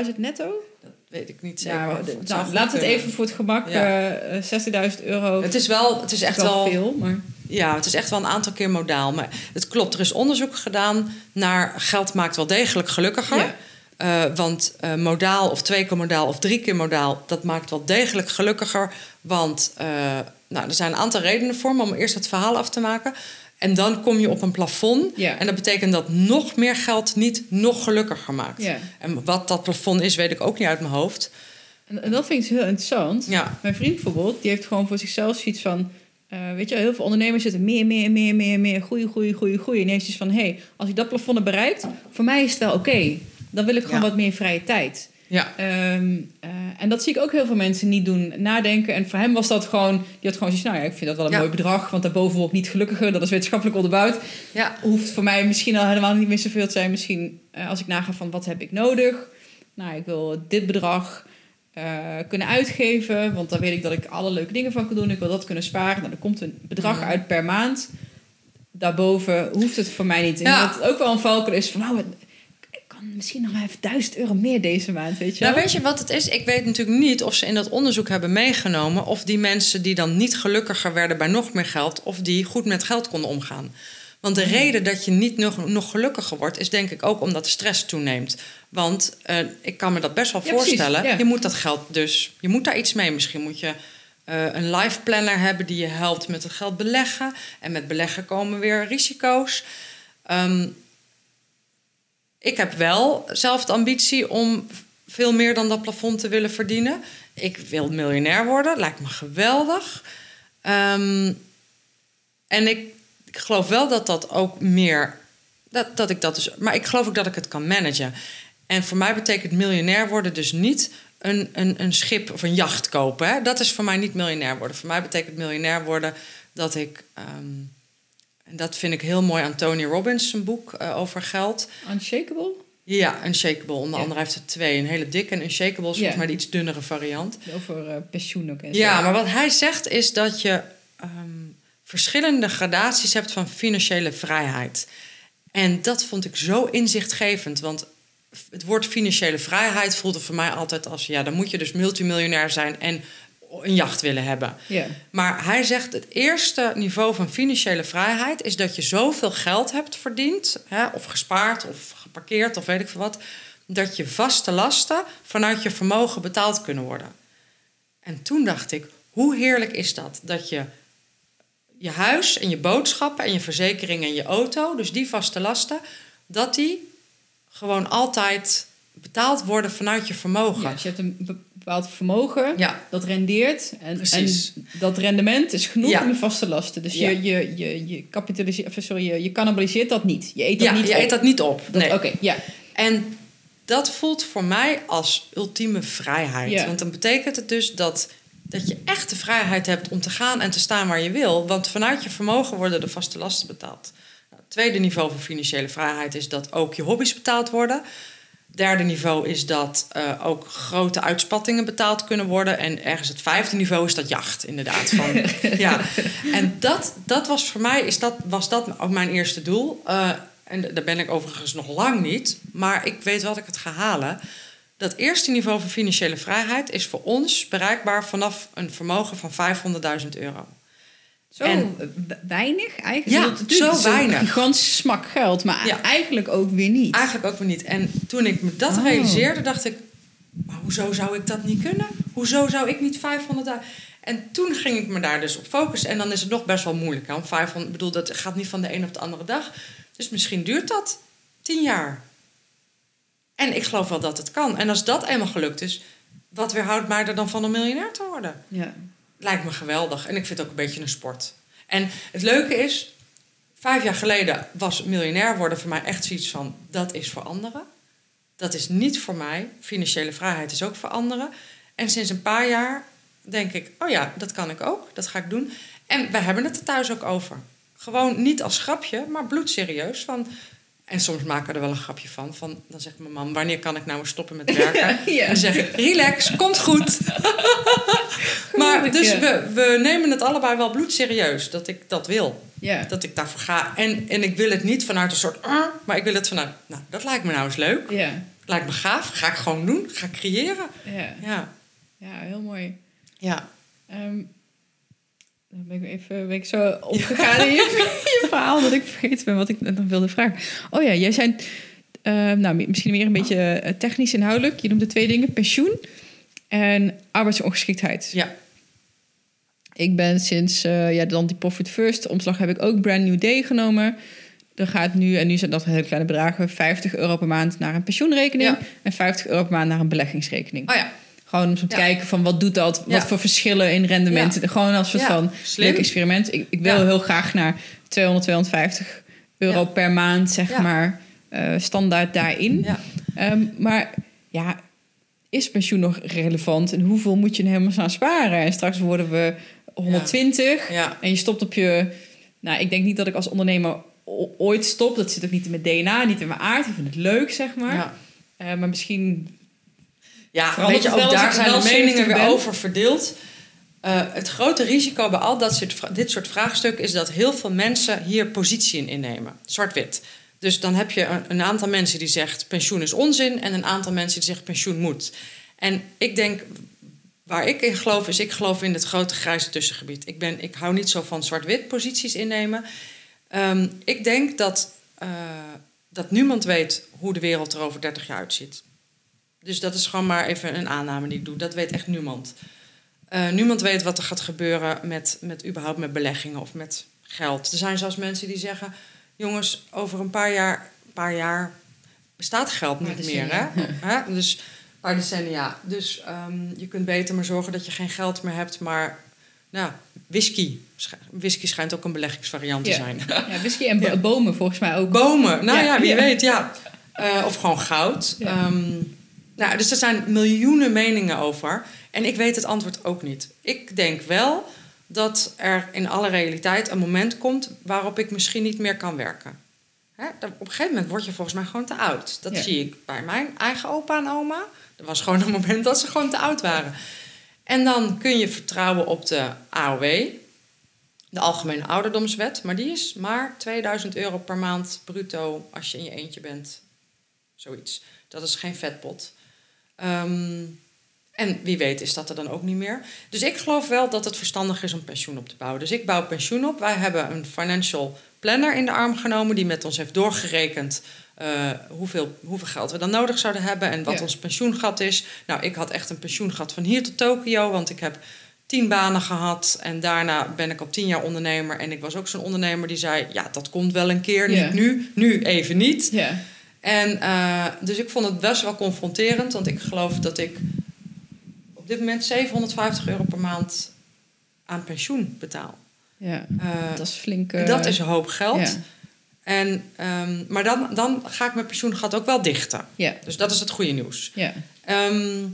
60.000 netto? Dat weet ik niet zeker. Ja, het nou, laat het even voor het gemak Ja. eh, eh, 60.000 euro. Het is wel, het is echt wel, wel, veel, maar ja, het is echt wel een aantal keer modaal. Maar het klopt, er is onderzoek gedaan naar geld maakt wel degelijk gelukkiger. Eh, want eh, modaal of twee keer modaal of drie keer modaal, dat maakt wel degelijk gelukkiger. Want nou, er zijn een aantal redenen voor, maar om eerst het verhaal af te maken. En dan kom je op een plafond. En dat betekent dat nog meer geld niet nog gelukkiger maakt. En wat dat plafond is, weet ik ook niet uit mijn hoofd. En, en dat vind ik heel interessant. Ja. Mijn vriend bijvoorbeeld, die heeft gewoon voor zichzelf zoiets van... eh, weet je, heel veel ondernemers zitten meer, meer, meer, meer, meer, groeien, groeien, groeien, groeien. En die heeft zoiets van, hé, hey, als ik dat plafond heb bereikt, voor mij is het wel oké. Dan wil ik gewoon Ja. wat meer vrije tijd. Ja. Ehm, eh, en dat zie ik ook heel veel mensen niet doen, nadenken. En voor hem was dat gewoon, die had gewoon zoiets, nou ja, ik vind dat wel een Ja. mooi bedrag, want daarboven word ik niet gelukkiger. Dat is wetenschappelijk onderbouwd. Ja. Hoeft voor mij misschien al helemaal niet meer zoveel te zijn. Misschien eh, als ik naga van wat heb ik nodig. Nou, ik wil dit bedrag eh, kunnen uitgeven, want dan weet ik dat ik alle leuke dingen van kan doen. Ik wil dat kunnen sparen. Nou, er komt een bedrag uit per maand. Daarboven hoeft het voor mij niet. En Ja. dat het ook wel een valkuil is van, nou, ik kan misschien nog even 1000 euro meer deze maand, weet je wel? Nou, weet je wat het is? Ik weet natuurlijk niet of ze in dat onderzoek hebben meegenomen... of die mensen die dan niet gelukkiger werden bij nog meer geld... of die goed met geld konden omgaan. Want de reden dat je niet nog, nog gelukkiger wordt... is denk ik ook omdat de stress toeneemt. Want eh, ik kan me dat best wel Ja, precies, voorstellen. ja. Je moet dat geld dus... Je moet daar iets mee. Misschien moet je eh, een life planner hebben... die je helpt met het geld beleggen. En met beleggen komen weer risico's. Ehm, ik heb wel zelf de ambitie om veel meer dan dat plafond te willen verdienen. Ik wil miljonair worden, lijkt me geweldig. Ehm, en ik, ik geloof wel dat dat ook meer. Dat, dat ik dat dus, maar ik geloof ook dat ik het kan managen. En voor mij betekent miljonair worden dus niet een, een, een schip of een jacht kopen. Dat is voor mij niet miljonair worden. Voor mij betekent miljonair worden dat ik. ehm, en dat vind ik heel mooi aan Tony Robbins, zijn boek eh, over geld. Unshakable? Ja, Unshakable. Onder andere heeft er twee. Een hele dikke en Unshakable is volgens mij de iets dunnere variant. Over eh, pensioen ook en zo. Ja, maar wat hij zegt is dat je ehm, verschillende gradaties hebt van financiële vrijheid. En dat vond ik zo inzichtgevend. Want het woord financiële vrijheid voelde voor mij altijd als... ja, dan moet je dus multimiljonair zijn en een jacht willen hebben. Maar hij zegt het eerste niveau van financiële vrijheid is dat je zoveel geld hebt verdiend, hè, of gespaard, of geparkeerd, of weet ik veel wat, dat je vaste lasten vanuit je vermogen betaald kunnen worden. En toen dacht ik, hoe heerlijk is dat? Dat je je huis en je boodschappen en je verzekering en je auto, dus die vaste lasten, dat die gewoon altijd betaald worden vanuit je vermogen. Ja, dus je hebt een bepaald vermogen, Ja. dat rendeert. En, en dat rendement is genoeg Ja. om je vaste lasten. Dus Ja. je, je, je, je, kapitaliseert, sorry, je, je cannibaliseert dat niet. Je eet dat Ja, niet je op. eet dat niet op. Nee. Oké, ja. En dat voelt voor mij als ultieme vrijheid. Ja. Want dan betekent het dus dat, dat je echt de vrijheid hebt om te gaan en te staan waar je wil. Want vanuit je vermogen worden de vaste lasten betaald. Nou, het tweede niveau van financiële vrijheid is dat ook je hobby's betaald worden. Derde niveau is dat eh, ook grote uitspattingen betaald kunnen worden. En ergens het vijfde niveau is dat jacht, inderdaad. Van, *laughs* ja. En dat, dat was voor mij is dat, was dat ook mijn eerste doel. Eh, en daar ben ik overigens nog lang niet. Maar ik weet wat ik het ga halen. Dat eerste niveau van financiële vrijheid is voor ons bereikbaar vanaf een vermogen van 500.000 euro. Zo En- we- weinig eigenlijk. Ja, zo is een weinig. gigantisch smak geld, maar Ja. eigenlijk ook weer niet. Eigenlijk ook weer niet. En toen ik me dat Oh. realiseerde, dacht ik... Maar hoezo zou ik dat niet kunnen? Hoezo zou ik niet 500 En toen ging ik me daar dus op focussen. En dan is het nog best wel moeilijk. Hè? Om 500, ik bedoel, dat gaat niet van de een op de andere dag. Dus misschien duurt dat 10 jaar. En ik geloof wel dat het kan. En als dat eenmaal gelukt is... wat weerhoudt mij er dan van om miljonair te worden? Ja. Lijkt me geweldig. En ik vind het ook een beetje een sport. En het leuke is, vijf jaar geleden was miljonair worden voor mij echt zoiets van: dat is voor anderen. Dat is niet voor mij. Financiële vrijheid is ook voor anderen. En sinds een paar jaar denk ik, oh ja, dat kan ik ook, dat ga ik doen. En we hebben het er thuis ook over. Gewoon niet als grapje, maar bloedserieus. Van, en soms maken we er wel een grapje van. van dan zegt mijn man, wanneer kan ik nou eens stoppen met werken? *laughs* Ja. Dan zeg ik, relax, komt goed. *laughs* maar dus ja. we, we nemen het allebei wel bloedserieus, dat ik dat wil. Ja. Dat ik daarvoor ga. En, en ik wil het niet vanuit een soort... "Ah", maar ik wil het vanuit... Nou, dat lijkt me nou eens leuk. Ja. Lijkt me gaaf. Ga ik gewoon doen. Ga ik creëren. Ja. Ja. ja, heel mooi. Ja. Ehm, ben ik even ben ik zo opgegaan in je, je *laughs* verhaal dat ik vergeten ben wat ik net nog wilde vragen. Oh ja, jij zijn nou, misschien meer een beetje eh, technisch inhoudelijk. Je noemde twee dingen: pensioen en arbeidsongeschiktheid. Ja. Ik ben sinds eh, ja, dan die Profit First omslag heb ik ook Brand New Day genomen. Er gaat nu, en nu zijn dat hele kleine bedragen, 50 euro per maand naar een pensioenrekening Ja. en 50 euro per maand naar een beleggingsrekening. Oh ja. Gewoon om te Ja. kijken van wat doet dat, wat Ja. voor verschillen in rendementen. Gewoon als soort van slim. leuk experiment. Ik, ik wil heel graag naar 200, 250 euro per maand, zeg maar, eh, standaard daarin. Ja. Ehm, maar ja, is pensioen nog relevant? En hoeveel moet je er helemaal aan sparen? En straks worden we 120 Ja. en je stopt op je... Nou, ik denk niet dat ik als ondernemer ooit stop. Dat zit ook niet in mijn DNA, niet in mijn aard. Ik vind het leuk, zeg maar. Eh, maar misschien... Ja, weet je, ook daar zijn de meningen 70 weer over verdeeld. Eh, het grote risico bij al dat soort, dit soort vraagstukken is dat heel veel mensen hier positie in innemen. Zwart-wit. Dus dan heb je een, aantal mensen die zegt pensioen is onzin en een aantal mensen die zeggen pensioen moet. En ik denk, waar ik in geloof, is ik geloof in het grote grijze tussengebied. Ik, ben, ik hou niet zo van zwart-wit posities innemen. Ehm, ik denk dat, eh, dat niemand weet hoe de wereld er over 30 jaar uitziet. Dus dat is gewoon maar even een aanname die ik doe. Dat weet echt niemand. Eh, niemand weet wat er gaat gebeuren met, met überhaupt met beleggingen of met geld. Er zijn zelfs mensen die zeggen: jongens, over een paar jaar, paar jaar bestaat geld niet meer. Hè? *laughs* Hè? Dus een paar decennia. Dus ehm, je kunt beter maar zorgen dat je geen geld meer hebt, maar nou, whisky. Whisky schijnt ook een beleggingsvariant te zijn. Ja, *laughs* whisky en bo- Ja. bomen volgens mij ook. Bomen, nou Ja, ja, wie weet, ja. Eh, of gewoon goud. Ja. Nou, dus er zijn miljoenen meningen over. En ik weet het antwoord ook niet. Ik denk wel dat er in alle realiteit een moment komt waarop ik misschien niet meer kan werken. Hè? Op een gegeven moment word je volgens mij gewoon te oud. Dat Ja. zie ik bij mijn eigen opa en oma. Er was gewoon een moment dat ze gewoon te oud waren. En dan kun je vertrouwen op de AOW, de Algemene Ouderdomswet. Maar die is maar 2000 euro per maand bruto als je in je eentje bent. Zoiets. Dat is geen vetpot. Ehm, en wie weet is dat er dan ook niet meer. Dus ik geloof wel dat het verstandig is om pensioen op te bouwen. Dus ik bouw pensioen op. Wij hebben een financial planner in de arm genomen... die met ons heeft doorgerekend eh, hoeveel, hoeveel geld we dan nodig zouden hebben... en wat Ja. ons pensioengat is. Nou, ik had echt een pensioengat van hier tot Tokio... want ik heb tien banen gehad en daarna ben ik op tien jaar ondernemer. En ik was ook zo'n ondernemer die zei: Ja, dat komt wel een keer, Ja. niet nu, nu even niet. Ja. En eh, dus ik vond het best wel confronterend, want ik geloof dat ik op dit moment 750 euro per maand aan pensioen betaal. ja. Eh, Dat is flink. eh, dat is een hoop geld. ja. En, ehm, maar dan, dan ga ik mijn pensioengat ook wel dichten. Ja. Dus dat is het goede nieuws. Ja. Ehm,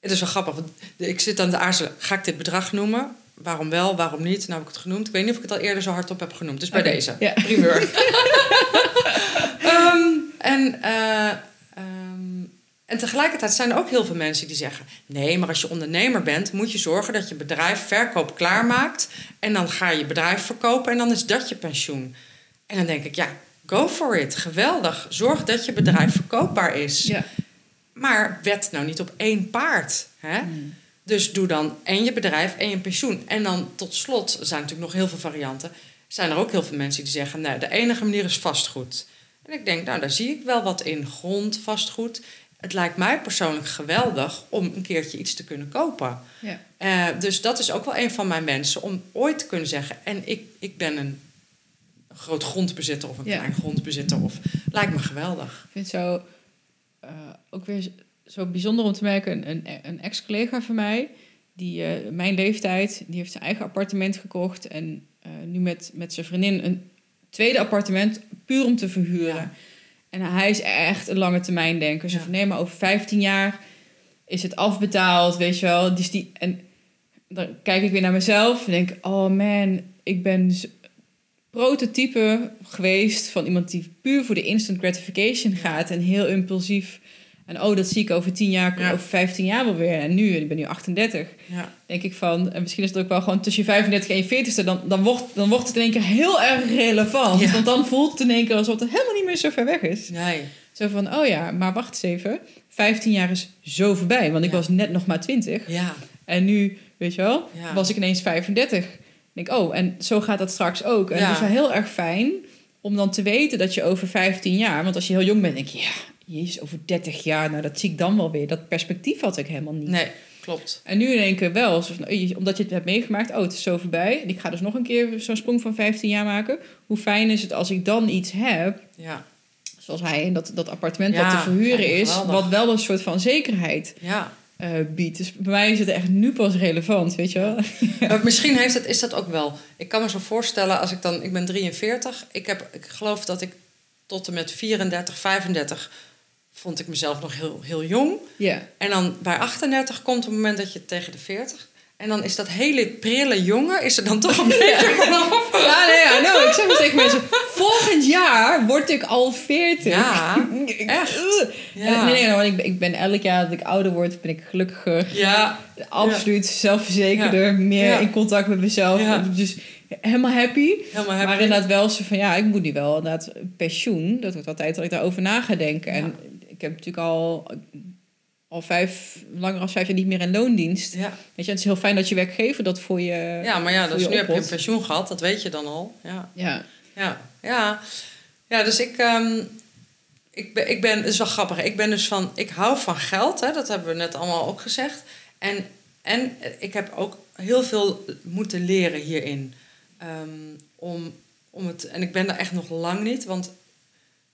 het is wel grappig, want ik zit aan te aarzelen. Ga ik dit bedrag noemen? Waarom wel, waarom niet? Nou heb ik het genoemd. Ik weet niet of ik het al eerder zo hardop heb genoemd. Dus bij deze. ja. Primeur. *laughs* En, eh, ehm, en tegelijkertijd zijn er ook heel veel mensen die zeggen... nee, maar als je ondernemer bent... moet je zorgen dat je bedrijf verkoop klaarmaakt... en dan ga je je bedrijf verkopen en dan is dat je pensioen. En dan denk ik, ja, go for it. Geweldig. Zorg dat je bedrijf verkoopbaar is. Ja. Maar wet nou niet op één paard. Hè? Hmm. Dus doe dan en je bedrijf en je pensioen. En dan tot slot, er zijn natuurlijk nog heel veel varianten... zijn er ook heel veel mensen die zeggen... nou, de enige manier is vastgoed. En ik denk, nou, daar zie ik wel wat in. Grond, vastgoed. Het lijkt mij persoonlijk geweldig om een keertje iets te kunnen kopen. Ja. Eh, dus dat is ook wel een van mijn mensen om ooit te kunnen zeggen... en ik, ik ben een groot grondbezitter of een Ja. klein grondbezitter. Of, lijkt me geweldig. Ik vind het zo eh, ook weer zo bijzonder om te merken. Een, een, een ex-collega van mij, die eh, mijn leeftijd, die heeft zijn eigen appartement gekocht. En nu met, met zijn vriendin een tweede appartement puur om te verhuren. Ja. En hij is echt een lange termijn denker. Zo Ja. van nee, maar over 15 jaar is het afbetaald, weet je wel. Dus die, en dan kijk ik weer naar mezelf en denk, oh man, ik ben prototype geweest van iemand die puur voor de instant gratification gaat en heel impulsief. En oh, dat zie ik over 10 jaar, Ja. over 15 jaar wel weer. En nu, ik ben nu 38, Ja. denk ik van, en misschien is het ook wel gewoon tussen je 35 en je 40ste, dan, dan, wordt, dan wordt het in één keer heel erg relevant. Ja. Want dan voelt het in één keer alsof het helemaal niet meer zo ver weg is. Nee. Zo van, oh ja, maar wacht eens even. 15 jaar is zo voorbij, want ik was net nog maar 20. Ja. En nu, weet je wel, was ik ineens 35. Ik denk, oh, en zo gaat dat straks ook. En Ja. het is wel heel erg fijn om dan te weten dat je over 15 jaar... Want als je heel jong bent, denk je, ja, jezus, over 30 jaar, nou dat zie ik dan wel weer. Dat perspectief had ik helemaal niet. Nee, klopt. En nu in één keer wel, nou, omdat je het hebt meegemaakt, oh, het is zo voorbij. En ik ga dus nog een keer zo'n sprong van 15 jaar maken. Hoe fijn is het als ik dan iets heb Ja. zoals hij in dat, dat appartement Ja, wat te verhuren ja, is, wat wel een soort van zekerheid Ja. eh, biedt. Dus bij mij is het echt nu pas relevant, weet je wel? Maar misschien heeft het, is dat ook wel. Ik kan me zo voorstellen, als ik dan, ik ben 43, ik, heb, ik geloof dat ik tot en met 34, 35 vond ik mezelf nog heel, heel jong. Ja. En dan bij 38 komt het moment dat je tegen de 40. En dan is dat hele prille jongen, is er dan toch een *laughs* beetje vanaf. Ja, nee, ja, nou, ik zeg maar tegen mensen, volgend jaar word ik al 40. Ja, *laughs* echt? Ja. Nee, nee, want ik, ben- ik ben elk jaar dat ik ouder word, ben ik gelukkiger. Ja, Absoluut zelfverzekerder, meer in contact met mezelf. Ja. Dus helemaal happy. helemaal happy. Maar inderdaad wel zo van, ja, ik moet nu wel inderdaad pensioen. Dat wordt altijd dat ik daarover na ga denken. En ik heb natuurlijk al, al vijf, langer dan vijf jaar niet meer in loondienst. Ja. Weet je, het is heel fijn dat je werkgever dat voor je ja, maar ja, dus je nu heb je een pensioen gehad, dat weet je dan al. Ja. Ja, Ja, ja. ja dus ik, ehm, ik, ben, ik ben, het is wel grappig, ik ben dus van, ik hou van geld, hè, dat hebben we net allemaal ook gezegd. En, en ik heb ook heel veel moeten leren hierin. Ehm, om, om het, en ik ben daar echt nog lang niet, want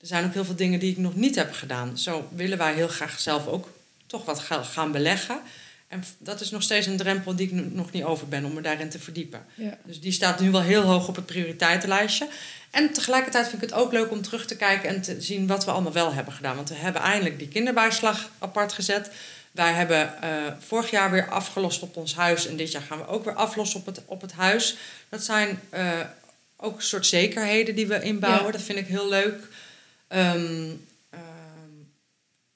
er zijn ook heel veel dingen die ik nog niet heb gedaan. Zo willen wij heel graag zelf ook toch wat ga- gaan beleggen. En dat is nog steeds een drempel die ik nog niet over ben om me daarin te verdiepen. ja. Dus die staat nu wel heel hoog op het prioriteitenlijstje. En tegelijkertijd vind ik het ook leuk om terug te kijken en te zien wat we allemaal wel hebben gedaan. Want we hebben eindelijk die kinderbijslag apart gezet. Wij hebben eh, vorig jaar weer afgelost op ons huis. En dit jaar gaan we ook weer aflossen op het, op het huis. Dat zijn eh, ook een soort zekerheden die we inbouwen. Ja. Dat vind ik heel leuk. Ehm, ehm,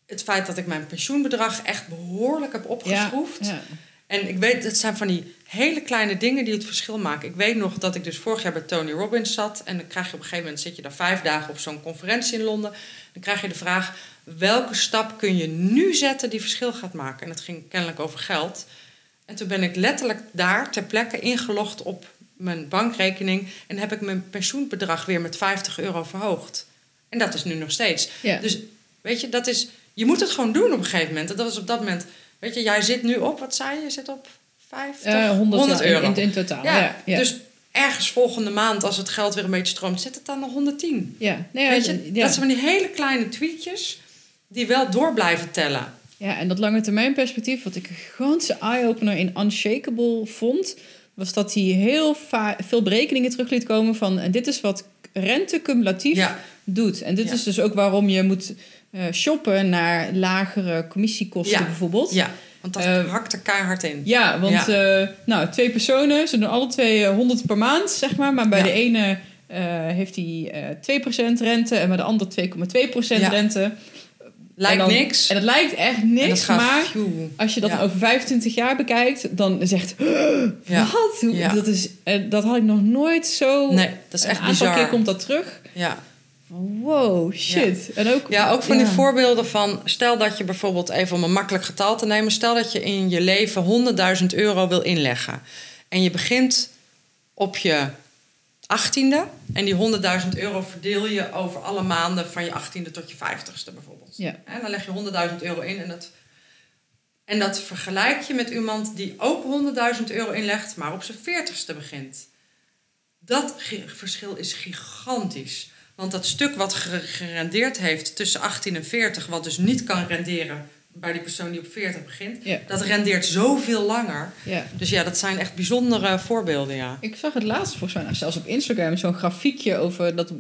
het feit dat ik mijn pensioenbedrag echt behoorlijk heb opgeschroefd. Ja. En ik weet, het zijn van die hele kleine dingen die het verschil maken. Ik weet nog dat ik dus vorig jaar bij Tony Robbins zat. En dan krijg je op een gegeven moment, zit je daar vijf dagen op zo'n conferentie in Londen. Dan krijg je de vraag, welke stap kun je nu zetten die verschil gaat maken? En dat ging kennelijk over geld. En toen ben ik letterlijk daar ter plekke ingelogd op mijn bankrekening. En heb ik mijn pensioenbedrag weer met 50 euro verhoogd. En dat is nu nog steeds. Ja. Dus weet je, dat is, je moet het gewoon doen op een gegeven moment. En dat was op dat moment, weet je, jij zit nu op, wat zei je? Je zit op 50? Eh, 100, 100 in- euro. In, in, totaal. ja, dus ergens volgende maand, als het geld weer een beetje stroomt, zit het dan nog 110. ja. Nee, weet je, ja. dat zijn van die hele kleine tweetjes die wel door blijven tellen. Ja, en dat lange termijn perspectief, wat ik een gigantische eye-opener in Unshakable vond, was dat hij heel veel berekeningen terug liet komen van, en dit is wat rente cumulatief Ja, doet. En dit Ja. is dus ook waarom je moet eh, shoppen naar lagere commissiekosten Ja. bijvoorbeeld. ja want dat Eh, hakt er keihard in. Ja, want eh, nou, twee personen, ze doen alle twee eh, 100 per maand, zeg maar. Maar bij de ene heeft hij eh 2% rente en bij de ander 2,2% Ja. rente. Lijkt En dan- niks. En dat lijkt echt niks, maar als je dat Ja. over 25 jaar bekijkt, dan zegt Ja. wat? Ja. Dat, is, eh, dat had ik nog nooit zo... Nee, dat is echt een aantal bizar. keer komt dat terug. Ja. Wow, shit. En ook, Ja, ook van die voorbeelden van... stel dat je bijvoorbeeld, even om een makkelijk getal te nemen... stel dat je in je leven 100.000 euro wil inleggen. En je begint op je 18e... en die 100.000 euro verdeel je over alle maanden... van je 18e tot je 50ste bijvoorbeeld. Ja. En dan leg je 100.000 euro in en dat... En dat vergelijk je met iemand die ook 100.000 euro inlegt... maar op zijn 40ste begint. Dat verschil is gigantisch. Want dat stuk wat ge- gerendeerd heeft tussen 18 en 40, wat dus niet kan renderen bij die persoon die op 40 begint, Ja. dat rendeert zoveel langer. Ja. Dus ja, dat zijn echt bijzondere voorbeelden, ja. Ik zag het laatst volgens mij, nou, zelfs op Instagram, zo'n grafiekje over dat,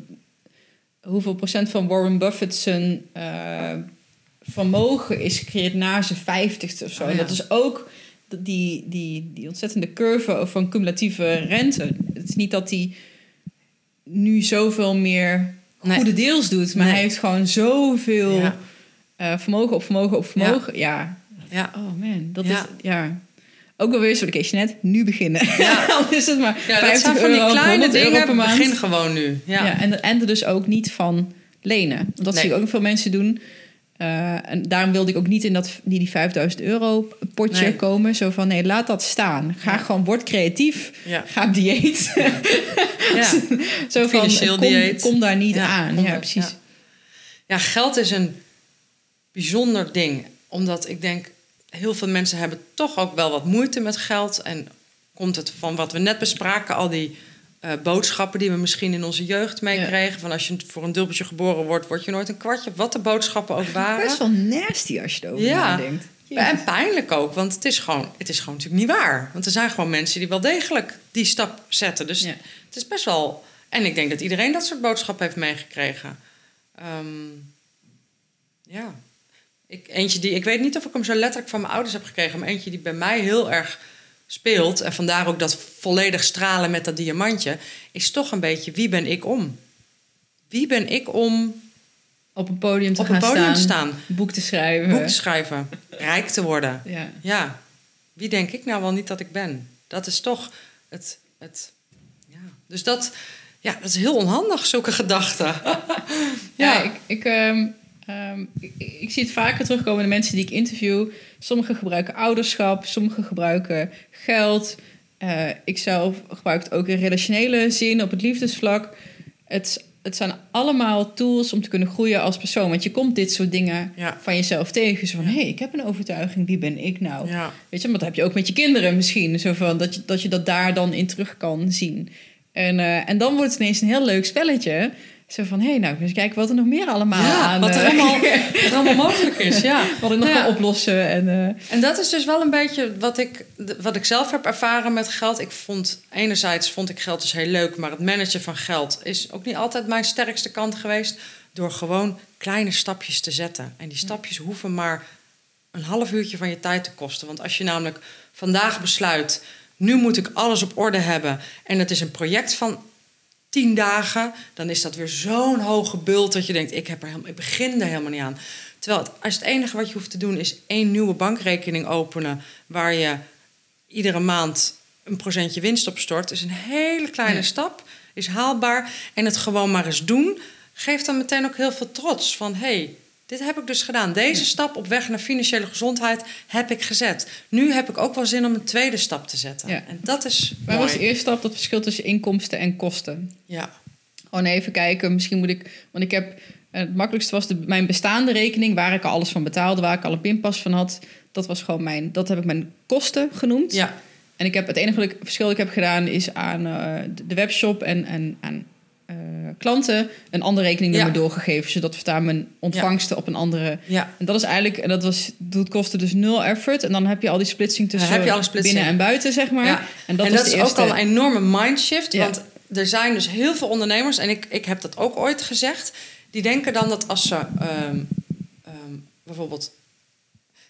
hoeveel procent van Warren Buffett zijn eh, vermogen is gecreëerd na zijn vijftigste of zo. Oh, En dat is ook die, die, die ontzettende curve van cumulatieve rente. Het is niet dat hij nu zoveel meer Nee. goede deals doet, maar Nee. hij heeft gewoon zoveel Ja. Eh, vermogen op vermogen op vermogen. Ja. Ja. Oh man, dat Ja. is ja. Ook wel weer zo, oké, net nu beginnen. Ja. *laughs* Dan is het maar Ja, 50 dat zijn van die euro, kleine 100 euro per dingen. Begin gewoon nu. Ja. Ja. en, en er dus ook niet van lenen. Dat Nee. zie ik ook veel mensen doen. Eh, en daarom wilde ik ook niet in dat, die, die 5000 euro potje Nee. komen. Zo van, nee, laat dat staan. Ga Ja. gewoon, word creatief. Ja. Ga op dieet. Ja. *laughs* Zo van, kom, dieet. kom daar niet aan. Ja, precies. Ja, geld is een bijzonder ding. Omdat ik denk, heel veel mensen hebben toch ook wel wat moeite met geld. En komt het van wat we net bespraken, al die eh, boodschappen die we misschien in onze jeugd meekregen. Van als je voor een dubbeltje geboren wordt, word je nooit een kwartje. Wat de boodschappen ook *laughs* waren. Best wel nasty als je erover Ja. nadenkt. En pijnlijk ook, want het is, gewoon, het is gewoon natuurlijk niet waar. Want er zijn gewoon mensen die wel degelijk die stap zetten. Dus Ja. het is best wel... En ik denk dat iedereen dat soort boodschappen heeft meegekregen. Ehm, ja. Ik, eentje die, ik weet niet of ik hem zo letterlijk van mijn ouders heb gekregen... maar eentje die bij mij heel erg speelt... en vandaar ook dat volledig stralen met dat diamantje... is toch een beetje wie ben ik om? Wie ben ik om Op een podium te op gaan een podium te staan, staan? boek te schrijven. Boek te schrijven, rijk te worden. Ja. Ja, wie denk ik nou wel niet dat ik ben? Dat is toch het. het ja. Dus dat, ja, dat is heel onhandig, zulke gedachten. *laughs* Ja, ik, ik, ehm, ehm, ik, ik zie het vaker terugkomen in de mensen die ik interview. Sommigen gebruiken ouderschap, sommigen gebruiken geld. Eh, ik zelf gebruik het ook in relationele zin, op het liefdesvlak. Het, het zijn allemaal tools om te kunnen groeien als persoon. Want je komt dit soort dingen Ja. van jezelf tegen. Zo van, hé, hey, ik heb een overtuiging, wie ben ik nou? Ja. Weet je, maar dat heb je ook met je kinderen misschien. Zo van, dat, je, dat je dat daar dan in terug kan zien. En, eh, en dan wordt het ineens een heel leuk spelletje. Zo van, hé, nou, eens kijken wat er nog meer allemaal Ja, aan... wat er eh, allemaal, *laughs* wat er allemaal mogelijk is. Ja. wat ik nog ja. kan oplossen. En, eh, En dat is dus wel een beetje wat ik, wat ik zelf heb ervaren met geld. Ik vond, enerzijds vond ik geld dus heel leuk, maar het managen van geld is ook niet altijd mijn sterkste kant geweest. Door gewoon kleine stapjes te zetten. En die stapjes hoeven maar een half uurtje van je tijd te kosten. Want als je namelijk vandaag besluit, nu moet ik alles op orde hebben. En het is een project van tien dagen, dan is dat weer zo'n hoge bult dat je denkt, ik, heb er helemaal, ik begin er helemaal niet aan. Terwijl het, als het enige wat je hoeft te doen is één nieuwe bankrekening openen, waar je iedere maand een procentje winst op stort, is een hele kleine Ja. stap, is haalbaar. En het gewoon maar eens doen, geeft dan meteen ook heel veel trots van, hey, dit heb ik dus gedaan. Deze stap op weg naar financiële gezondheid heb ik gezet. Nu heb ik ook wel zin om een tweede stap te zetten. Ja. En dat is waar was de eerste stap? Dat verschil tussen inkomsten en kosten. Ja. Gewoon even kijken, misschien moet ik... Want ik heb... eh, Het makkelijkste was de, mijn bestaande rekening... waar ik al alles van betaalde, waar ik al een pinpas van had. Dat was gewoon mijn... Dat heb ik mijn kosten genoemd. Ja. En ik heb het enige verschil dat ik heb gedaan is aan eh, de webshop en, en aan eh, klanten een andere rekeningnummer Ja. doorgegeven, zodat voortaan mijn ontvangsten op een andere. Ja. En dat is eigenlijk, en dat was, dat kostte dus nul effort. En dan heb je al die splitsing tussen heb je splitsing. binnen en buiten, zeg maar. Ja. En dat, en is eerste. ook al een enorme mindshift. Want er zijn dus heel veel ondernemers, en ik, ik heb dat ook ooit gezegd, die denken dan dat als ze ehm, ehm, bijvoorbeeld.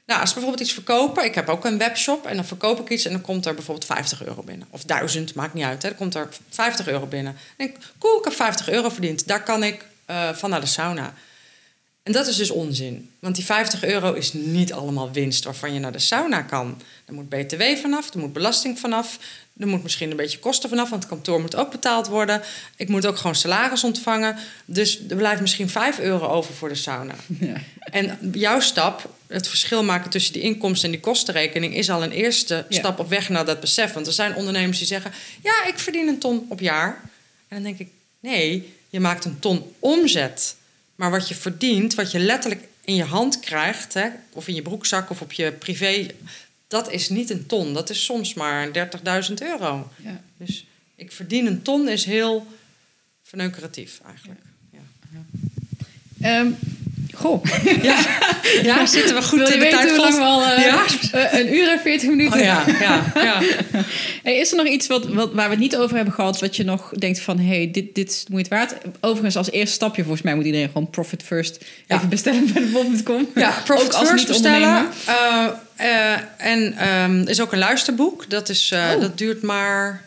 Nou, als ze bijvoorbeeld iets verkopen, ik heb ook een webshop en dan verkoop ik iets en dan komt er bijvoorbeeld 50 euro binnen. Of 1000, maakt niet uit. Hè. Dan komt er 50 euro binnen. Denk ik, cool, ik heb 50 euro verdiend. Daar kan ik eh, van naar de sauna. En dat is dus onzin. Want die 50 euro is niet allemaal winst waarvan je naar de sauna kan. Er moet BTW vanaf, er moet belasting vanaf. Er moet misschien een beetje kosten vanaf, want het kantoor moet ook betaald worden. Ik moet ook gewoon salaris ontvangen. Dus er blijft misschien 5 euro over voor de sauna. *laughs* Ja. En jouw stap, het verschil maken tussen die inkomsten en die kostenrekening, is al een eerste Ja. stap op weg naar dat besef. Want er zijn ondernemers die zeggen: Ja, ik verdien een ton op jaar. En dan denk ik: Nee, je maakt een ton omzet. Maar wat je verdient, wat je letterlijk in je hand krijgt, hè, of in je broekzak of op je privé, dat is niet een ton. Dat is soms maar 30.000 euro. Ja. Dus ik verdien een ton is heel verneukeratief eigenlijk. Ja. Ehm, Goh. Ja, ja zitten we goed Wil je in de weten tijd hoe lang we al... eh, Ja? eh, een uur en veertig minuten. Oh ja, ja, ja. *laughs* Hey, is er nog iets wat, wat, waar we het niet over hebben gehad... wat je nog denkt van... hey, dit, dit is de moeite waard? Overigens, als eerste stapje... volgens mij moet iedereen gewoon Profit First... Ja. even bestellen bij de bol.com. Ja, Profit Ook First bestellen. Eh, en ehm, is ook een luisterboek. Dat, is, Oh. dat duurt maar...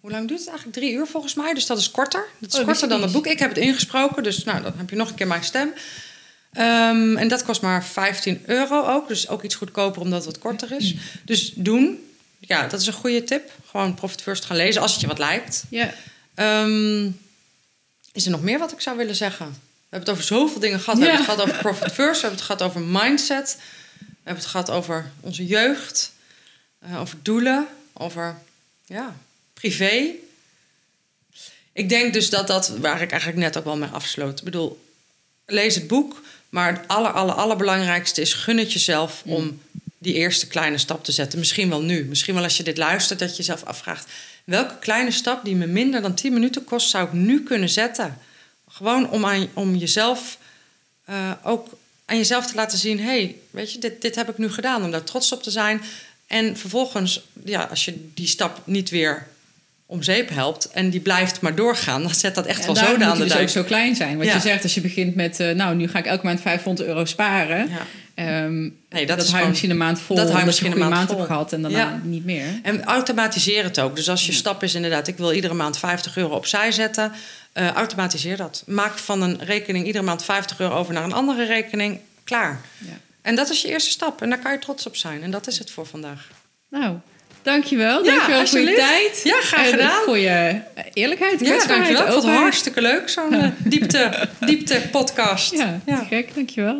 Hoe lang duurt het eigenlijk? Drie uur volgens mij. Dus dat is korter. Dat is Oh, korter dan het boek. Ik heb het ingesproken. Dus nou, dan heb je nog een keer mijn stem. Ehm, en dat kost maar 15 euro ook. Dus ook iets goedkoper omdat het wat korter is. Dus doen. Ja, dat is een goede tip. Gewoon Profit First gaan lezen als het je wat lijkt. Ja. Ehm, is er nog meer wat ik zou willen zeggen? We hebben het over zoveel dingen gehad. We Ja. hebben het gehad over *laughs* Profit First. We hebben het gehad over mindset. We hebben het gehad over onze jeugd. eh, over doelen. Over ja, privé. Ik denk dus dat dat, waar ik eigenlijk net ook wel mee afsloot. Ik bedoel, lees het boek. Maar het aller, aller, allerbelangrijkste is gun het jezelf om die eerste kleine stap te zetten. Misschien wel nu. Misschien wel als je dit luistert, dat je jezelf afvraagt... welke kleine stap die me minder dan 10 minuten kost... zou ik nu kunnen zetten? Gewoon om, aan, om jezelf eh, ook aan jezelf te laten zien... hey, weet je, dit, dit heb ik nu gedaan, om daar trots op te zijn. En vervolgens, ja, als je die stap niet weer om zeep helpt... en die blijft maar doorgaan, dan zet dat echt wel zoden moet aan de dus ook dijk. zo klein zijn. Ja. je zegt, als je begint met... eh, nou, nu ga ik elke maand 500 euro sparen. Ja. Ehm, Nee, dat dat hou je misschien een maand vol. dat hou je misschien een maand maand hebt gehad en daarna Ja. niet meer. En automatiseer het ook. Dus als je stap is inderdaad, ik wil iedere maand 50 euro opzij zetten, eh, automatiseer dat. Maak van een rekening iedere maand 50 euro over naar een andere rekening. Klaar. Ja. En dat is je eerste stap. En daar kan je trots op zijn. En dat is het voor vandaag. Nou, dankjewel. Ja, dankjewel voor je tijd. Ja, graag En gedaan. voor je eerlijkheid, Ja, dankjewel. Ik vond het hartstikke leuk, zo'n eh, *laughs* diepte, diepte podcast. Ja, te gek. Dankjewel.